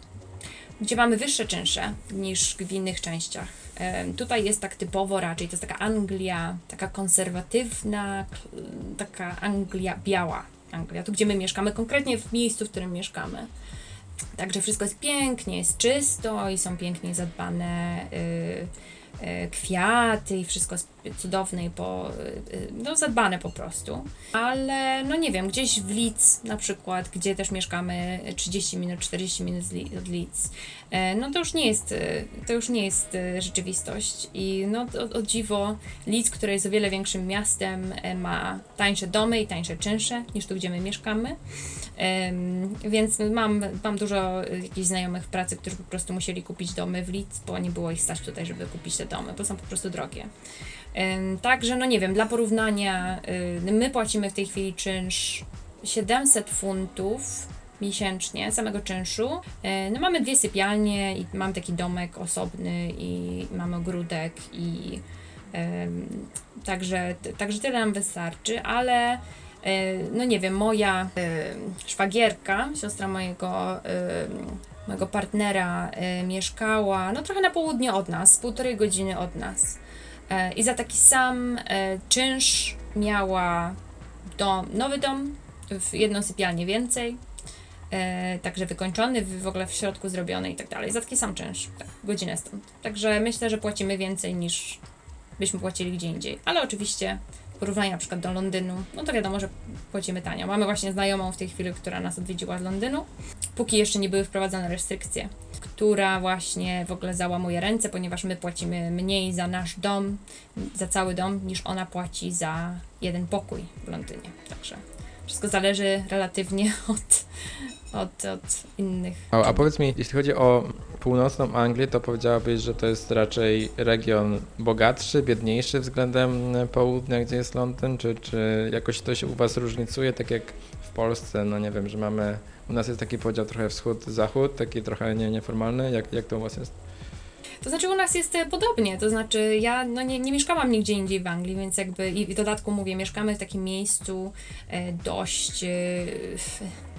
Speaker 2: gdzie mamy wyższe czynsze niż w innych częściach. Tutaj jest tak typowo raczej, to jest taka Anglia, taka konserwatywna, taka Anglia biała. Anglia, tu gdzie my mieszkamy, konkretnie w miejscu, w którym mieszkamy. Także wszystko jest pięknie, jest czysto i są pięknie zadbane y, y, kwiaty i wszystko cudowne i po, y, no zadbane po prostu. Ale no nie wiem, gdzieś w Leeds na przykład, gdzie też mieszkamy 30 minut, 40 minut od Leeds, no to już nie jest, to już nie jest rzeczywistość i no o, o dziwo Leeds, które jest o wiele większym miastem, ma tańsze domy i tańsze czynsze niż tu, gdzie my mieszkamy. Więc mam, mam dużo jakichś znajomych w pracy, którzy po prostu musieli kupić domy w Leeds, bo nie było ich stać tutaj, żeby kupić te domy, bo są po prostu drogie. Także, no nie wiem, dla porównania, y, my płacimy w tej chwili czynsz 700 funtów miesięcznie samego czynszu. E, no mamy dwie sypialnie i mam taki domek osobny i mamy ogródek i także, także tyle nam wystarczy, ale E, no nie wiem, moja e, szwagierka, siostra mojego, mojego partnera mieszkała no trochę na południe od nas, półtorej godziny od nas. I za taki sam czynsz miała dom, nowy dom, w jedną sypialnię więcej, także wykończony, w ogóle w środku zrobiony i tak dalej. Za taki sam czynsz, tak, godzinę stąd. Także myślę, że płacimy więcej niż byśmy płacili gdzie indziej. Ale oczywiście porównaniu na przykład do Londynu, no to wiadomo, że płacimy tanio. Mamy właśnie znajomą w tej chwili, która nas odwiedziła z Londynu, póki jeszcze nie były wprowadzone restrykcje, która właśnie w ogóle załamuje ręce, ponieważ my płacimy mniej za nasz dom, za cały dom, niż ona płaci za jeden pokój w Londynie. Także wszystko zależy relatywnie od, od, od innych.
Speaker 1: A, a powiedz mi, jeśli chodzi o północną Anglię, to powiedziałabyś, że to jest raczej region bogatszy, biedniejszy względem południa, gdzie jest Londyn, czy, czy jakoś to się u Was różnicuje, tak jak w Polsce, no nie wiem, że mamy, u nas jest taki podział trochę wschód-zachód, taki trochę nie, nieformalny, jak, jak to u Was jest?
Speaker 2: To znaczy u nas jest e, podobnie, to znaczy ja no nie, nie mieszkałam nigdzie indziej w Anglii, więc jakby i w dodatku mówię, mieszkamy w takim miejscu e, dość e,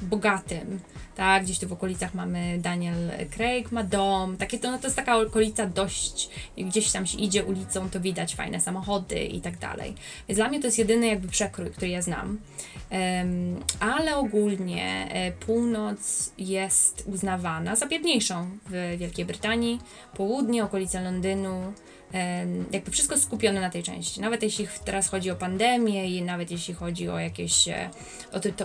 Speaker 2: bogatym, tak, gdzieś tu w okolicach mamy Daniel Craig, ma dom, takie to, no to jest taka okolica dość, gdzieś tam się idzie ulicą, to widać fajne samochody i tak dalej. Więc dla mnie to jest jedyny jakby przekrój, który ja znam. Um, ale ogólnie e, północ jest uznawana za biedniejszą w Wielkiej Brytanii, południe, okolice Londynu, jakby wszystko skupione na tej części. Nawet jeśli teraz chodzi o pandemię i nawet jeśli chodzi o jakieś, e, o to, to,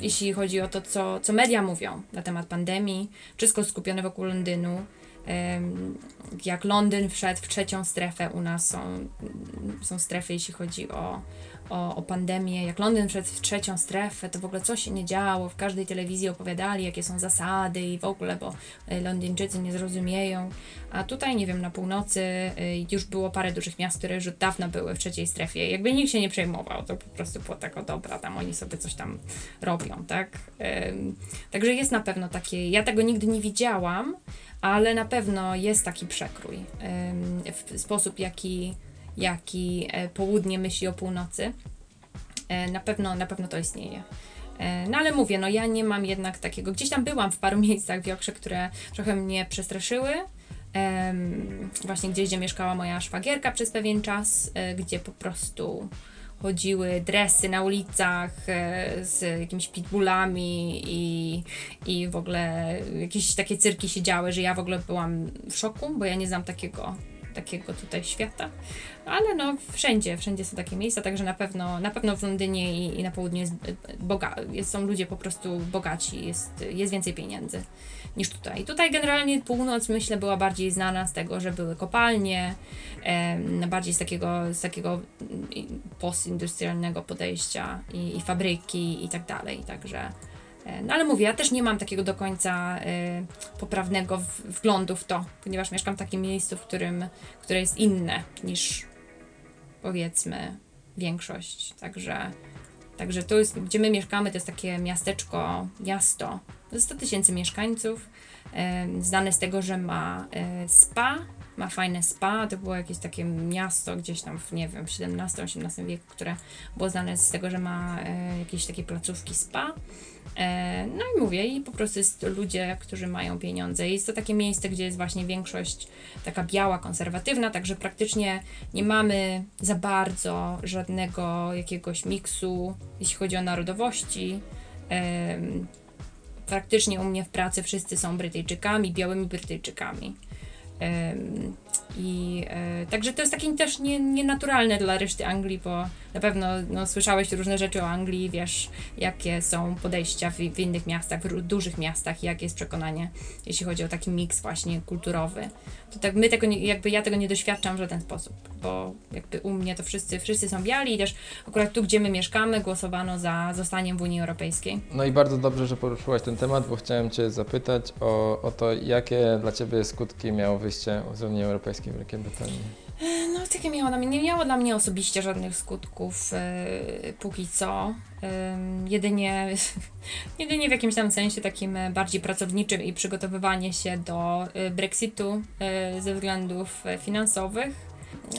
Speaker 2: jeśli chodzi o to, co, co media mówią na temat pandemii, wszystko skupione wokół Londynu. jak Londyn wszedł w trzecią strefę, u nas są, są strefy, jeśli chodzi o, o, o pandemię. Jak Londyn wszedł w trzecią strefę, to w ogóle coś się nie działo. W każdej telewizji opowiadali, jakie są zasady i w ogóle, bo e, Londyńczycy nie zrozumieją. A tutaj, nie wiem, na północy e, już było parę dużych miast, które już od dawna były w trzeciej strefie. Jakby nikt się nie przejmował, to po prostu było tak, o dobra, tam oni sobie coś tam robią, tak? Także jest na pewno takie, ja tego nigdy nie widziałam, ale na pewno jest taki przekrój sposób, jaki, jaki e, południe myśli o północy. E, na pewno, na pewno to istnieje. E, no ale mówię, no ja nie mam jednak takiego. Gdzieś tam byłam w paru miejscach w Jokrze, które trochę mnie przestraszyły. właśnie gdzieś, gdzie mieszkała moja szwagierka przez pewien czas, gdzie po prostu chodziły dresy na ulicach z jakimiś pitbullami i, i w ogóle jakieś takie cyrki się działy, że ja w ogóle byłam w szoku, bo ja nie znam takiego takiego tutaj świata, ale no wszędzie, wszędzie są takie miejsca, także na pewno, na pewno w Londynie i, i na południu jest boga, jest, są ludzie po prostu bogaci, jest, jest więcej pieniędzy niż tutaj. Tutaj generalnie północ myślę była bardziej znana z tego, że były kopalnie, e, bardziej z takiego, z takiego mm, postindustrialnego podejścia i, i fabryki i tak dalej, także e, no ale mówię, ja też nie mam takiego do końca e, poprawnego wglądu w to, ponieważ mieszkam w takim miejscu, w którym, które jest inne niż powiedzmy większość, także Także to jest, gdzie my mieszkamy, to jest takie miasteczko, miasto, 100 tysięcy mieszkańców, znane z tego, że ma e, spa, ma fajne spa, to było jakieś takie miasto gdzieś tam w, nie wiem, XVII-XVIII wieku, które było znane z tego, że ma e, jakieś takie placówki spa. E, no i mówię, i po prostu jest ludzie, którzy mają pieniądze. Jest to takie miejsce, gdzie jest właśnie większość taka biała, konserwatywna, także praktycznie nie mamy za bardzo żadnego jakiegoś miksu, jeśli chodzi o narodowości. Praktycznie u mnie w pracy wszyscy są Brytyjczykami, białymi Brytyjczykami. I e, także to jest takie też nie, nienaturalne dla reszty Anglii, bo na pewno no, słyszałeś różne rzeczy o Anglii, wiesz, jakie są podejścia w, w innych miastach, w dużych miastach, jakie jest przekonanie, jeśli chodzi o taki miks właśnie kulturowy. To tak my tego nie, jakby ja tego nie doświadczam w żaden sposób, bo jakby u mnie to wszyscy, wszyscy są biali i też akurat tu, gdzie my mieszkamy, głosowano za zostaniem w Unii Europejskiej.
Speaker 1: No i bardzo dobrze, że poruszyłaś ten temat, bo chciałem Cię zapytać o, o to, jakie dla Ciebie skutki miało wyjście z Unii Europejskiej w Wielkiej Brytanii.
Speaker 2: No, takie miało dla mnie, nie miało dla mnie osobiście żadnych skutków yy, póki co. Yy, jedynie, jedynie w jakimś tam sensie takim e, bardziej pracowniczym i przygotowywanie się do yy, Brexitu ze względów finansowych.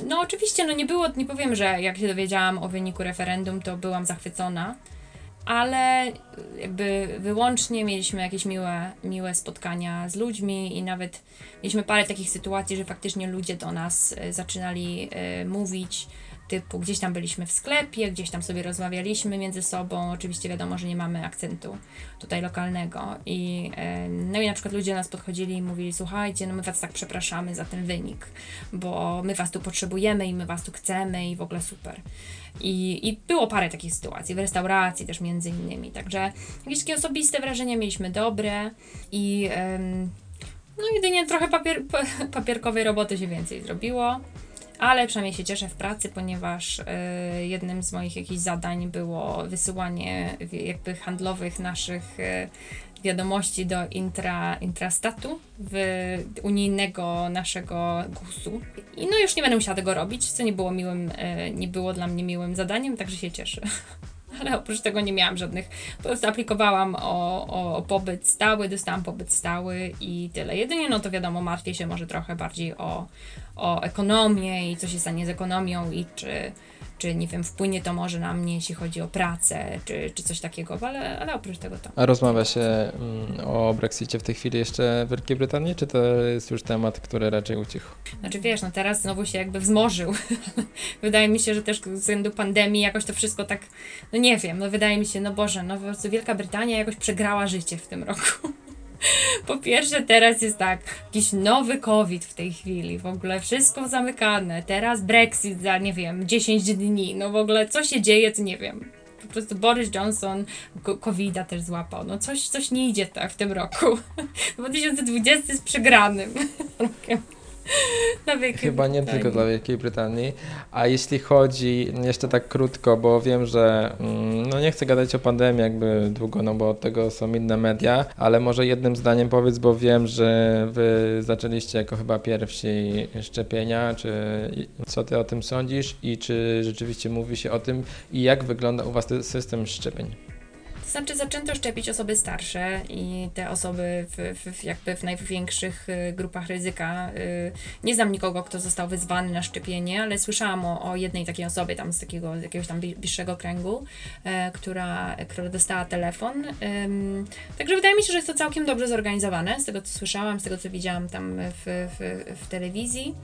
Speaker 2: No oczywiście, no nie było, nie powiem, że jak się dowiedziałam o wyniku referendum, to byłam zachwycona ale jakby wyłącznie mieliśmy jakieś miłe, miłe spotkania z ludźmi i nawet mieliśmy parę takich sytuacji, że faktycznie ludzie do nas e, zaczynali e, mówić, typu gdzieś tam byliśmy w sklepie, gdzieś tam sobie rozmawialiśmy między sobą, oczywiście wiadomo, że nie mamy akcentu tutaj lokalnego i no i na przykład ludzie do nas podchodzili i mówili, słuchajcie, no my was tak przepraszamy za ten wynik, bo my was tu potrzebujemy i my was tu chcemy i w ogóle super. I, I było parę takich sytuacji, w restauracji też między innymi. Także jakieś takie osobiste wrażenia mieliśmy dobre i ym, no jedynie trochę papier, papierkowej roboty się więcej zrobiło. Ale przynajmniej się cieszę w pracy, ponieważ y, jednym z moich jakichś zadań było wysyłanie jakby handlowych naszych y, wiadomości do intra, intrastatu w unijnego naszego GUS-u. I no już nie będę musiała tego robić, co nie było miłym, e, nie było dla mnie miłym zadaniem, także się cieszę. Ale oprócz tego nie miałam żadnych, po prostu aplikowałam o, o pobyt stały, dostałam pobyt stały i tyle. Jedynie no to wiadomo, martwię się może trochę bardziej o, o ekonomię i co się stanie z ekonomią i czy czy nie wiem, wpłynie to może na mnie, jeśli chodzi o pracę, czy, czy coś takiego, ale, ale oprócz tego to.
Speaker 1: A rozmawia się mm, o Brexicie w tej chwili jeszcze w Wielkiej Brytanii, czy to jest już temat, który raczej ucichł?
Speaker 2: Znaczy wiesz, no teraz znowu się jakby wzmożył. wydaje mi się, że też ze względu pandemii jakoś to wszystko tak, no nie wiem, no wydaje mi się, no Boże, no po prostu Wielka Brytania jakoś przegrała życie w tym roku. Po pierwsze, teraz jest tak, jakiś nowy COVID w tej chwili, w ogóle wszystko zamykane. Teraz Brexit za, nie wiem, 10 dni. No w ogóle co się dzieje, to nie wiem. Po prostu Boris Johnson covid też złapał. No coś, coś nie idzie tak w tym roku. 2020 jest przegranym rokiem.
Speaker 1: Chyba nie tylko dla Wielkiej Brytanii. A jeśli chodzi, jeszcze tak krótko, bo wiem, że mm, no nie chcę gadać o pandemii jakby długo, no bo od tego są inne media, ale może jednym zdaniem powiedz, bo wiem, że wy zaczęliście jako chyba pierwsi szczepienia, czy co ty o tym sądzisz i czy rzeczywiście mówi się o tym i jak wygląda u was ten system szczepień?
Speaker 2: Znaczy zaczęto szczepić osoby starsze i te osoby w, w, jakby w największych y, grupach ryzyka. Y, nie znam nikogo, kto został wyzwany na szczepienie, ale słyszałam o, o jednej takiej osobie tam z takiego jakiegoś tam bliższego kręgu, e, która, która dostała telefon. Także wydaje mi się, że jest to całkiem dobrze zorganizowane, z tego co słyszałam, z tego co widziałam tam w, w, w telewizji.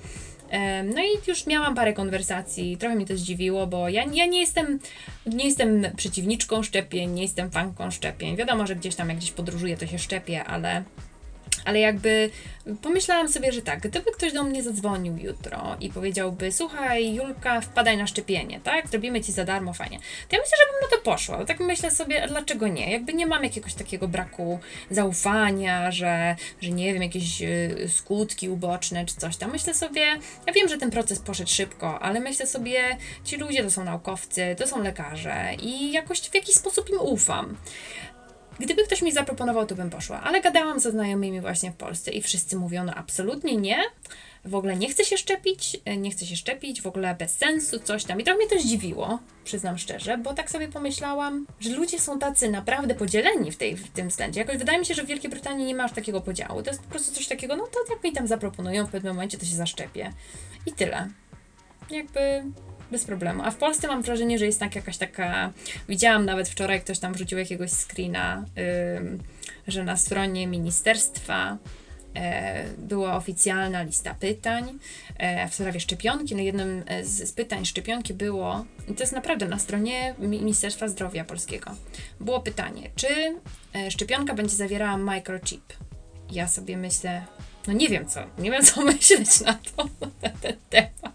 Speaker 2: No i już miałam parę konwersacji, trochę mi to zdziwiło, bo ja, ja nie jestem nie jestem przeciwniczką szczepień, nie jestem fanką szczepień. Wiadomo, że gdzieś tam jak gdzieś podróżuję, to się szczepię, ale ale jakby pomyślałam sobie, że tak, gdyby ktoś do mnie zadzwonił jutro i powiedziałby, słuchaj, Julka, wpadaj na szczepienie, tak? Zrobimy ci za darmo, fajnie. To ja myślę, że bym na to poszła. Tak myślę sobie, dlaczego nie? Jakby nie mam jakiegoś takiego braku zaufania, że, że nie wiem, jakieś y, skutki uboczne czy coś tam. Myślę sobie, ja wiem, że ten proces poszedł szybko, ale myślę sobie, ci ludzie to są naukowcy, to są lekarze i jakoś w jakiś sposób im ufam. Gdyby ktoś mi zaproponował, to bym poszła, ale gadałam ze znajomymi właśnie w Polsce i wszyscy mówią, no absolutnie nie, w ogóle nie chcę się szczepić, nie chcę się szczepić, w ogóle bez sensu, coś tam. I trochę mnie to zdziwiło, przyznam szczerze, bo tak sobie pomyślałam, że ludzie są tacy naprawdę podzieleni w, tej, w tym względzie. Jakoś wydaje mi się, że w Wielkiej Brytanii nie ma aż takiego podziału. To jest po prostu coś takiego, no to jak mi tam zaproponują w pewnym momencie, to się zaszczepię. I tyle. Jakby bez problemu. A w Polsce mam wrażenie, że jest tak jakaś taka. Widziałam nawet wczoraj, ktoś tam wrzucił jakiegoś screena, że na stronie ministerstwa e, była oficjalna lista pytań e, w sprawie szczepionki. No jednym z, pytań szczepionki było, to jest naprawdę na stronie Ministerstwa Zdrowia Polskiego, było pytanie, czy e, szczepionka będzie zawierała microchip? Ja sobie myślę, no nie wiem co, nie wiem co myśleć na to, na ten temat.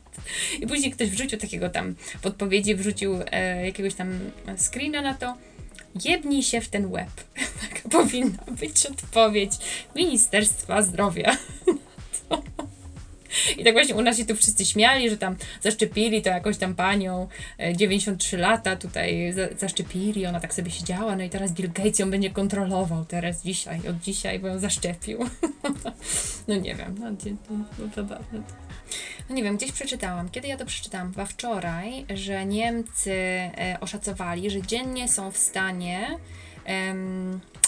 Speaker 2: I później ktoś wrzucił takiego tam w odpowiedzi, wrzucił e, jakiegoś tam screena na to. Jebnij się w ten łeb. Taka powinna być odpowiedź Ministerstwa Zdrowia. I tak właśnie u nas się tu wszyscy śmiali, że tam zaszczepili to jakąś tam panią 93 e, lata tutaj za, zaszczepili, ona tak sobie siedziała, no i teraz Bill Gates ją będzie kontrolował teraz dzisiaj, od dzisiaj, bo ją zaszczepił. no nie wiem, no, no, zabawne. No nie wiem, gdzieś przeczytałam, kiedy ja to przeczytałam? Chyba wczoraj, że Niemcy e, oszacowali, że dziennie są w stanie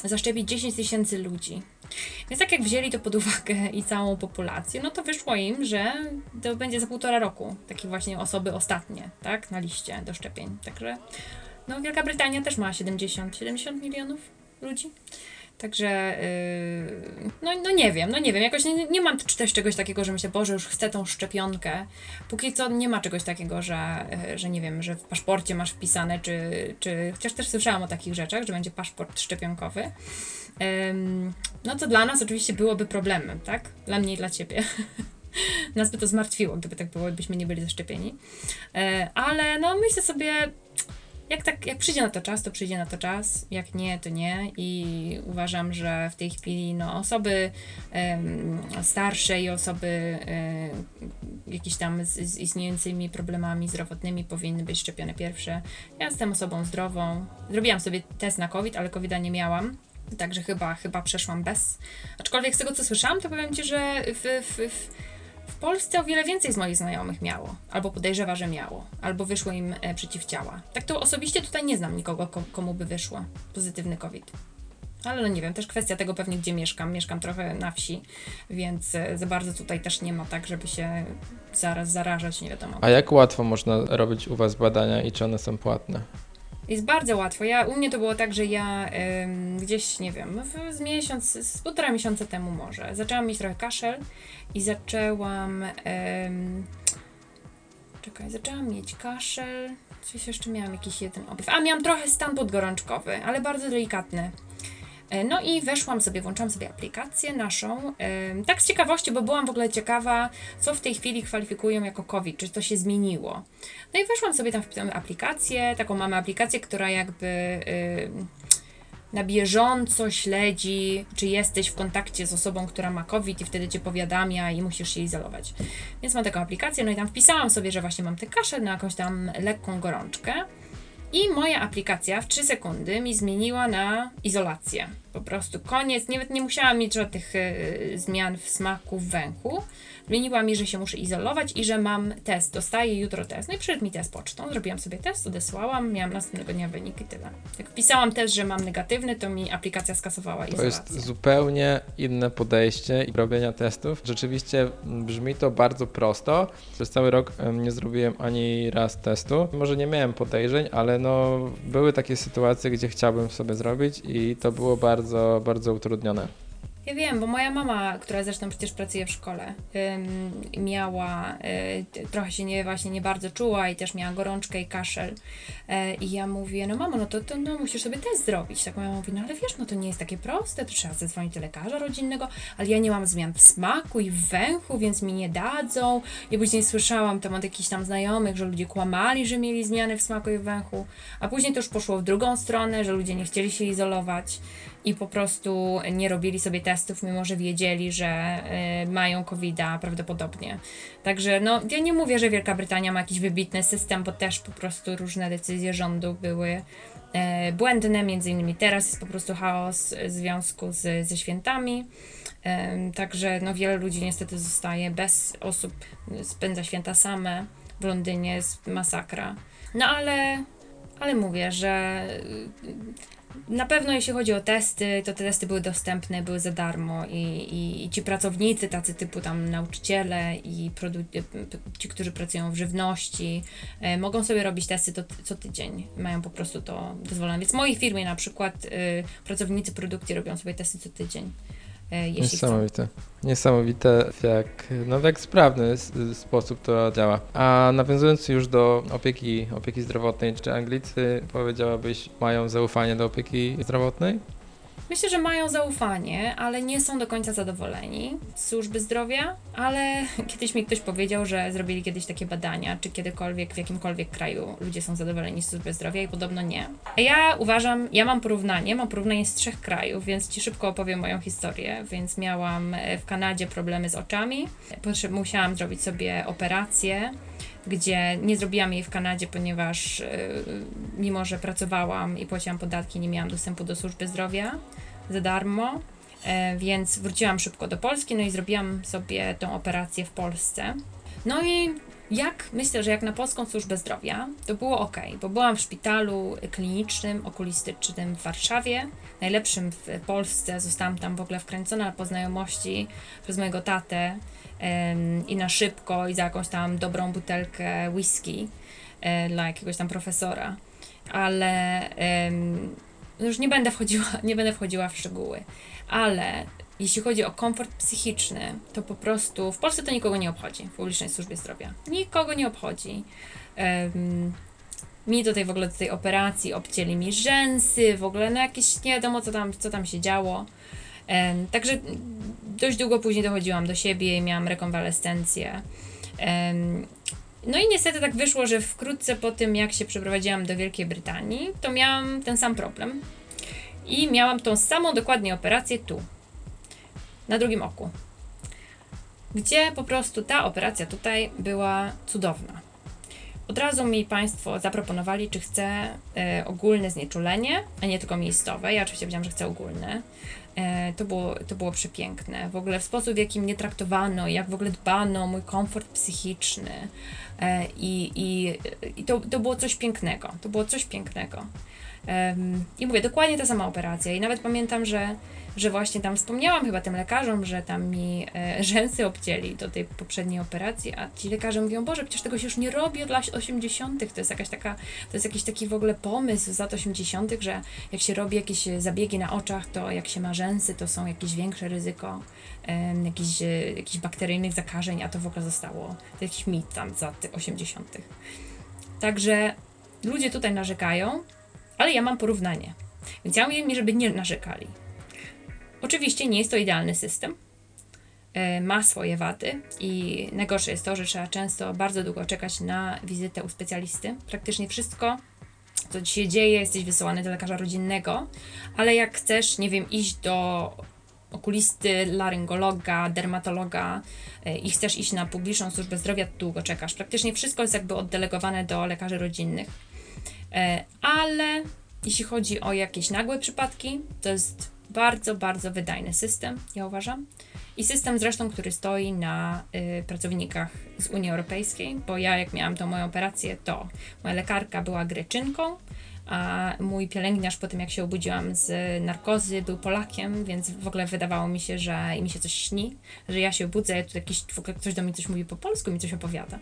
Speaker 2: zaszczepić 10 tysięcy ludzi. Więc tak jak wzięli to pod uwagę i całą populację, no to wyszło im, że to będzie za półtora roku takie właśnie osoby ostatnie, tak, na liście do szczepień. Także no Wielka Brytania też ma 70, 70 milionów ludzi. Także yy, no, no nie wiem, no nie wiem, jakoś nie, nie mam też czegoś takiego, że myślę, Boże, już chcę tą szczepionkę. Póki co nie ma czegoś takiego, że, że nie wiem, że w paszporcie masz wpisane, czy, czy chociaż też słyszałam o takich rzeczach, że będzie paszport szczepionkowy. Yy, no to dla nas oczywiście byłoby problemem, tak? Dla mnie i dla ciebie. Nas by to zmartwiło, gdyby tak było, byśmy nie byli zaszczepieni. Yy, ale no myślę sobie, jak, tak, jak przyjdzie na to czas, to przyjdzie na to czas, jak nie, to nie. I uważam, że w tej chwili no, osoby starsze i osoby jakieś tam z, z, istniejącymi problemami zdrowotnymi powinny być szczepione pierwsze. Ja jestem osobą zdrową. Zrobiłam sobie test na COVID, ale COVID-a nie miałam. Także chyba, chyba przeszłam bez. Aczkolwiek z tego co słyszałam, to powiem Ci, że w, w, w w Polsce o wiele więcej z moich znajomych miało, albo podejrzewa, że miało, albo wyszło im e, przeciwciała. Tak to osobiście tutaj nie znam nikogo, komu by wyszło pozytywny COVID. Ale no nie wiem, też kwestia tego pewnie, gdzie mieszkam. Mieszkam trochę na wsi, więc e, za bardzo tutaj też nie ma tak, żeby się zaraz zarażać, nie wiadomo.
Speaker 1: A jak łatwo można robić u Was badania i czy one są płatne?
Speaker 2: Jest bardzo łatwo. Ja, u mnie to było tak, że ja ym, gdzieś, nie wiem, z miesiąc, z półtora miesiąca temu może, zaczęłam mieć trochę kaszel i zaczęłam. Ym, czekaj, zaczęłam mieć kaszel. Coś jeszcze miałam jakiś jeden objaw. A, miałam trochę stan podgorączkowy, ale bardzo delikatny. E, no i weszłam sobie, włączyłam sobie aplikację naszą, tak z ciekawości, bo byłam w ogóle ciekawa, co w tej chwili kwalifikują jako COVID, czy to się zmieniło. No i weszłam sobie tam w tę aplikację, taką mamy aplikację, która jakby na bieżąco śledzi, czy jesteś w kontakcie z osobą, która ma COVID i wtedy cię powiadamia i musisz się izolować. Więc mam taką aplikację, no i tam wpisałam sobie, że właśnie mam tę kaszel na jakąś tam lekką gorączkę. I moja aplikacja w 3 sekundy mi zmieniła na izolację. Po prostu koniec, nawet nie musiałam mieć żadnych y, zmian w smaku, w węchu. Zmieniła mi, że się muszę izolować i że mam test. Dostaję jutro test. No i przyszedł mi test pocztą. Zrobiłam sobie test, odesłałam, miałam następnego dnia wynik i tyle. Jak wpisałam test, że mam negatywny, to mi aplikacja skasowała izolację.
Speaker 1: To jest zupełnie inne podejście i robienia testów. Rzeczywiście brzmi to bardzo prosto. Przez cały rok nie zrobiłem ani raz testu. Może nie miałem podejrzeń, ale no były takie sytuacje, gdzie chciałbym sobie zrobić i to było bardzo, bardzo utrudnione.
Speaker 2: Ja wiem, bo moja mama, która zresztą przecież pracuje w szkole, miała, y, trochę się nie, właśnie nie bardzo czuła i też miała gorączkę i kaszel. Y, I ja mówię, no mamo, no to, to no, musisz sobie test zrobić. Tak moja mama mówi, no ale wiesz, no to nie jest takie proste, to trzeba zadzwonić do lekarza rodzinnego, ale ja nie mam zmian w smaku i w węchu, więc mi nie dadzą. I później słyszałam tam od jakichś tam znajomych, że ludzie kłamali, że mieli zmiany w smaku i w węchu, a później to już poszło w drugą stronę, że ludzie nie chcieli się izolować i po prostu nie robili sobie testów, mimo że wiedzieli, że y, mają covid prawdopodobnie. Także no, ja nie mówię, że Wielka Brytania ma jakiś wybitny system, bo też po prostu różne decyzje rządu były y, błędne, między innymi teraz jest po prostu chaos w związku z, ze świętami. Także no, wiele ludzi niestety zostaje bez osób, spędza święta same. W Londynie jest masakra. No ale, ale mówię, że na pewno jeśli chodzi o testy, to te testy były dostępne, były za darmo i, i, i ci pracownicy, tacy typu tam nauczyciele i ci, którzy pracują w żywności, e, mogą sobie robić testy to, co tydzień. Mają po prostu to dozwolone. Więc w mojej firmie na przykład e, pracownicy produkcji robią sobie testy co tydzień.
Speaker 1: E, jeśli Niesamowite. Chcą. Niesamowite, jak, no, jak sprawny sposób to działa. A nawiązując już do opieki, opieki zdrowotnej, czy Anglicy, powiedziałabyś, mają zaufanie do opieki zdrowotnej?
Speaker 2: Myślę, że mają zaufanie, ale nie są do końca zadowoleni z służby zdrowia, ale kiedyś mi ktoś powiedział, że zrobili kiedyś takie badania, czy kiedykolwiek w jakimkolwiek kraju ludzie są zadowoleni z służby zdrowia i podobno nie. A ja uważam, ja mam porównanie, mam porównanie z trzech krajów, więc Ci szybko opowiem moją historię, więc miałam e, w Kanadzie problemy z oczami, musiałam zrobić sobie operację, gdzie nie zrobiłam jej w Kanadzie, ponieważ yy, mimo, że pracowałam i płaciłam podatki, nie miałam dostępu do służby zdrowia za darmo, yy, więc wróciłam szybko do Polski, no i zrobiłam sobie tą operację w Polsce. No i jak myślę, że jak na polską służbę zdrowia, to było ok, bo byłam w szpitalu klinicznym, okulistycznym w Warszawie, najlepszym w Polsce. Zostałam tam w ogóle wkręcona po znajomości przez mojego tatę i na szybko i za jakąś tam dobrą butelkę whisky e, dla jakiegoś tam profesora. Ale no już nie będę wchodziła, nie będę wchodziła w szczegóły. Ale jeśli chodzi o komfort psychiczny, to po prostu w Polsce to nikogo nie obchodzi w publicznej służbie zdrowia. Nikogo nie obchodzi. Um, mi tutaj w ogóle do tej operacji obcięli mi rzęsy, w ogóle no jakieś nie wiadomo co tam, co tam się działo. Także dość długo później dochodziłam do siebie i miałam rekonwalescencję. No i niestety tak wyszło, że wkrótce po tym, jak się przeprowadziłam do Wielkiej Brytanii, to miałam ten sam problem. I miałam tą samą dokładnie operację tu, na drugim oku. Gdzie po prostu ta operacja tutaj była cudowna. Od razu mi Państwo zaproponowali, czy chcę y, ogólne znieczulenie, a nie tylko miejscowe. Ja oczywiście powiedziałam, że chcę ogólne. E, to było, to było przepiękne. W ogóle w sposób, w jaki mnie traktowano, jak w ogóle dbano o mój komfort psychiczny. E, I, i, i to, to było coś pięknego. To było coś pięknego. I mówię, dokładnie ta sama operacja. I nawet pamiętam, że że właśnie tam wspomniałam chyba tym lekarzom, że tam mi e, rzęsy obcięli do tej poprzedniej operacji, a ci lekarze mówią, Boże, przecież tego się już nie robi od lat 80. To jest jakaś taka, to jest jakiś taki w ogóle pomysł z lat 80., że jak się robi jakieś zabiegi na oczach, to jak się ma rzęsy, to są jakieś większe ryzyko e, jakichś, jakichś bakteryjnych zakażeń, a to w ogóle zostało, to jakiś mit tam z lat 80. Także ludzie tutaj narzekają, ale ja mam porównanie. Więc ja mówię mi, żeby nie narzekali Oczywiście nie jest to idealny system. E, ma swoje wady i najgorsze jest to, że trzeba często bardzo długo czekać na wizytę u specjalisty. Praktycznie wszystko, co ci się dzieje, jesteś wysyłany do lekarza rodzinnego, ale jak chcesz, nie wiem, iść do okulisty, laryngologa, dermatologa e, i chcesz iść na publiczną służbę zdrowia, długo czekasz. Praktycznie wszystko jest jakby oddelegowane do lekarzy rodzinnych. E, ale jeśli chodzi o jakieś nagłe przypadki, to jest bardzo, bardzo wydajny system, ja uważam. I system zresztą, który stoi na y, pracownikach z Unii Europejskiej, bo ja jak miałam tą moją operację, to moja lekarka była Greczynką, a mój pielęgniarz po tym, jak się obudziłam z narkozy, był Polakiem, więc w ogóle wydawało mi się, że mi się coś śni, że ja się budzę, tu jakiś, w ogóle ktoś do mnie coś mówi po polsku, mi coś opowiada.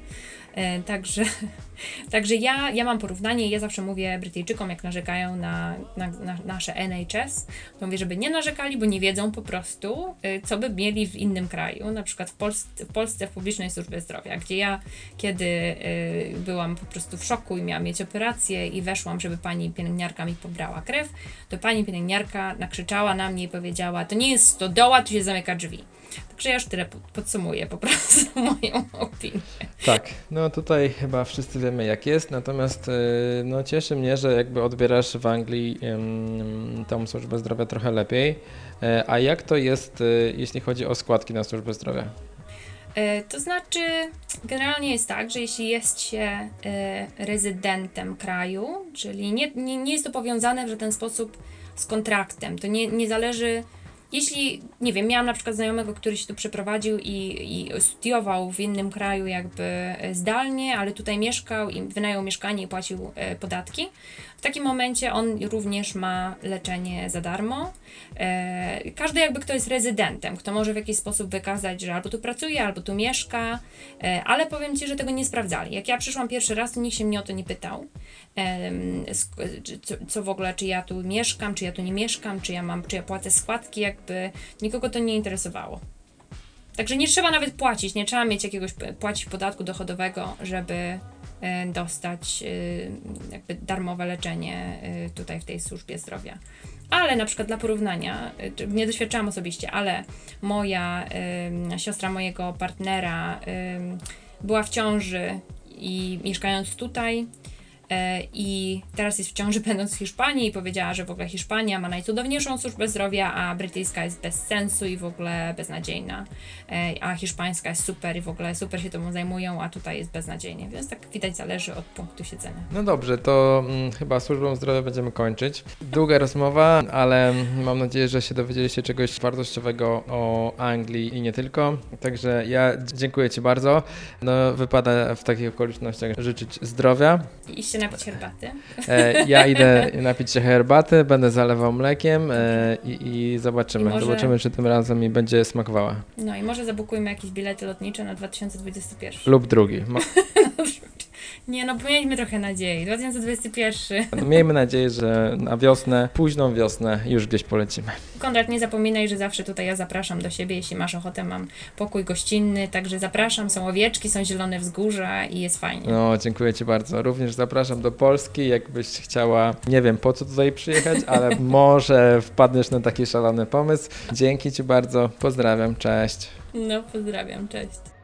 Speaker 2: E, także także ja, ja mam porównanie i ja zawsze mówię Brytyjczykom, jak narzekają na, na, na nasze NHS, to mówię, żeby nie narzekali, bo nie wiedzą po prostu, e, co by mieli w innym kraju, na przykład w, Polsce, w Polsce w publicznej służbie zdrowia, gdzie ja, kiedy y, byłam po prostu w szoku i miałam mieć operację i weszłam, żeby pani pielęgniarka mi pobrała krew, to pani pielęgniarka nakrzyczała na mnie i powiedziała, to nie jest stodoła, tu się zamyka drzwi. Także ja już tyle podsumuję po prostu moją opinię.
Speaker 1: Tak, no tutaj chyba wszyscy wiemy jak jest, natomiast y, no cieszy mnie, że jakby odbierasz w Anglii tą służbę zdrowia trochę lepiej. E, a jak to jest, y, jeśli chodzi o składki na służbę zdrowia?
Speaker 2: E, to znaczy, generalnie jest tak, że jeśli jest się e, rezydentem kraju, czyli nie, nie, nie jest to powiązane w żaden sposób z kontraktem, to nie, nie zależy jeśli, nie wiem, miałam na przykład znajomego, który się tu przeprowadził i, i studiował w innym kraju jakby e, zdalnie, ale tutaj mieszkał i wynajął mieszkanie i płacił e, podatki, w takim momencie on również ma leczenie za darmo. E, każdy jakby kto jest rezydentem, kto może w jakiś sposób wykazać, że albo tu pracuje, albo tu mieszka, ale powiem Ci, że tego nie sprawdzali. Jak ja przyszłam pierwszy raz, to nikt się mnie o to nie pytał, co, w ogóle, czy ja tu mieszkam, czy ja tu nie mieszkam, czy ja mam, czy ja płacę składki, jakby nikogo to nie interesowało. Także nie trzeba nawet płacić, nie trzeba mieć jakiegoś płacić podatku dochodowego, żeby E, dostać e, jakby darmowe leczenie e, tutaj w tej służbie zdrowia. Ale na przykład dla porównania, nie doświadczałam osobiście, ale moja siostra mojego partnera była w ciąży i mieszkając tutaj, i teraz jest w ciąży będąc w Hiszpanii i powiedziała, że w ogóle Hiszpania ma najcudowniejszą służbę zdrowia, a brytyjska jest bez sensu i w ogóle beznadziejna, e, a hiszpańska jest super i w ogóle super się temu zajmują, a tutaj jest beznadziejnie, więc tak widać zależy od punktu siedzenia.
Speaker 1: No dobrze, to hmm, chyba służbą zdrowia będziemy kończyć. Długa rozmowa, ale mam nadzieję, że się dowiedzieliście czegoś wartościowego o Anglii i nie tylko. Także ja dziękuję Ci bardzo. No, wypada w takich okolicznościach życzyć zdrowia.
Speaker 2: I się napić herbaty.
Speaker 1: E, ja idę napić się herbaty, będę zalewał mlekiem e, i, i, zobaczymy. I może... Zobaczymy, czy tym razem mi będzie smakowała.
Speaker 2: No i może zabukujmy jakieś bilety lotnicze na 2021.
Speaker 1: Lub drugi. Mo
Speaker 2: Nie no, miejmy trochę nadziei. 2021.
Speaker 1: No, miejmy nadzieję, że na wiosnę, późną wiosnę już gdzieś polecimy.
Speaker 2: Konrad, nie zapominaj, że zawsze tutaj ja zapraszam do siebie, jeśli masz ochotę, mam pokój gościnny, także zapraszam, są owieczki, są zielone wzgórza i jest fajnie.
Speaker 1: No, dziękuję Ci bardzo. Również zapraszam do Polski, jakbyś chciała, nie wiem po co tutaj przyjechać, ale może wpadniesz na taki szalony pomysł. Dzięki Ci bardzo, pozdrawiam, cześć.
Speaker 2: No, pozdrawiam, cześć.